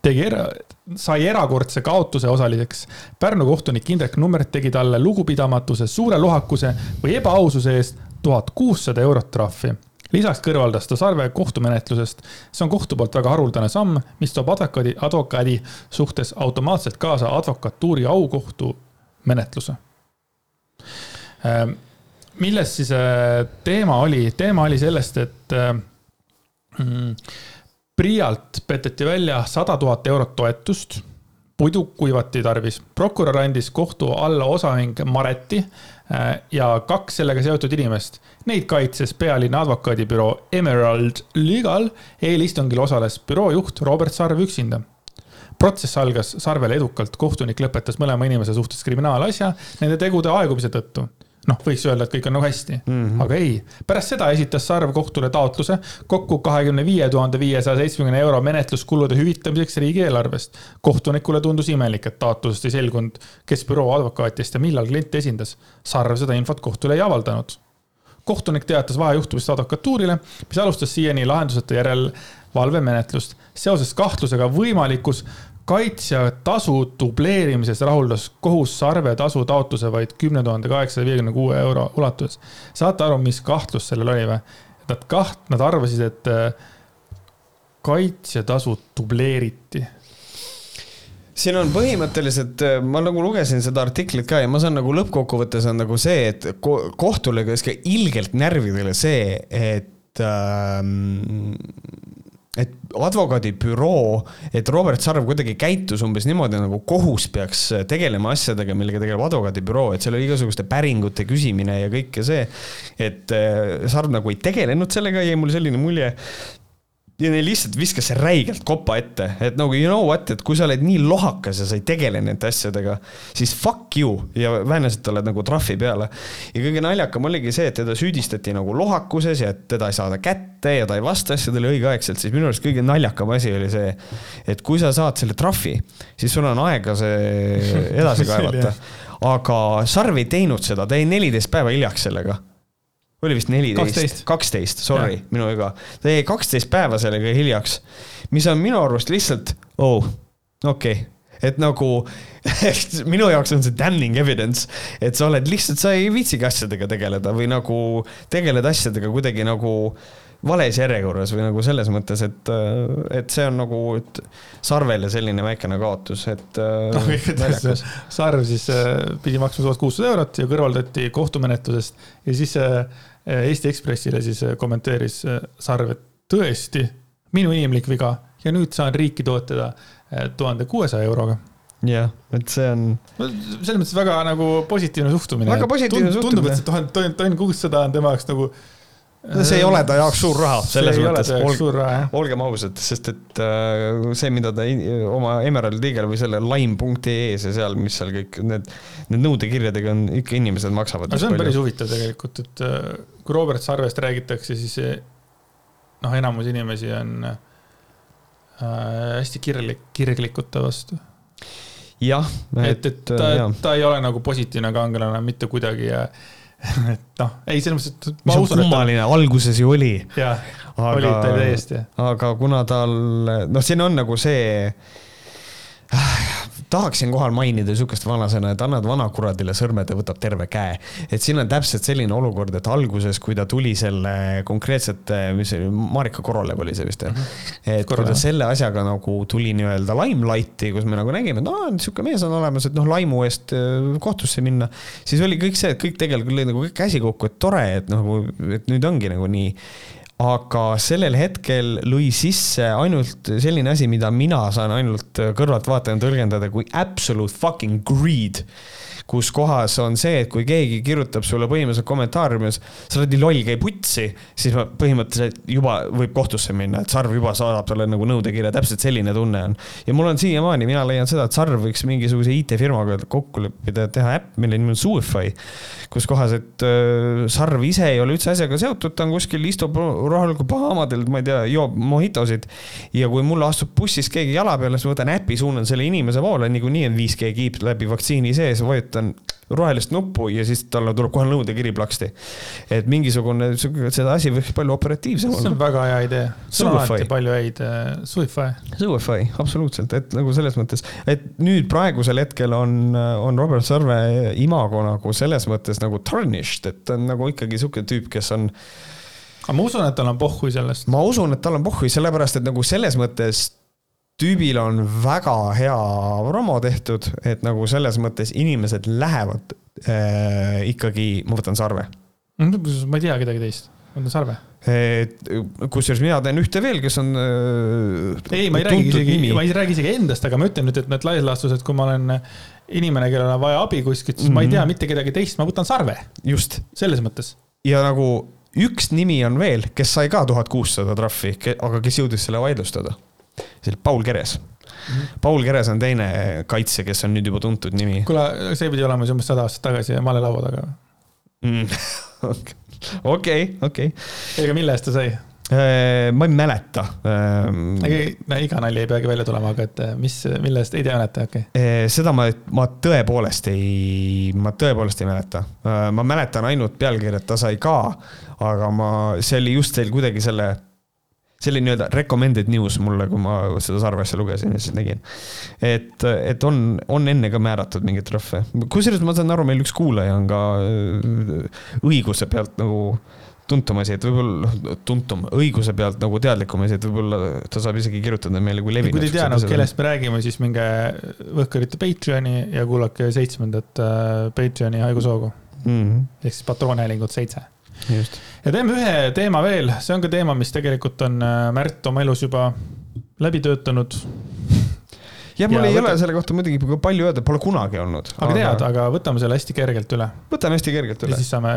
tegi era, sai erakordse kaotuse osaliseks. Pärnu kohtunik Indrek Nummert tegi talle lugupidamatuse, suure lohakuse või ebaaususe eest tuhat kuussada eurot trahvi. lisaks kõrvaldas ta Sarve kohtumenetlusest. see on kohtu poolt väga haruldane samm, mis toob advokaadi, advokaadi suhtes automaatselt kaasa advokatuuri aukohtu menetluse ähm, milles siis äh, teema oli? teema oli sellest, et äh, mm, PRIA-lt peteti välja sada tuhat eurot toetust puidukuivati tarvis. prokurör andis kohtu alla osaühing Mareti äh, ja kaks sellega seotud inimest. Neid kaitses pealinna advokaadibüroo Emerald Legal. eelistungil osales büroo juht Robert Sarv üksinda protsess algas Sarvele edukalt, kohtunik lõpetas mõlema inimese suhtes kriminaalasja nende tegude aegumise tõttu noh, võiks öelda, et kõik on nagu hästi mm, -hmm. aga ei. pärast seda esitas Sarv kohtule taotluse kokku kahekümne viie tuhande viiesaja seitsmekümne euro menetluskulude hüvitamiseks riigieelarvest. kohtunikule tundus imelik, et taotlusest ei selgunud, kes büroo advokaatist ja millal klienti esindas. Sarv seda infot kohtule ei avaldanud. kohtunik teatas vahejuhtumist advokatuurile, mis alustas siiani lahenduseta järelevalvemenetlust seoses kahtlusega võimalikus kaitsja tasu dubleerimises rahuldas kohus Sarve tasu taotluse vaid kümne tuhande kaheksasaja viiekümne kuue euro ulatuses. saate aru, mis kahtlus sellel oli või? Nad kaht-, nad arvasid, et äh, kaitsjatasu dubleeriti
siin on põhimõtteliselt, äh, ma nagu lugesin seda artiklit ka ja ma saan nagu lõppkokkuvõttes on nagu see, et kohtule käis ka ilgelt närvidele see, et ähm, et advokaadibüroo, et Robert Sarv kuidagi käitus umbes niimoodi, nagu kohus peaks tegelema asjadega, millega tegeleb advokaadibüroo, et seal oli igasuguste päringute küsimine ja kõike see. et äh, Sarv nagu ei tegelenud sellega, jäi mulle selline mulje ja neil lihtsalt viskas see räigelt kopa ette, et nagu you know what, et kui sa oled nii lohakas ja sa ei tegele nende asjadega, siis fuck you. Ja vähemalt oled nagu trahvi peale. ja kõige naljakam oligi see, et teda süüdistati nagu lohakuses ja et teda ei saada kätte ja ta ei vasta asjadele õigeaegselt, siis minu arust kõige naljakam asi oli see, et kui sa saad selle trahvi, siis sul on aega see edasi kaevata. aga Sarv ei teinud seda, ta jäi neliteist päeva hiljaks sellega oli vist neliteist, kaksteist, sorry, minu viga. ta jäi kaksteist päeva sellega hiljaks, mis on minu arust lihtsalt, oh, okei. Okay et nagu minu jaoks on see damning evidence, et sa oled lihtsalt, sa ei viitsigi asjadega tegeleda või nagu tegeled asjadega kuidagi nagu vales järjekorras või nagu selles mõttes, et, et see on nagu Sarvele selline väikene kaotus, et
no,. Sarv siis äh, pidi maksma tuhat kuussada eurot ja kõrvaldati kohtumenetlusest ja siis äh, Eesti Ekspressile siis äh, kommenteeris Sarv, et tõesti, minu inimlik viga ja nüüd saan riiki toetada tuhande kuuesaja euroga
jah, et see on.
selles mõttes väga nagu positiivne suhtumine.
väga positiivne
suhtumine. tundub, et see tuhat, tonn kuussada on tema jaoks nagu
see ei ole ta jaoks suur raha, selles mõttes,
olge,
olgem ausad, sest et äh, see, mida ta oma Emerald Eagle või selle lime.ee-s ja seal, mis seal kõik need, need nõudekirjadega on, ikka inimesed maksavad.
aga see on palju. päris huvitav tegelikult, et äh, kui Robert Sarvest räägitakse, siis noh, enamus inimesi on äh, hästi kirglik, kirglikute vastu.
jah,
et, et ta
jah.,
ta ei ole nagu positiivne kangelane mitte kuidagi ja et noh, ei selles mõttes, et ma
on
usun, et
kummaline, alguses ju oli,
ta, jah, oli ta täiesti.
aga kuna tal, noh, siin on nagu see tahaksin kohal mainida sihukest vanasõna, et annad vanakuradile sõrmed ja võtab terve käe. et siin on täpselt selline olukord, et alguses, kui ta tuli selle konkreetsete, mis see oli, Marika Korolev oli see vist jah -hmm.. et kui
Korolev.
ta selle asjaga nagu tuli nii-öelda limelighti, kus me nagu nägime, et aa, sihuke mees on olemas, et noh, laimu eest äh, kohtusse minna. siis oli kõik see, et kõik tegelikult lõid nagu kõik käsi kokku, et tore, et nagu, et nüüd ongi nagu nii aga sellel hetkel lõi sisse ainult selline asi, mida mina saan ainult kõrvaltvaatajana tõlgendada kui absolute fucking greed. kus kohas on see, et kui keegi kirjutab sulle põhimõtteliselt kommentaariumis, sa oled nii loll, käi putsi, siis ma põhimõtteliselt juba võib kohtusse minna, et Sarv juba saadab talle nagu nõudekirja, täpselt selline tunne on. ja mul on siiamaani, mina leian seda, et Sarv võiks mingisuguse IT-firmaga kokku leppida ja teha äpp, mille nimi on Suify, kus kohas, et äh, Sarv ise ei ole üldse asjaga seotud, ta on kuskil, istub rahulikult Bahamadel, ma ei tea, joob mojitosid. ja kui mulle astub bussist keegi jala peale, siis ma võtan äpi, suunan selle inimese poole, niikuinii on 5G kiip läbi vaktsiini sees, vajutan rohelist nuppu ja siis talle tuleb kohe nõudekiri plaksti. et mingisugune, seda asi võiks palju operatiivsem
see on
olla.
väga hea idee. alati palju häid, Suify.
Suify, absoluutselt, et nagu selles mõttes, et nüüd praegusel hetkel on, on Robert Sarve imago nagu selles mõttes nagu tarnished, et ta on nagu ikkagi sihuke tüüp, kes on
aga ma usun, et tal on pohhui sellest.
ma usun, et tal on pohhui, sellepärast et nagu selles mõttes tüübil on väga hea promo tehtud, et nagu selles mõttes inimesed lähevad äh, ikkagi, ma võtan sarve.
ma ei tea kedagi teist, olen Sarve.
kusjuures mina tean ühte veel, kes on äh,
ei, ma ei räägi isegi ma ei räägi isegi endast, aga ma ütlen nüüd, et need laias laastus, et kui ma olen inimene, kellel on vaja abi kuskilt, siis mm -hmm. ma ei tea
Mhm.
mitte kedagi teist, ma võtan Sarve,
just,
selles mõttes.
ja nagu üks nimi on veel, kes sai ka tuhat kuussada trahvi, aga kes jõudis selle vaidlustada. see oli Paul Keres mm. -hmm. Paul Keres on teine kaitsja, kes on nüüd juba tuntud nimi
kuule, see pidi olema siis umbes sada aastat tagasi malelaua taga.
mm. okei, okei.
ega mille eest ta sai?
Ma ei mäleta.
ega iga nali ei peagi välja tulema, aga et mis, mille eest, ei tea, mäleta, okei okay..
seda ma, ma tõepoolest ei, ma tõepoolest ei mäleta. ma mäletan ainult pealkirja, et ta sai ka, aga ma, see oli just teil kuidagi selle, see oli nii-öelda recommended news mulle, kui ma seda Sarve asja lugesin ja siis nägin. et, et on, on enne ka määratud mingeid trahve. kusjuures ma saan aru, meil üks kuulaja on ka äh, õiguse pealt nagu tuntum asi, et võib-olla noh, tuntum, õiguse pealt nagu teadlikum asi, et võib-olla ta saab isegi kirjutada meile kui levinud.
kui te ei tea nagu, kellest me räägime, siis minge Võhkarite Patreoni ja kuulake seitsmendat äh, Patreoni haigushoogu
mm,.
ehk siis patroonhäälingut seitse. ja teeme ühe teema veel, see on ka teema, mis tegelikult on äh, Märt oma elus juba läbi töötanud.
jah, mul
Ja
ei
võta-
ole selle kohta muidugi palju öelda, pole kunagi olnud.
aga tead, aga võtame selle hästi kergelt üle
võtame hästi kergelt
ja
üle.
siis saame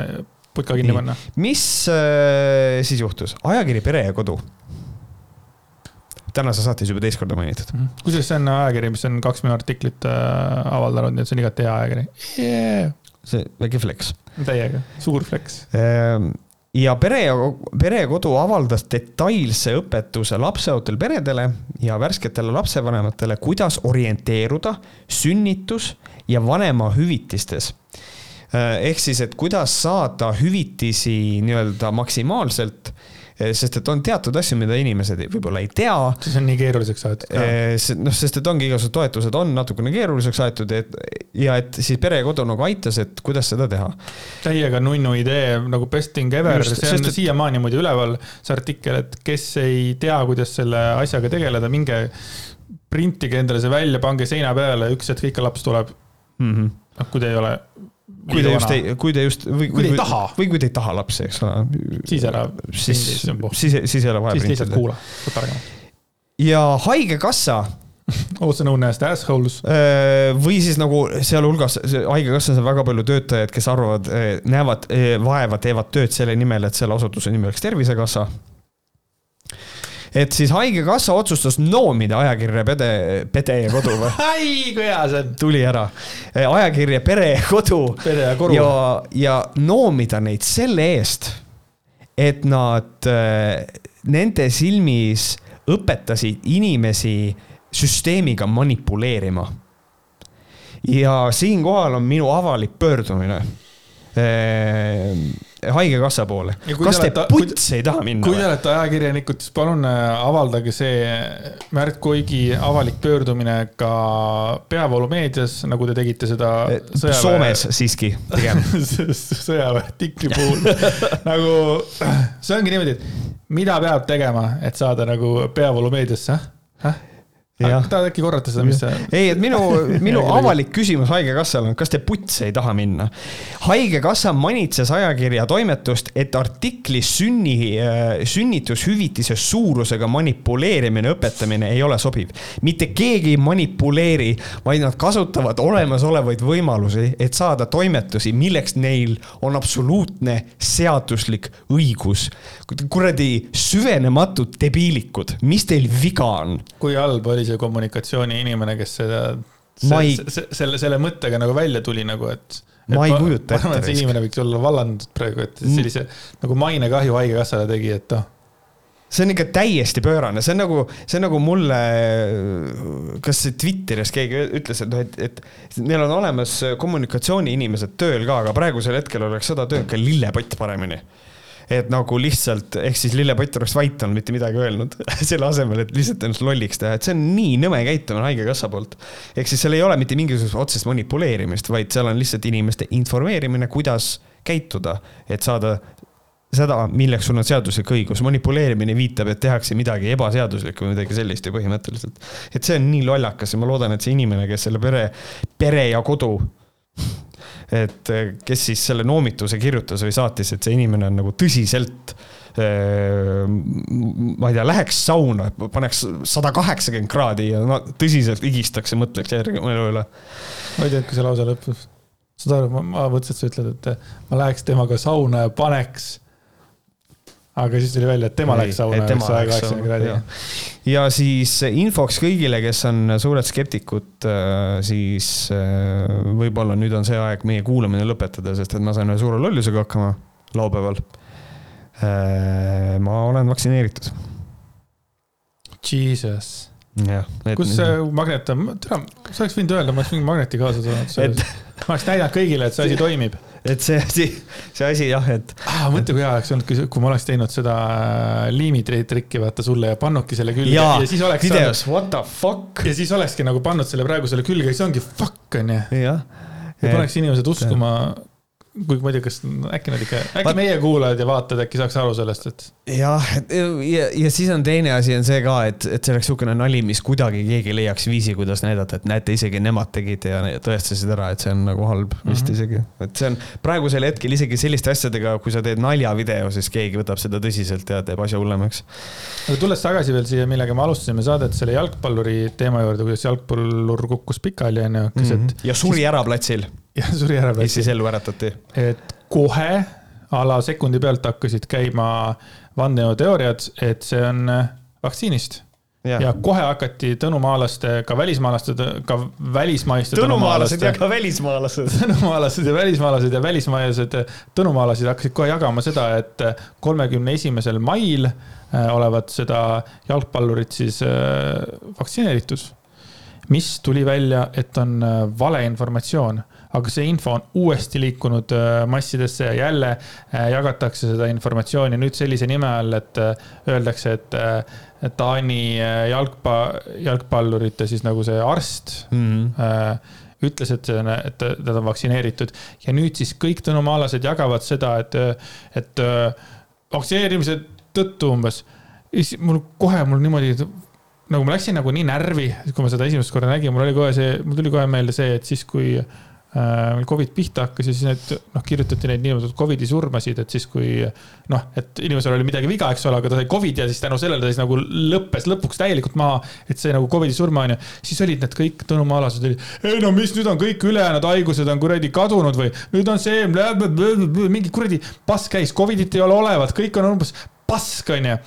putka kinni panna.
mis äh, siis juhtus? ajakiri Pere ja Kodu. tänases saates juba teist korda mainitud.
kusjuures see on ajakiri, mis on kaks minu artiklit äh, avaldanud, nii et see on igati hea ajakiri yeah..
see väike flex.
täiega, suur flex.
Ehm, ja Pere ja, Pere ja Kodu avaldas detailse õpetuse lapseootel peredele ja värsketele lapsevanematele, kuidas orienteeruda sünnitus- ja vanemahüvitistes. Ehk siis, et kuidas saada hüvitisi nii-öelda maksimaalselt, sest et on teatud asju, mida inimesed võib-olla ei tea
siis on nii keeruliseks aetud ka.
Eh, noh, sest et ongi igasugused toetused on natukene keeruliseks aetud, et ja et siis Pere ja Kodu nagu aitas, et kuidas seda teha.
täiega nunnu idee nagu best thing ever, see on
et-
siiamaani muidu üleval, see artikkel, et kes ei tea, kuidas selle asjaga tegeleda, minge printige endale see välja, pange seina peale, üks hetk ikka laps tuleb.
Mm -hmm.
noh, kui te ei ole.
Kui te just ei, kui te just või
Kui te ei taha.
või kui te ei taha lapsi, eks ole.
Siis ära
siis siis, siis ei ole vaja
siis lihtsalt kuula, võta targemaks.
ja Haigekassa
Also known as assholes.
öö, või siis nagu sealhulgas Haigekassas on väga palju töötajaid, kes arvavad, näevad eh, vaeva, teevad tööd selle nimel, et selle asutuse nimi oleks Tervisekassa. Et siis Haigekassa otsustas noomida ajakirja Pede, Pede ja Kodu või?
ai, kui hea see on.
tuli ära. ajakirja Pere ja Kodu
Pere ja Koru.
ja, ja noomida neid selle eest, et nad äh, nende silmis õpetasid inimesi süsteemiga manipuleerima. ja siinkohal on minu avalik pöördumine eh, haigekassa poole. kas te puts ei taha minna?
kui te olete ajakirjanikud, siis palun äh, avaldage see Märt Koigi avalik pöördumine ka peavoolumeedias, nagu te tegite seda
eh, sõjaväe... Soomes siiski, pigem
sõjaväe artikli puhul nagu see ongi niimoodi, et mida peab tegema, et saada nagu peavoolumeediasse, ah? Tahad äkki korrata seda, mis see?
ei, et minu, minu avalik küsimus Haigekassale on, kas te putsi ei taha minna? haigekassa manitses ajakirja toimetust, et artikli sünni, äh, sünnitushüvitise suurusega manipuleerimine, õpetamine ei ole sobiv. mitte keegi ei manipuleeri, vaid nad kasutavad olemasolevaid võimalusi, et saada toimetusi, milleks neil on absoluutne seaduslik õigus. kuradi süvenematud debiilikud, mis teil viga on?
kui halb oli see kommunikatsiooniinimene, kes seda, ei... selle, selle mõttega nagu välja tuli nagu, et.
ma ei kujuta
ette. ma arvan, et see inimene võiks olla vallandatud praegu, et sellise mm. nagu mainekahju Haigekassale tegi, et noh
see on ikka täiesti pöörane, see on nagu, see on nagu mulle, kas Twitteris keegi ütles, et noh, et, et neil on olemas kommunikatsiooniinimesed tööl ka, aga praegusel hetkel oleks seda tööd ka lillepott paremini et nagu lihtsalt, ehk siis lillepott oleks vait olnud, mitte midagi öelnud selle asemel, et lihtsalt ennast lolliks teha, et see on nii nõme käitumine Haigekassa poolt. ehk siis seal ei ole mitte mingisugust otsest manipuleerimist, vaid seal on lihtsalt inimeste informeerimine, kuidas käituda, et saada seda, milleks sul on seaduslik õigus, manipuleerimine viitab, et tehakse midagi ebaseaduslikku või midagi sellist ju põhimõtteliselt. et see on nii lollakas ja ma loodan, et see inimene, kes selle pere, pere ja kodu et eh, kes siis selle noomituse kirjutas või saatis, et see inimene on nagu tõsiselt eh, ma ei tea, läheks sauna, paneks sada kaheksakümmend kraadi ja no, tõsiselt higistaks ja mõtleks järgi elu üle.
ma ei tea, kui see lause lõppes. saad aru, ma mõtlesin, et sa ütled, et ma läheks temaga sauna ja paneks aga siis tuli välja, et tema läks sauna ja sai kaheksakümmend kraadi.
ja siis infoks kõigile, kes on suured skeptikud, äh, siis võib-olla nüüd on see aeg meie kuulamine lõpetada, sest et ma sain ühe suure lollusega hakkama laupäeval. Ma olen vaktsineeritud.
Jesus
jah.
kus see magnet on, tere, sa oleks võinud öelda, ma oleks mingi magneti kaasa toonud. ma oleks näidanud kõigile, et see asi toimib
et see asi, see asi jah, et
ah,. mõtle, kui hea oleks olnud, kui ma oleks teinud seda äh, liimitrikki vaata sulle ja pannudki selle külge.
ja, ja siis oleks videos what the fuck.
ja siis olekski nagu pannud selle praegu selle külge ja siis ongi fuck onju.
jah.
ja paneks inimesed uskuma kuigi ma ei tea, kas äkki nad ikka, äkki Vaat... meie kuulajad ja vaatajad äkki saaks aru sellest, et.
jah, ja, ja siis on teine asi on see ka, et, et see oleks niisugune nali, mis kuidagi keegi leiaks viisi, kuidas näidata, et näete, isegi nemad tegid ja tõestasid ära, et see on nagu halb mm -hmm. vist mhm. isegi. et see on praegusel hetkel isegi selliste asjadega, kui sa teed naljavideo, siis keegi võtab seda tõsiselt ja teeb asja hullemaks.
aga tulles tagasi veel siia, millega me alustasime saadet, selle jalgpalluri teema juurde, kuidas jalgpallur kukkus pikali, onju, keset mm.
-hmm. ja suri ära platsil
jah, suri ära.
ja siis ellu äratati.
Et kohe a la sekundi pealt hakkasid käima vandenõuteooriad, et see on äh, vaktsiinist. Ja. ja kohe hakati tõnumaalaste, ka välismaalaste, ka välismaiste
tõnumaalased ja ka välismaalased.
tõnumaalased ja välismaalased ja välismaalased tõnumaalased hakkasid kohe jagama seda, et kolmekümne esimesel mail äh, olevat seda jalgpallurit siis äh, vaktsineeritud. mis tuli välja, et on valeinformatsioon aga see info on uuesti liikunud äh, massidesse ja jälle äh, jagatakse seda informatsiooni nüüd sellise nime all, et äh, öeldakse, et Taani jalgpa-, jalgpallurite siis nagu see arst mm. -hmm ütles, et et ta on vaktsineeritud ja nüüd siis kõik tõnumaalased jagavad seda, et, et vaktsineerimise tõttu umbes. ja siis mul kohe mul niimoodi, nagu ma läksin nagu nii närvi, kui ma seda esimest korda nägin, mul oli kohe see, mul tuli kohe meelde see, et siis, kui Äh, Covid pihta hakkas ja siis need noh, kirjutati neid niinimetatud Covidi surmasid, et siis kui noh, et inimesel oli midagi viga, eks ole, aga ta sai Covid ja siis tänu sellele ta siis nagu lõppes lõpuks täielikult maha, et see nagu Covidi surma on ju. siis olid need kõik tõnumaalased olid, ei no mis nüüd on kõik ülejäänud haigused on kuradi kadunud või nüüd on see, mingi kuradi pask käis, Covidit ei ole olevat, kõik on umbes pask on ju.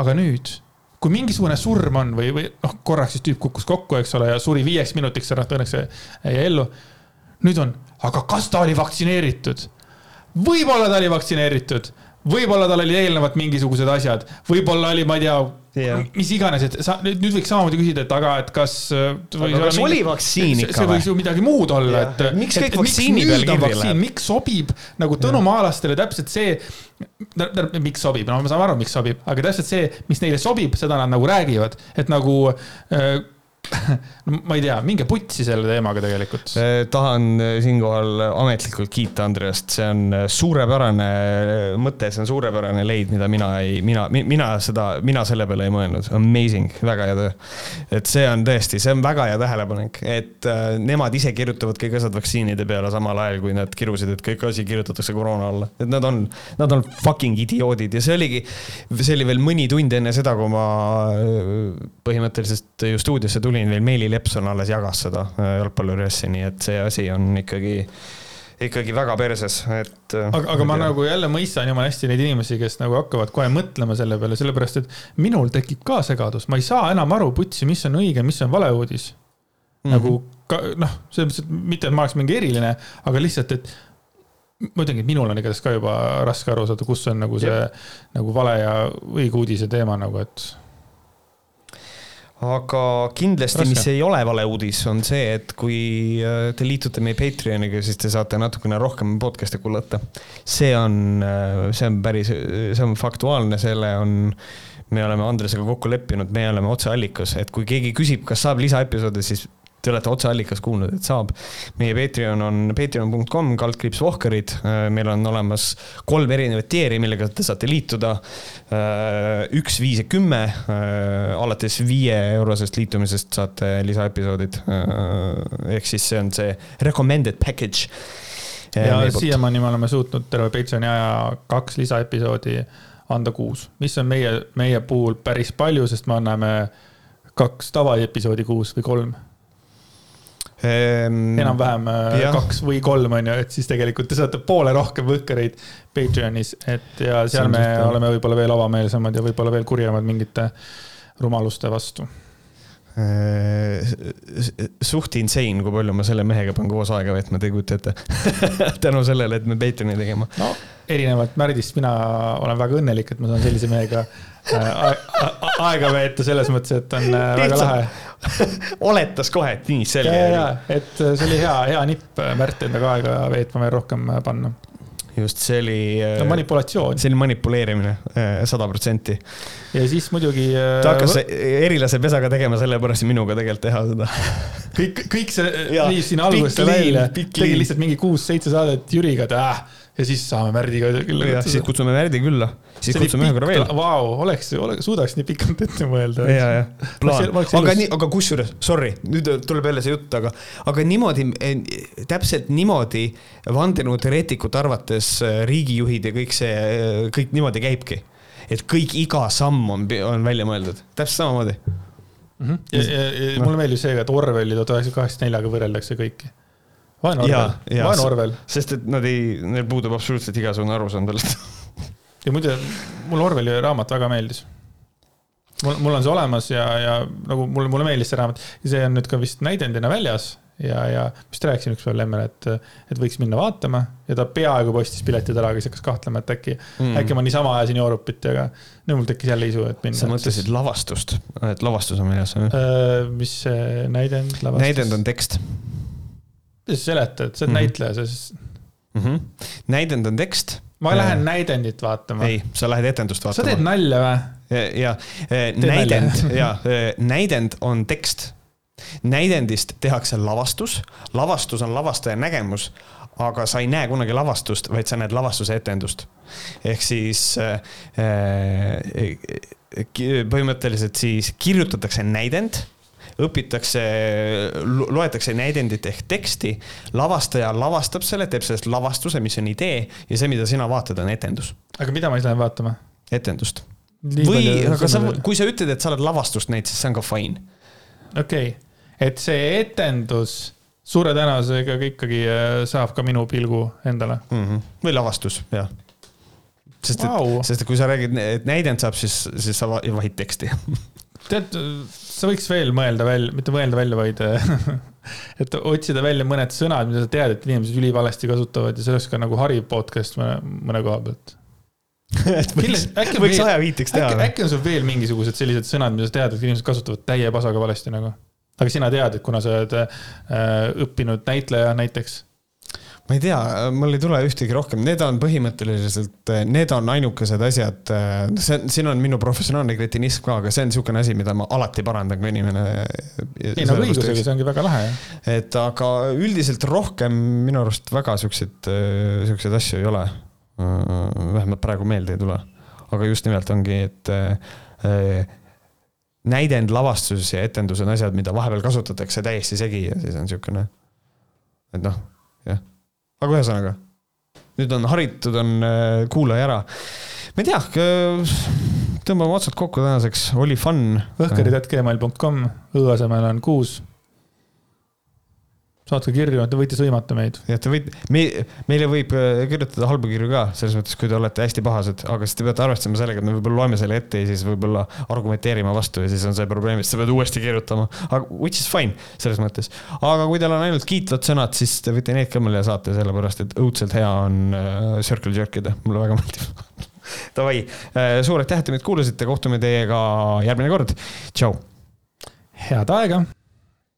aga nüüd kui mingisugune surm on või, või noh, korraks siis tüüp kukkus kokku, eks ole, ja suri viieks minutiks ära, õnneks jäi ellu nüüd on, aga kas ta oli vaktsineeritud? võib-olla ta oli vaktsineeritud, võib-olla tal oli eelnevalt mingisugused asjad, võib-olla oli, ma ei tea
Jah.
mis iganes, et sa nüüd, nüüd võiks samamoodi küsida, et aga, et kas.
Aga kas oli vaktsiin ikka
see
või?
võiks ju midagi muud olla,
Jah.
et.
Miks kõik vaktsiini
on
kirja läheb?
miks sobib nagu Tõnu Maalastele täpselt see. tähendab, miks sobib, no ma saan aru, miks sobib, aga täpselt see, mis neile sobib, seda nad nagu räägivad, et nagu äh, no ma ei tea, minge putsi selle teemaga tegelikult.
Eh, tahan eh, siinkohal ametlikult kiita Andreast, see on eh, suurepärane mõte, see on suurepärane leid, mida mina ei, mina, mina seda, mina selle peale ei mõelnud. Amazing, väga hea töö. et see on tõesti, see on väga hea tähelepanek, et äh, nemad ise kirjutavad kõik asjad vaktsiinide peale samal ajal, kui nad kirusid, et kõik asi kirjutatakse koroona alla. et nad on, nad on fucking idioodid ja see oligi, see oli veel mõni tund enne seda, kui ma äh, põhimõtteliselt ju stuudiosse tulin, veel Meeli Lepson alles jagas seda äh, jalgpalluri asja, nii et see asi on ikkagi, ikkagi väga perses, et. äh,
aga, aga ma nagu jälle mõistan jumala hästi neid inimesi, kes nagu hakkavad kohe mõtlema selle peale, sellepärast et minul tekib ka segadus, ma ei saa enam aru putsi, mis on õige, mis on valeuudis mm. -hmm. nagu noh, selles mõttes, et mitte, et ma oleks mingi eriline, aga lihtsalt, et ma ütlengi, et minul on igatahes ka juba raske aru saada, kus on nagu see nagu vale ja õige uudise teema nagu, et
aga kindlasti, mis ei ole valeuudis, on see, et kui äh, te liitute meie Patreoniga, siis te saate natukene rohkem podcast'e kuulata. see on, see on päris, see on faktuaalne, selle on, me oleme Andresega kokku leppinud, me oleme otseallikas, et kui keegi küsib, kas saab lisaepisoode, siis te olete otseallikas kuulnud, et saab. meie Patreon on patreon.com, kaldkriips Vohkarid, meil on olemas kolm erinevat tier'i, millega te saate liituda. üks, viis ja kümme, alates viie eurosest liitumisest saate lisaepisoodid. ehk siis see on see recommended package.
ja siiamaani me oleme suutnud terve Patreoni aja kaks lisaepisoodi anda kuus, mis on meie, meie puhul päris palju, sest me anname kaks tavaepisoodi kuus või kolm enam-vähem äh,
jah.
kaks või kolm on ju, et siis tegelikult te saate poole rohkem võhkareid Patreonis, et ja seal me
suht-
oleme võib-olla veel avameelsemad ja võib-olla veel kurjemad mingite rumaluste vastu.
suht insane, kui palju ma selle mehega pean koos aega veetma, te ei kujuta ette tänu sellele, et me Patreoni tegema.
no erinevalt Märdist, mina olen väga õnnelik, et ma saan sellise mehega aega veeta selles mõttes, et on äh, väga
Lihtsalt
lahe.
oletas kohe, et nii selge
ja, ja, et äh, see oli hea, hea nipp äh, Märt endaga aega veetma veel rohkem äh, panna.
just see oli
see on manipulatsioon
see oli manipuleerimine, sada protsenti.
ja siis muidugi.
ta hakkas erilase pesaga tegema, sellepärast minuga tegelikult teha seda.
kõik, kõik see viis sinna algusesse välja,
pikk
tegi
liin.
lihtsalt mingi kuus-seitse saadet Jüriga, et äh, ja siis saame Märdiga külla
ja siis kutsume Märdi külla, siis kutsume ühe korra veel.
Vau, oleks, oleks, suudaks nii pikalt ette mõelda.
ja, ja plaan aga nii, aga kusjuures, sorry, nüüd tuleb jälle see jutt, aga, aga niimoodi, täpselt niimoodi vandenõuteoreetikute arvates äh, riigijuhid ja kõik see, kõik niimoodi käibki. et kõik iga samm on, on välja mõeldud, täpselt samamoodi.
Mhm. ja, ja, ja mulle meeldib see, et Orwelli tuhat üheksasaja kaheksakümmend neljaga võrreldakse kõiki. Vaene Orwell, vaene Orwell
sest et nad ei, neil puudub absoluutselt igasugune arusaam sellest.
ja muide, mulle Orwelli raamat väga meeldis. mul, mul on see olemas ja, ja nagu mulle, mulle meeldis see raamat ja see on nüüd ka vist näidendina väljas ja, ja vist rääkisin ükspäev Lemmele, et, et võiks minna vaatama ja ta peaaegu postis piletid ära, aga siis hakkas kahtlema, et äkki mm., äkki ma niisama ajasin Joorupit, aga nüüd mul tekkis jälle isu, et minna.
sa mõtlesid lavastust, et lavastus on väljas
äh,? mis see näidend lavastas?
näidend on tekst
kuidas sa seletad, sa oled
Mhm.
näitleja, sa siis,
mm. -hmm. näidend on tekst.
ma lähen näidendit vaatama.
ei, sa lähed etendust
sa teed
vaatama.
nalja või?
ja, ja eh, näidend ja eh, näidend on tekst. näidendist tehakse lavastus, lavastus on lavastaja nägemus, aga sa ei näe kunagi lavastust, vaid sa näed lavastuse etendust. ehk siis äh, äh, põhimõtteliselt siis kirjutatakse näidend õpitakse, loetakse näidendit ehk teksti, lavastaja lavastab selle, teeb sellest lavastuse, mis on idee ja see, mida sina vaatad, on etendus,
aga mida ma siis lähen vaatama?
etendust. või, aga sa, kui sa ütled, et sa oled lavastust näinud, siis see on ka fine.
okei okay., et see etendus suure tõenäosusega ikkagi äh, saab ka minu pilgu endale.
mm. -hmm. või lavastus, jah. sest wow., sest kui sa räägid, et näidend saab, siis, siis sa va- vahid teksti.
tead, sa võiks veel mõelda välja, mitte mõelda välja, vaid et otsida välja mõned sõnad, mida sa tead, et inimesed ülivalesti kasutavad ja see oleks ka nagu hariv podcast mõne, mõne koha pealt.
et võiks,
äkki on
võiks ajaviiteks teha
äkki on sul veel mingisugused sellised sõnad, mida sa tead, et inimesed kasutavad täie pasaga valesti nagu? aga sina tead, et kuna sa oled äh, õppinud näitleja näiteks,
ma ei tea, mul ei tule ühtegi rohkem, need on põhimõtteliselt, need on ainukesed asjad, see, siin on minu professionaalne kretinism ka, aga see on niisugune asi, mida ma alati parandan, kui inimene.
ei nagu õigusega, see ongi väga lahe jah.
et aga üldiselt rohkem minu arust väga siukseid, siukseid asju ei ole. vähemalt praegu meelde ei tule. aga just nimelt ongi, et näidend, lavastus ja etendus on asjad, mida vahepeal kasutatakse täiesti segi ja siis on siukene, et noh, jah. Aga ühesõnaga, nüüd on haritud, on äh, kuulaja ära. ma ei tea, tõmbame otsad kokku tänaseks, oli fun.
õhkarid.gmail.com, õ asemel on kuus. Saatke kirju, te võite sõimata meid.
jah, te võite, me, meile võib äh, kirjutada halbu kirju ka, selles mõttes, kui te olete hästi pahased, aga siis te peate arvestama sellega, et me võib-olla loeme selle ette ja siis võib-olla argumenteerima vastu ja siis on see probleem, et sa pead uuesti kirjutama. aga which is fine selles mõttes. aga kui teil on ainult kiitvad sõnad, siis te võite need ka meile saata, sellepärast et õudselt hea on äh, circle jerk ida, mulle väga meeldib. Davai, suur aitäh, et te meid kuulasite, kohtume teiega järgmine kord. tšau.
head aega